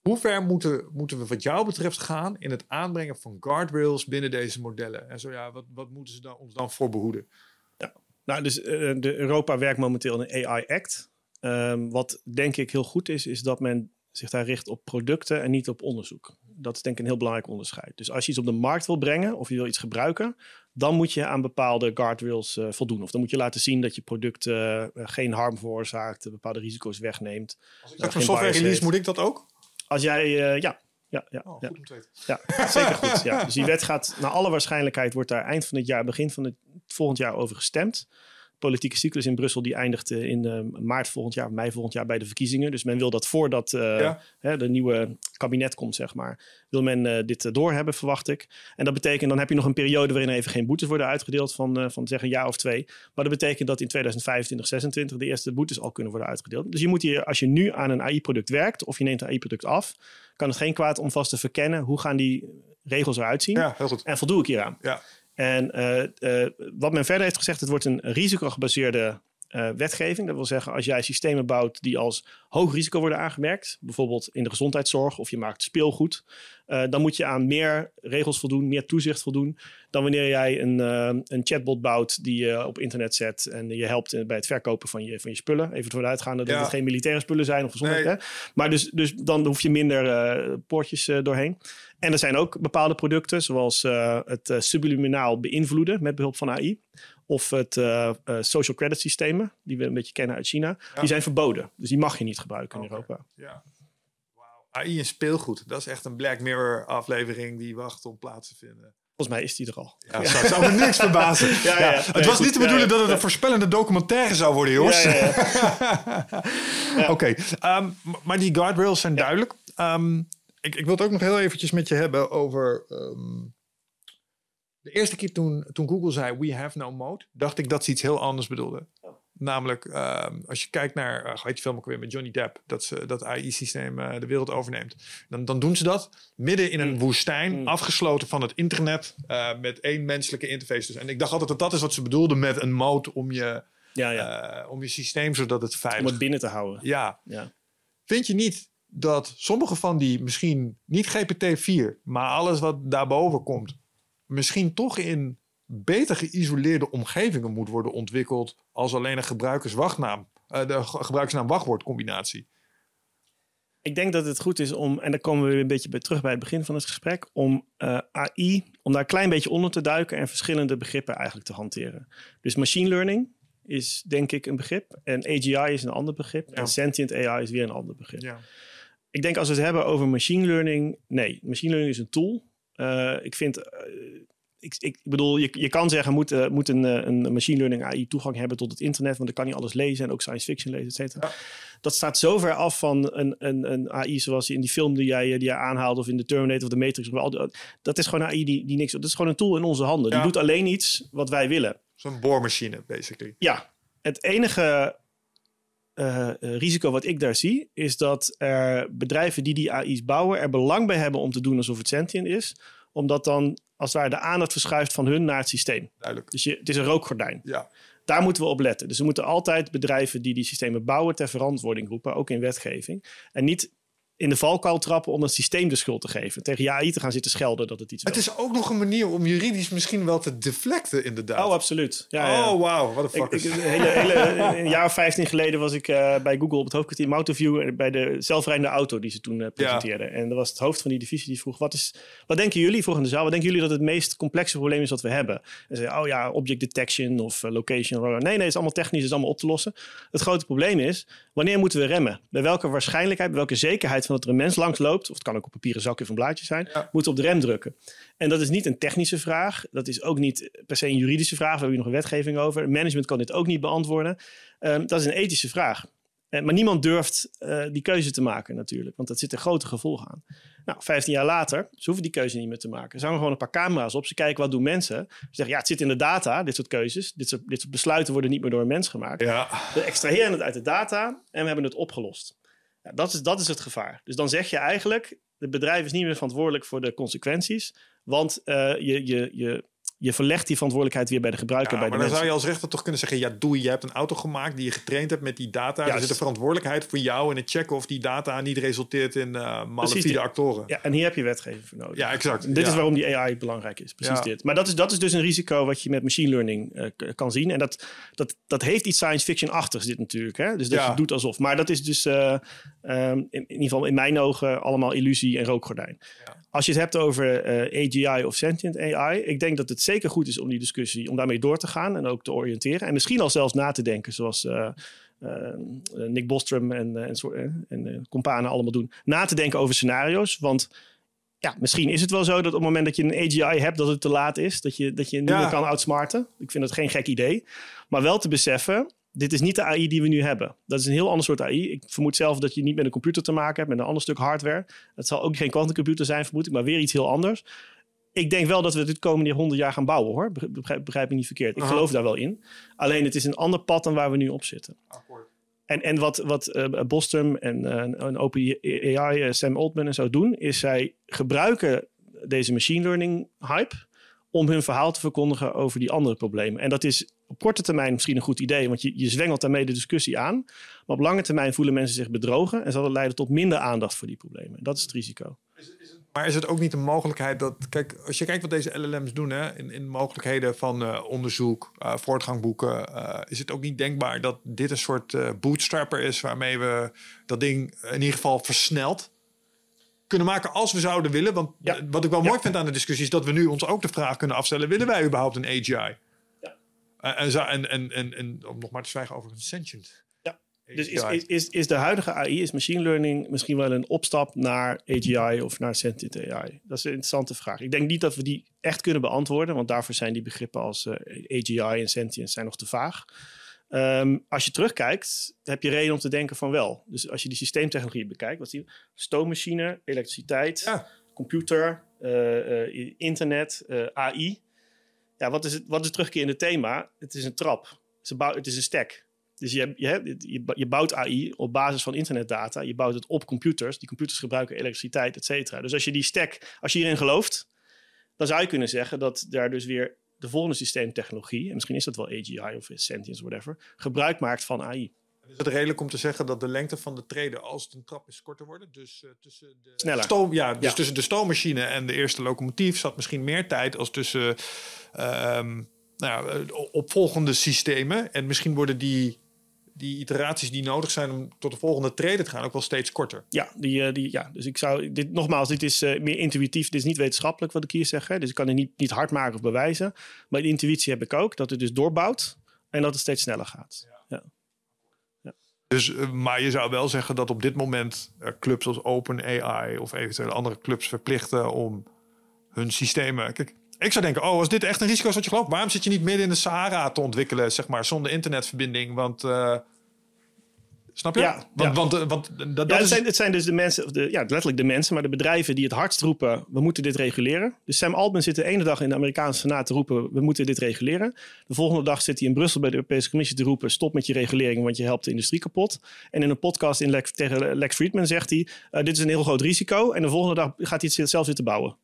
Hoe ver moeten, moeten we wat jou betreft gaan in het aanbrengen van guardrails binnen deze modellen? En zo ja, wat, wat moeten ze dan, ons dan voor behoeden? Ja. Nou, dus uh, de Europa werkt momenteel in een AI Act. Um, wat denk ik heel goed is, is dat men zich daar richt op producten en niet op onderzoek. Dat is denk ik een heel belangrijk onderscheid. Dus als je iets op de markt wil brengen of je wil iets gebruiken, dan moet je aan bepaalde guardrails uh, voldoen. Of dan moet je laten zien dat je product uh, geen harm veroorzaakt, bepaalde risico's wegneemt. Als ik een software release, moet ik dat ook? Als jij, uh, ja, ja, ja, oh, ja. Goed ja, zeker goed. Ja. Dus die wet gaat, naar alle waarschijnlijkheid, wordt daar eind van het jaar, begin van het volgend jaar over gestemd politieke cyclus in Brussel die eindigt in uh, maart volgend jaar, mei volgend jaar bij de verkiezingen. Dus men wil dat voordat uh, ja. hè, de nieuwe kabinet komt, zeg maar, wil men uh, dit doorhebben, verwacht ik. En dat betekent, dan heb je nog een periode waarin even geen boetes worden uitgedeeld van, van zeg een jaar of twee. Maar dat betekent dat in 2025, 26 de eerste boetes al kunnen worden uitgedeeld. Dus je moet hier, als je nu aan een AI-product werkt of je neemt een AI-product af, kan het geen kwaad om vast te verkennen hoe gaan die regels eruit zien. Ja, heel goed. En voldoe ik hieraan. Ja. En uh, uh, wat men verder heeft gezegd, het wordt een risicogebaseerde uh, wetgeving. Dat wil zeggen, als jij systemen bouwt die als hoog risico worden aangemerkt, bijvoorbeeld in de gezondheidszorg of je maakt speelgoed, dan moet je aan meer regels voldoen, meer toezicht voldoen, dan wanneer jij een, een chatbot bouwt die je op internet zet en je helpt bij het verkopen van je, van je spullen. Even ervoor uitgaande dat ja. het geen militaire spullen zijn of gezondheid. Nee. Hè? Maar dus, dus dan hoef je minder poortjes doorheen. En er zijn ook bepaalde producten, zoals het subliminaal beïnvloeden met behulp van AI. Of het uh, social credit systemen, die we een beetje kennen uit China. Ja. Die zijn verboden. Dus die mag je niet gebruiken okay. in Europa. Ja. Wow. AI en speelgoed. Dat is echt een Black Mirror aflevering die wacht om plaats te vinden. Volgens mij is die er al. Ja, ja. zou me niks verbazen. Ja, ja, het was niet de bedoeling dat het een voorspellende documentaire zou worden, jongens. Oké, okay. um, maar die guardrails zijn duidelijk. Um, ik, ik wil het ook nog heel eventjes met je hebben over... Um, de eerste keer toen, toen Google zei, we have no mode, dacht ik dat ze iets heel anders bedoelden. Oh. Namelijk, um, als je kijkt naar, uh, heet je film ook weer met Johnny Depp, dat, ze, dat AI-systeem uh, de wereld overneemt. Dan, dan doen ze dat midden in een mm. woestijn, mm. afgesloten van het internet, uh, met één menselijke interface. Dus. En ik dacht altijd dat dat is wat ze bedoelden met een mode om je, ja, ja. om je systeem, zodat het veilig... Om het binnen te houden. Ja. ja. Vind je niet dat sommige van die misschien niet GPT-4, maar alles wat daarboven komt, misschien toch in beter geïsoleerde omgevingen moet worden ontwikkeld als alleen een gebruikerswachtnaam, uh, de gebruikersnaam-wachtwoord combinatie. Ik denk dat het goed is om, en daar komen we weer een beetje bij terug bij het begin van het gesprek, om uh, AI, om daar een klein beetje onder te duiken en verschillende begrippen eigenlijk te hanteren. Dus machine learning is denk ik een begrip en AGI is een ander begrip en sentient AI is weer een ander begrip. Ja. Ik denk als we het hebben over machine learning, nee, machine learning is een tool. Uh, ik vind ik, ik, bedoel, je, je kan zeggen, moet, uh, moet een, een machine learning AI toegang hebben tot het internet, want dan kan hij alles lezen en ook science fiction lezen, et cetera. Dat staat zo ver af van een, een, een AI zoals in die film die jij, die jij aanhaalt, of in de Terminator of de Matrix. Dat is gewoon een AI die, die niks. Dat is gewoon een tool in onze handen. Die doet alleen iets wat wij willen. Zo'n boormachine, basically. Ja, het enige uh, risico wat ik daar zie, is dat er bedrijven die die AI's bouwen er belang bij hebben om te doen alsof het sentient is omdat dan als het ware de aandacht verschuift van hun naar het systeem. Duidelijk. Dus je, het is een rookgordijn. Ja. Daar moeten we op letten. Dus we moeten altijd bedrijven die die systemen bouwen ter verantwoording roepen, ook in wetgeving. En niet in de valkuil trappen om het systeem de schuld te geven. Tegen AI te gaan zitten schelden dat het iets Het is ook nog een manier om juridisch misschien wel te deflecten, inderdaad. Oh, absoluut. Ja, oh, wauw. Wat een fuck. Ik, hele, hele, een jaar of vijftien geleden was ik uh, bij Google op het hoofdkwartier Motorview... bij de zelfrijdende auto die ze toen uh, presenteerden. En dat was het hoofd van die divisie die vroeg... wat, is, wat denken jullie, vroeg in de zaal... wat denken jullie dat het meest complexe probleem is wat we hebben? En ze oh ja, object detection of uh, location. Nee, nee, het is allemaal technisch, het is allemaal op te lossen. Het grote probleem is, wanneer moeten we remmen? Bij welke waarschijnlijkheid, bij welke zekerheid van dat er een mens langs loopt of het kan ook op papieren zakje of een blaadje zijn, ja. moet op de rem drukken. En dat is niet een technische vraag. Dat is ook niet per se een juridische vraag. We hebben hier nog een wetgeving over. Management kan dit ook niet beantwoorden. Um, dat is een ethische vraag. Uh, maar niemand durft uh, die keuze te maken natuurlijk, want dat zit er grote gevolgen aan. Nou, 15 jaar later, ze hoeven die keuze niet meer te maken. Ze hangen gewoon een paar camera's op. Ze kijken wat doen mensen. Ze zeggen, ja, het zit in de data, dit soort keuzes. Dit soort, dit soort besluiten worden niet meer door een mens gemaakt. Ja. We extraheren het uit de data en we hebben het opgelost. Dat, is, dat is het gevaar. Dus dan zeg je eigenlijk, het bedrijf is niet meer verantwoordelijk voor de consequenties. Want uh, je, je, je, je verlegt die verantwoordelijkheid weer bij de gebruiker. Ja, bij de maar dan mensen. zou je als rechter toch kunnen zeggen: ja, doe je hebt een auto gemaakt die je getraind hebt met die data. Er zit de verantwoordelijkheid voor jou in het checken of die data niet resulteert in uh, malafide actoren. Ja, en hier heb je wetgeving voor nodig. Ja, exact. En dit ja. is waarom die AI belangrijk is. Precies dit. Maar dat is, dat is dus een risico wat je met machine learning uh, kan zien. En dat, dat, dat heeft iets science fiction-achtigs, dit natuurlijk. Hè? Dus dat je doet alsof. Maar dat is dus uh, um, in, in, ieder geval in mijn ogen allemaal illusie en rookgordijn. Als je het hebt over AGI of sentient AI, ik denk dat het zeker goed is om die discussie, om daarmee door te gaan en ook te oriënteren. En misschien al zelfs na te denken, zoals uh, uh, Nick Bostrom en, en, en companen allemaal doen. Na te denken over scenario's. Want ja, misschien is het wel zo dat op het moment dat je een AGI hebt, dat het te laat is. Dat je, dat je niet ja. meer kan outsmarten. Ik vind dat geen gek idee. Maar wel te beseffen, dit is niet de AI die we nu hebben. Dat is een heel ander soort AI. Ik vermoed zelf dat je niet met een computer te maken hebt, met een ander stuk hardware. Het zal ook geen quantumcomputer zijn, vermoed ik, maar weer iets heel anders ik denk wel dat we dit komende honderd jaar gaan bouwen hoor. Begrijp, begrijp me niet verkeerd. Ik Aha. geloof daar wel in. Alleen het is een ander pad dan waar we nu op zitten. Akkoord. En, en wat, wat uh, Bostrom en, uh, en OpenAI, uh, Sam Altman en zo doen, is zij gebruiken deze machine learning hype om hun verhaal te verkondigen over die andere problemen. En dat is op korte termijn misschien een goed idee, want je, je zwengelt daarmee de discussie aan. Maar op lange termijn voelen mensen zich bedrogen en zal dat leiden tot minder aandacht voor die problemen. Dat is het risico. Is, is het, maar is het ook niet een mogelijkheid dat, kijk, als je kijkt wat deze LLM's doen hè, in, in mogelijkheden van uh, onderzoek, uh, voortgang boeken, uh, is het ook niet denkbaar dat dit een soort bootstrapper is waarmee we dat ding in ieder geval versneld kunnen maken als we zouden willen. Want ja. wat ik wel ja. mooi vind aan de discussie is dat we nu ons ook de vraag kunnen afstellen: willen wij überhaupt een AGI? Ja. En, en, en, en, en om nog maar te zwijgen over een sentient. Ja. Dus is, is, is, is de huidige AI, is machine learning misschien wel een opstap naar AGI of naar sentient AI? Dat is een interessante vraag. Ik denk niet dat we die echt kunnen beantwoorden, want daarvoor zijn die begrippen als uh, AGI en sentient zijn nog te vaag. Um, als je terugkijkt, heb je reden om te denken van wel. Dus als je die systeemtechnologie bekijkt, wat die stoommachine, elektriciteit, ja. computer, uh, uh, internet, uh, AI. Ja, wat is het, wat is het thema? Het is een trap. Het is een stack. Dus je, je, je, je bouwt AI op basis van internetdata. Je bouwt het op computers. Die computers gebruiken elektriciteit, et cetera. Dus als je die stack, als je hierin gelooft, dan zou je kunnen zeggen dat daar dus weer de volgende systeemtechnologie, en misschien is dat wel AGI of Sentience, whatever, gebruik maakt van AI. Is het redelijk om te zeggen dat de lengte van de treden als het een trap is korter worden? Dus uh, tussen de Sneller. stoom, ja, dus Ja. tussen de stoommachine en de eerste locomotief zat misschien meer tijd als tussen ehm, nou ja, eh, opvolgende systemen. En misschien worden die, die iteraties die nodig zijn om tot de volgende trede te gaan ook wel steeds korter. Ja, die, eh, die, ja, dus ik zou dit nogmaals, dit is eh, meer intuïtief. Dit is niet wetenschappelijk wat ik hier zeg. Hè? Dus ik kan het niet, niet hard maken of bewijzen. Maar die intuïtie heb ik ook, dat het dus doorbouwt en dat het steeds sneller gaat. Ja. Dus, eh, maar je zou wel zeggen dat op dit moment eh, clubs als OpenAI of eventueel andere clubs verplichten om hun systemen. Ik zou denken, oh, als dit echt een risico is wat je gelooft, waarom zit je niet midden in de Sahara te ontwikkelen, zeg maar, zonder internetverbinding? Want uh, snap je? Ja, want, ja. want, uh, want dat, Ja, het is zijn, het zijn dus de mensen, of de, ja, letterlijk de mensen, maar de bedrijven die het hardst roepen: we moeten dit reguleren. Dus Sam Altman zit de ene dag in de Amerikaanse Senaat te roepen: we moeten dit reguleren. De volgende dag zit hij in Brussel bij de Europese Commissie te roepen: stop met je regulering, want je helpt de industrie kapot. En in een podcast in Lex, tegen Lex Friedman zegt hij: uh, dit is een heel groot risico. En de volgende dag gaat hij het zelf zitten bouwen.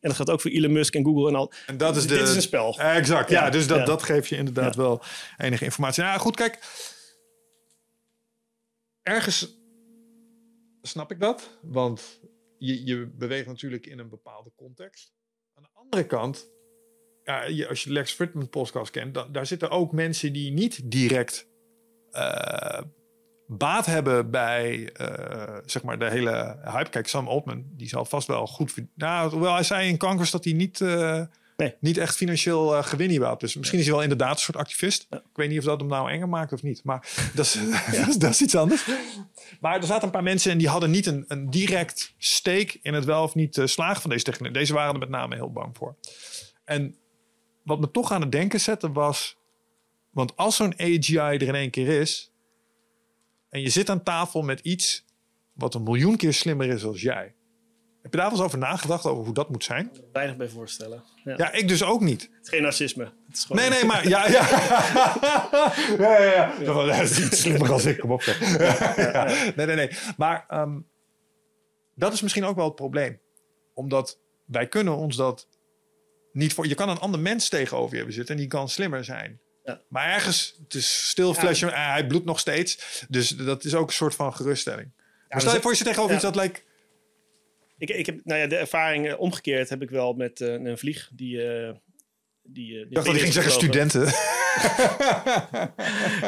En dat gaat ook voor Elon Musk en Google en al. En dat is dit de, is een spel. Exact, ja. Ja, dus dat, ja. dat geeft je inderdaad Ja. wel enige informatie. Nou goed, kijk. Ergens snap ik dat. Want je, je beweegt natuurlijk in een bepaalde context. Aan de andere kant, ja, je, als je Lex Fridman podcast kent, da- daar zitten ook mensen die niet direct eh, baat hebben bij eh, zeg maar de hele hype. Kijk, Sam Altman, die zal vast wel goed... Nou, hoewel hij zei in Kankers dat hij niet, eh, Nee. niet echt financieel eh, gewin hier had. Dus misschien is hij wel inderdaad een soort activist. Ja. Ik weet niet of dat hem nou enger maakt of niet. Maar dat is, dat is, dat is iets anders. Maar er zaten een paar mensen en die hadden niet een, een direct steek in het wel of niet eh, slagen van deze techniek. Deze waren er met name heel bang voor. En wat me toch aan het denken zette was... Want als zo'n AGI er in één keer is... en je zit aan tafel met iets wat een miljoen keer slimmer is als jij... Heb je daar wel eens over nagedacht, over hoe dat moet zijn? Weinig bij voorstellen. Ja. Ja, ik dus ook niet. Het is geen narcisme. Het is gewoon Nee, nee, maar ja, ja. ja, ja, ja. Dat is iets slimmer als ik, kom op. Nee, nee, nee. Maar ehm, dat is misschien ook wel het probleem. Omdat wij kunnen ons dat niet voor... Je kan een ander mens tegenover je hebben zitten en die kan slimmer zijn. Ja. Maar ergens, het is stil flesje, eh, hij bloedt nog steeds. Dus dat is ook een soort van geruststelling. maar stel je we voor je zit tegenover iets dat lijkt... Ik, ik heb, nou ja, de ervaring eh, omgekeerd heb ik wel met eh, een vlieg die. eh die, eh, Ik dacht dat ging zeggen studenten.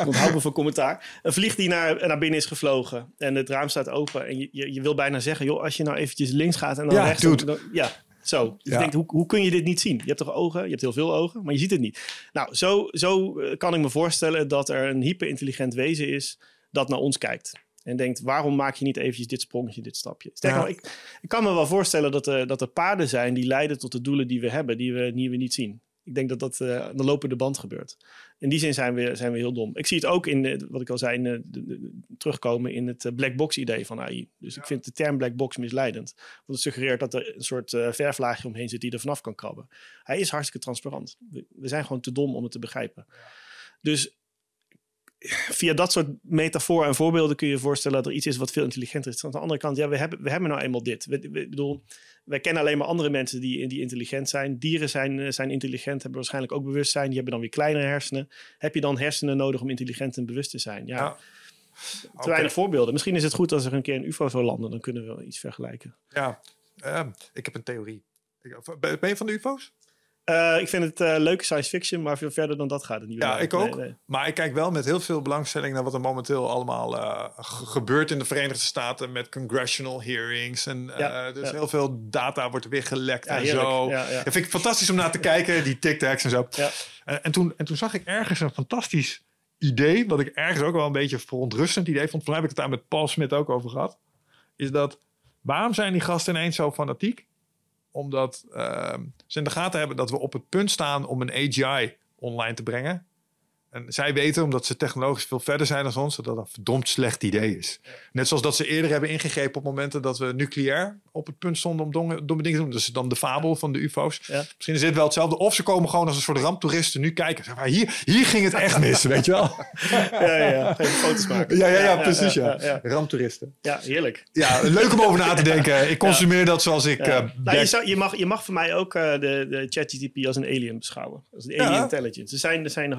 Ik onthoud me van commentaar. Een vlieg die naar, naar binnen is gevlogen en het raam staat open. En je, je, je wil bijna zeggen, joh, als je nou eventjes links gaat en dan Ja, rechts. Dan, dan- ja, zo. Dus Ja. je denkt, hoe, hoe kun je dit niet zien? Je hebt toch ogen? Je hebt heel veel ogen, maar je ziet het niet. Nou, zo, zo kan ik me voorstellen dat er een hyperintelligent wezen is dat naar ons kijkt. En denkt, waarom maak je niet eventjes dit sprongetje, dit stapje? Sterker Ja. nog, ik, ik kan me wel voorstellen dat er, dat er paden zijn die leiden tot de doelen die we hebben, die we, die we niet zien. Ik denk dat dat eh, aan de lopende band gebeurt. In die zin zijn we, zijn we heel dom. Ik zie het ook in, de, wat ik al zei, in de, de- de- terugkomen in het eh, black box idee van AI. Dus ik vind de term black box misleidend. Want het suggereert dat er een soort eh, verflaagje omheen zit die er vanaf kan krabben. Hij is hartstikke transparant. We, we zijn gewoon te dom om het te begrijpen. Dus via dat soort metaforen en voorbeelden kun je je voorstellen dat er iets is wat veel intelligenter is. Aan de andere kant, ja, we hebben, we hebben nou eenmaal dit. We, bedoel, wij kennen alleen maar andere mensen die, die intelligent zijn. Dieren zijn, eh, zijn intelligent, hebben waarschijnlijk ook bewustzijn. Die hebben dan weer kleinere hersenen. Heb je dan hersenen nodig om intelligent en bewust te zijn? Ja, Ja. te weinig voorbeelden. Misschien is het goed als er een keer een UFO zou landen. Dan kunnen we iets vergelijken. Ja, ehm, ik heb een theorie. Ben je van de UFO's? Eh, ik vind het eh, leuke science fiction, maar veel verder dan dat gaat het niet. Ja, ik ook. Nee, nee. Maar ik kijk wel met heel veel belangstelling naar wat er momenteel allemaal eh, ge- gebeurt in de Verenigde Staten met congressional hearings. En Ja, dus ja. heel veel data wordt er weer gelekt Ja, en heerlijk. zo. Dat vind ik fantastisch om naar te kijken, die tic-tacs en zo. Ja. En, en, toen, en toen zag ik ergens een fantastisch idee, wat ik ergens ook wel een beetje verontrustend idee vond. Mij heb ik het daar met Paul Smit ook over gehad. Is dat, waarom zijn die gasten ineens zo fanatiek? Omdat ehm, ze in de gaten hebben dat we op het punt staan om een AGI online te brengen. En zij weten, omdat ze technologisch veel verder zijn dan ons, dat dat een verdomd slecht idee is. Net zoals dat ze eerder hebben ingegrepen op momenten dat we nucleair op het punt stonden om domme, domme dingen te doen. Dus dan de fabel van de UFO's. Ja. Misschien is dit wel hetzelfde. Of ze komen gewoon als een soort ramptoeristen nu kijken. Zeg maar, hier, hier ging het echt mis, weet je wel? Ja, ja, foto's maken. Ja, ja, ja, precies. Ja, Ja, ja. Ramptoeristen. Ja, heerlijk. Ja, leuk om over na te denken. Ik consumeer dat zoals ik. Ja. Nou, Black- je, zou, je, mag, je mag voor mij ook eh, de, de ChatGPT als een alien beschouwen. Als een alien intelligence. Er zijn, er zijn eh,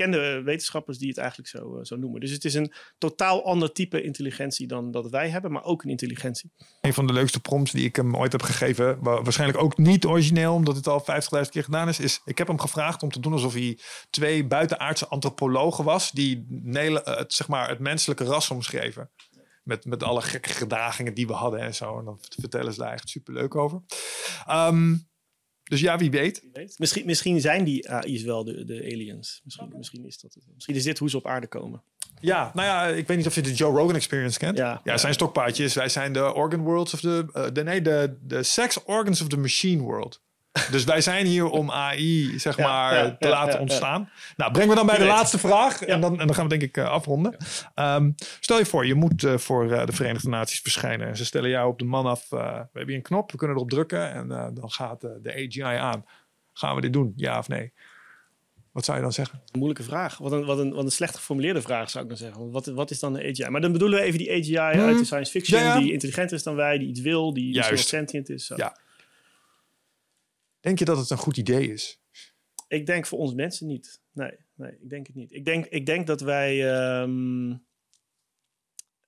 erkende wetenschappers die het eigenlijk zo, eh, zo noemen. Dus het is een totaal ander type intelligentie dan dat wij hebben, maar ook een intelligentie. Een van de leukste prompts die ik hem ooit heb gegeven, wa- waarschijnlijk ook niet origineel, omdat het al 50.000 keer gedaan is, is ik heb hem gevraagd om te doen alsof hij twee buitenaardse antropologen was, die eh, het, zeg maar, het menselijke ras omschreven. Met, met alle gekke gedragingen die we hadden en zo. En dan vertellen ze daar echt superleuk over. Ehm, dus ja, wie weet. Wie weet. Misschien, misschien zijn die AI's wel de, de aliens. Misschien, misschien, is dat het. Misschien is dit hoe ze op aarde komen. Ja, nou ja, ik weet niet of je de Joe Rogan Experience kent. Ja. ja zijn stokpaardjes. Wij zijn de organ worlds of de, eh, de nee, de, de sex organs of the machine world. Dus wij zijn hier om AI, zeg Ja, maar, ja, te ja, laten ontstaan. Nou, breng we dan bij de laatste vraag. En, dan, en dan gaan we denk ik eh, afronden. Ehm, stel je voor, je moet eh, voor eh, de Verenigde Naties verschijnen. En ze stellen jou op de man af. we hebben hier een knop, we kunnen erop drukken. En dan gaat de AGI aan. Gaan we dit doen, ja of nee? Wat zou je dan zeggen? Een moeilijke vraag. Wat een, wat een, wat een slecht geformuleerde vraag zou ik dan zeggen. Wat, wat is dan de AGI? Maar dan bedoelen we even die AGI uit de science fiction. Hmm. Ja, ja. Die intelligenter is dan wij, die iets wil, die sentient is. Zo. Ja. Denk je dat het een goed idee is? Ik denk voor ons mensen niet. Nee, nee ik denk het niet. Ik denk, ik denk dat wij ehm,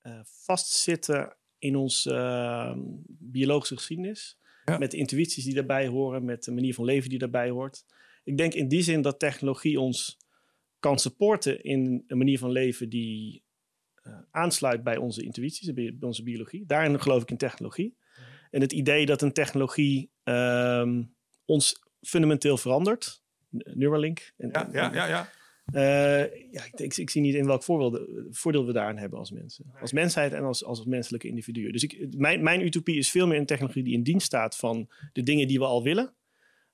eh, vastzitten in onze ehm, biologische geschiedenis. Ja. Met de intuïties die daarbij horen, met de manier van leven die daarbij hoort. Ik denk in die zin dat technologie ons kan supporten in een manier van leven die eh, aansluit bij onze intuïties, bij bij onze biologie. Daarin geloof ik in technologie. En het idee dat een technologie ehm, ons fundamenteel verandert, Neuralink. En, Ja, ja, ja. ja. eh, ja, ik, ik, ik zie niet in welk voorbeeld, voordeel we daarin hebben als mensen. Als mensheid en als, als menselijke individuen. Dus ik, mijn, mijn utopie is veel meer een technologie die in dienst staat van de dingen die we al willen.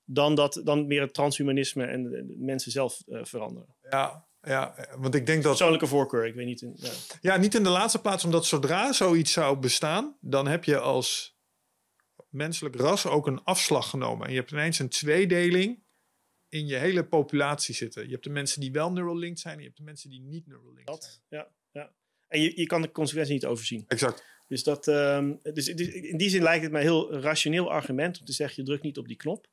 Dan, dat, dan meer het transhumanisme en de, de mensen zelf eh, veranderen. Ja, ja, want ik denk dat. Persoonlijke voorkeur, ik weet niet. in- ja. Ja, niet in de laatste plaats, omdat zodra zoiets zou bestaan, dan heb je als menselijk ras ook een afslag genomen. En je hebt ineens een tweedeling in je hele populatie zitten. Je hebt de mensen die wel Neuralink zijn en je hebt de mensen die niet Neuralink zijn. Dat, ja, ja. En je, je kan de consequenties niet overzien. Exact. Dus, dat, ehm, dus, dus in die zin lijkt het mij een heel rationeel argument om te zeggen: je drukt niet op die knop.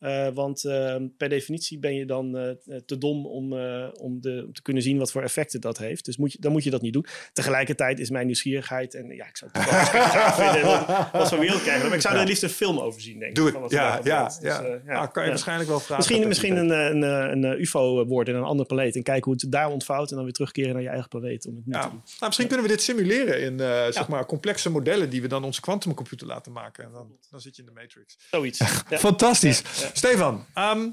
Eh, want ehm, per definitie ben je dan eh, te dom om, eh, om, de, om te kunnen zien wat voor effecten dat heeft. Dus moet je, dan moet je dat niet doen. Tegelijkertijd is mijn nieuwsgierigheid, en ja, ik zou het graag vinden wat, voor wereld krijgen. Maar ik zou er liefst een film over zien, denk ik. Doe het. Ja, ja, gebeurt. ja. Dus, eh, Ah, kan je ja. waarschijnlijk wel vragen. Misschien, misschien een, eh, een, een, een UFO worden in een andere planeet en kijken hoe het daar ontvouwt en dan weer terugkeren naar je eigen planeet om het Ja. te Nou, misschien kunnen we dit simuleren in eh, zeg maar, complexe modellen die we dan onze quantumcomputer laten maken. En dan, dan zit je in de matrix. Zoiets. Ja. Fantastisch. Stefan, ehm,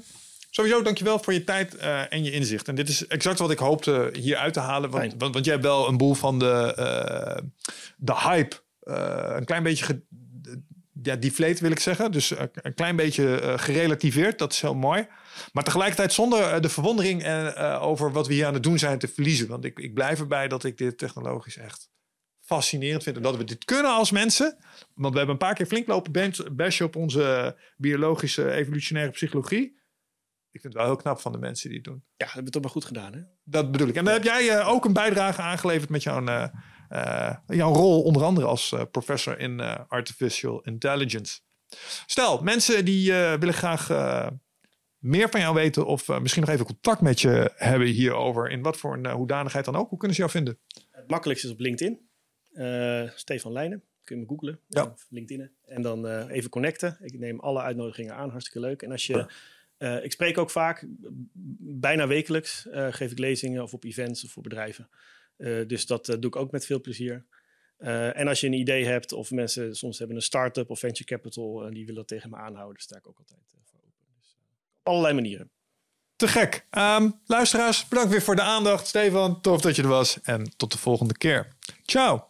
sowieso dankjewel voor je tijd eh, en je inzicht. En dit is exact wat ik hoopte hier uit te halen. Want, want, want jij hebt wel een boel van de, eh, de hype eh, een klein beetje ge, ja, deflate wil ik zeggen. Dus een klein beetje gerelativeerd. Dat is heel mooi. Maar tegelijkertijd zonder de verwondering over wat we hier aan het doen zijn te verliezen. Want ik, ik blijf erbij dat ik dit technologisch echt fascinerend vind. En dat we dit kunnen als mensen. Want we hebben een paar keer flink lopen bench- bashen op onze biologische evolutionaire psychologie. Ik vind het wel heel knap van de mensen die het doen. Ja, dat hebben we toch maar goed gedaan, hè? Dat bedoel ik. En dan heb jij eh, ook een bijdrage aangeleverd met jouw, eh, eh, jouw rol, onder andere als professor in artificial intelligence. Stel, mensen die willen graag meer van jou weten of misschien nog even contact met je hebben hierover. In wat voor een hoedanigheid dan ook. Hoe kunnen ze jou vinden? Het makkelijkste is op LinkedIn. Eh, Stefan Leijnen. Kun je me googlen. Ja. Of LinkedIn. En dan eh, even connecten. Ik neem alle uitnodigingen aan. Hartstikke leuk. En als je... eh, ik spreek ook vaak, bijna wekelijks, eh, geef ik lezingen of op events of voor bedrijven. Eh, dus dat eh, doe ik ook met veel plezier. Eh, en als je een idee hebt of mensen soms hebben een start-up of venture capital en die willen dat tegen me aanhouden, sta ik ook altijd eh, voor open. Dus, eh, op allerlei manieren. Te gek. Ehm, luisteraars, bedankt weer voor de aandacht. Stefan, tof dat je er was. En tot de volgende keer. Ciao.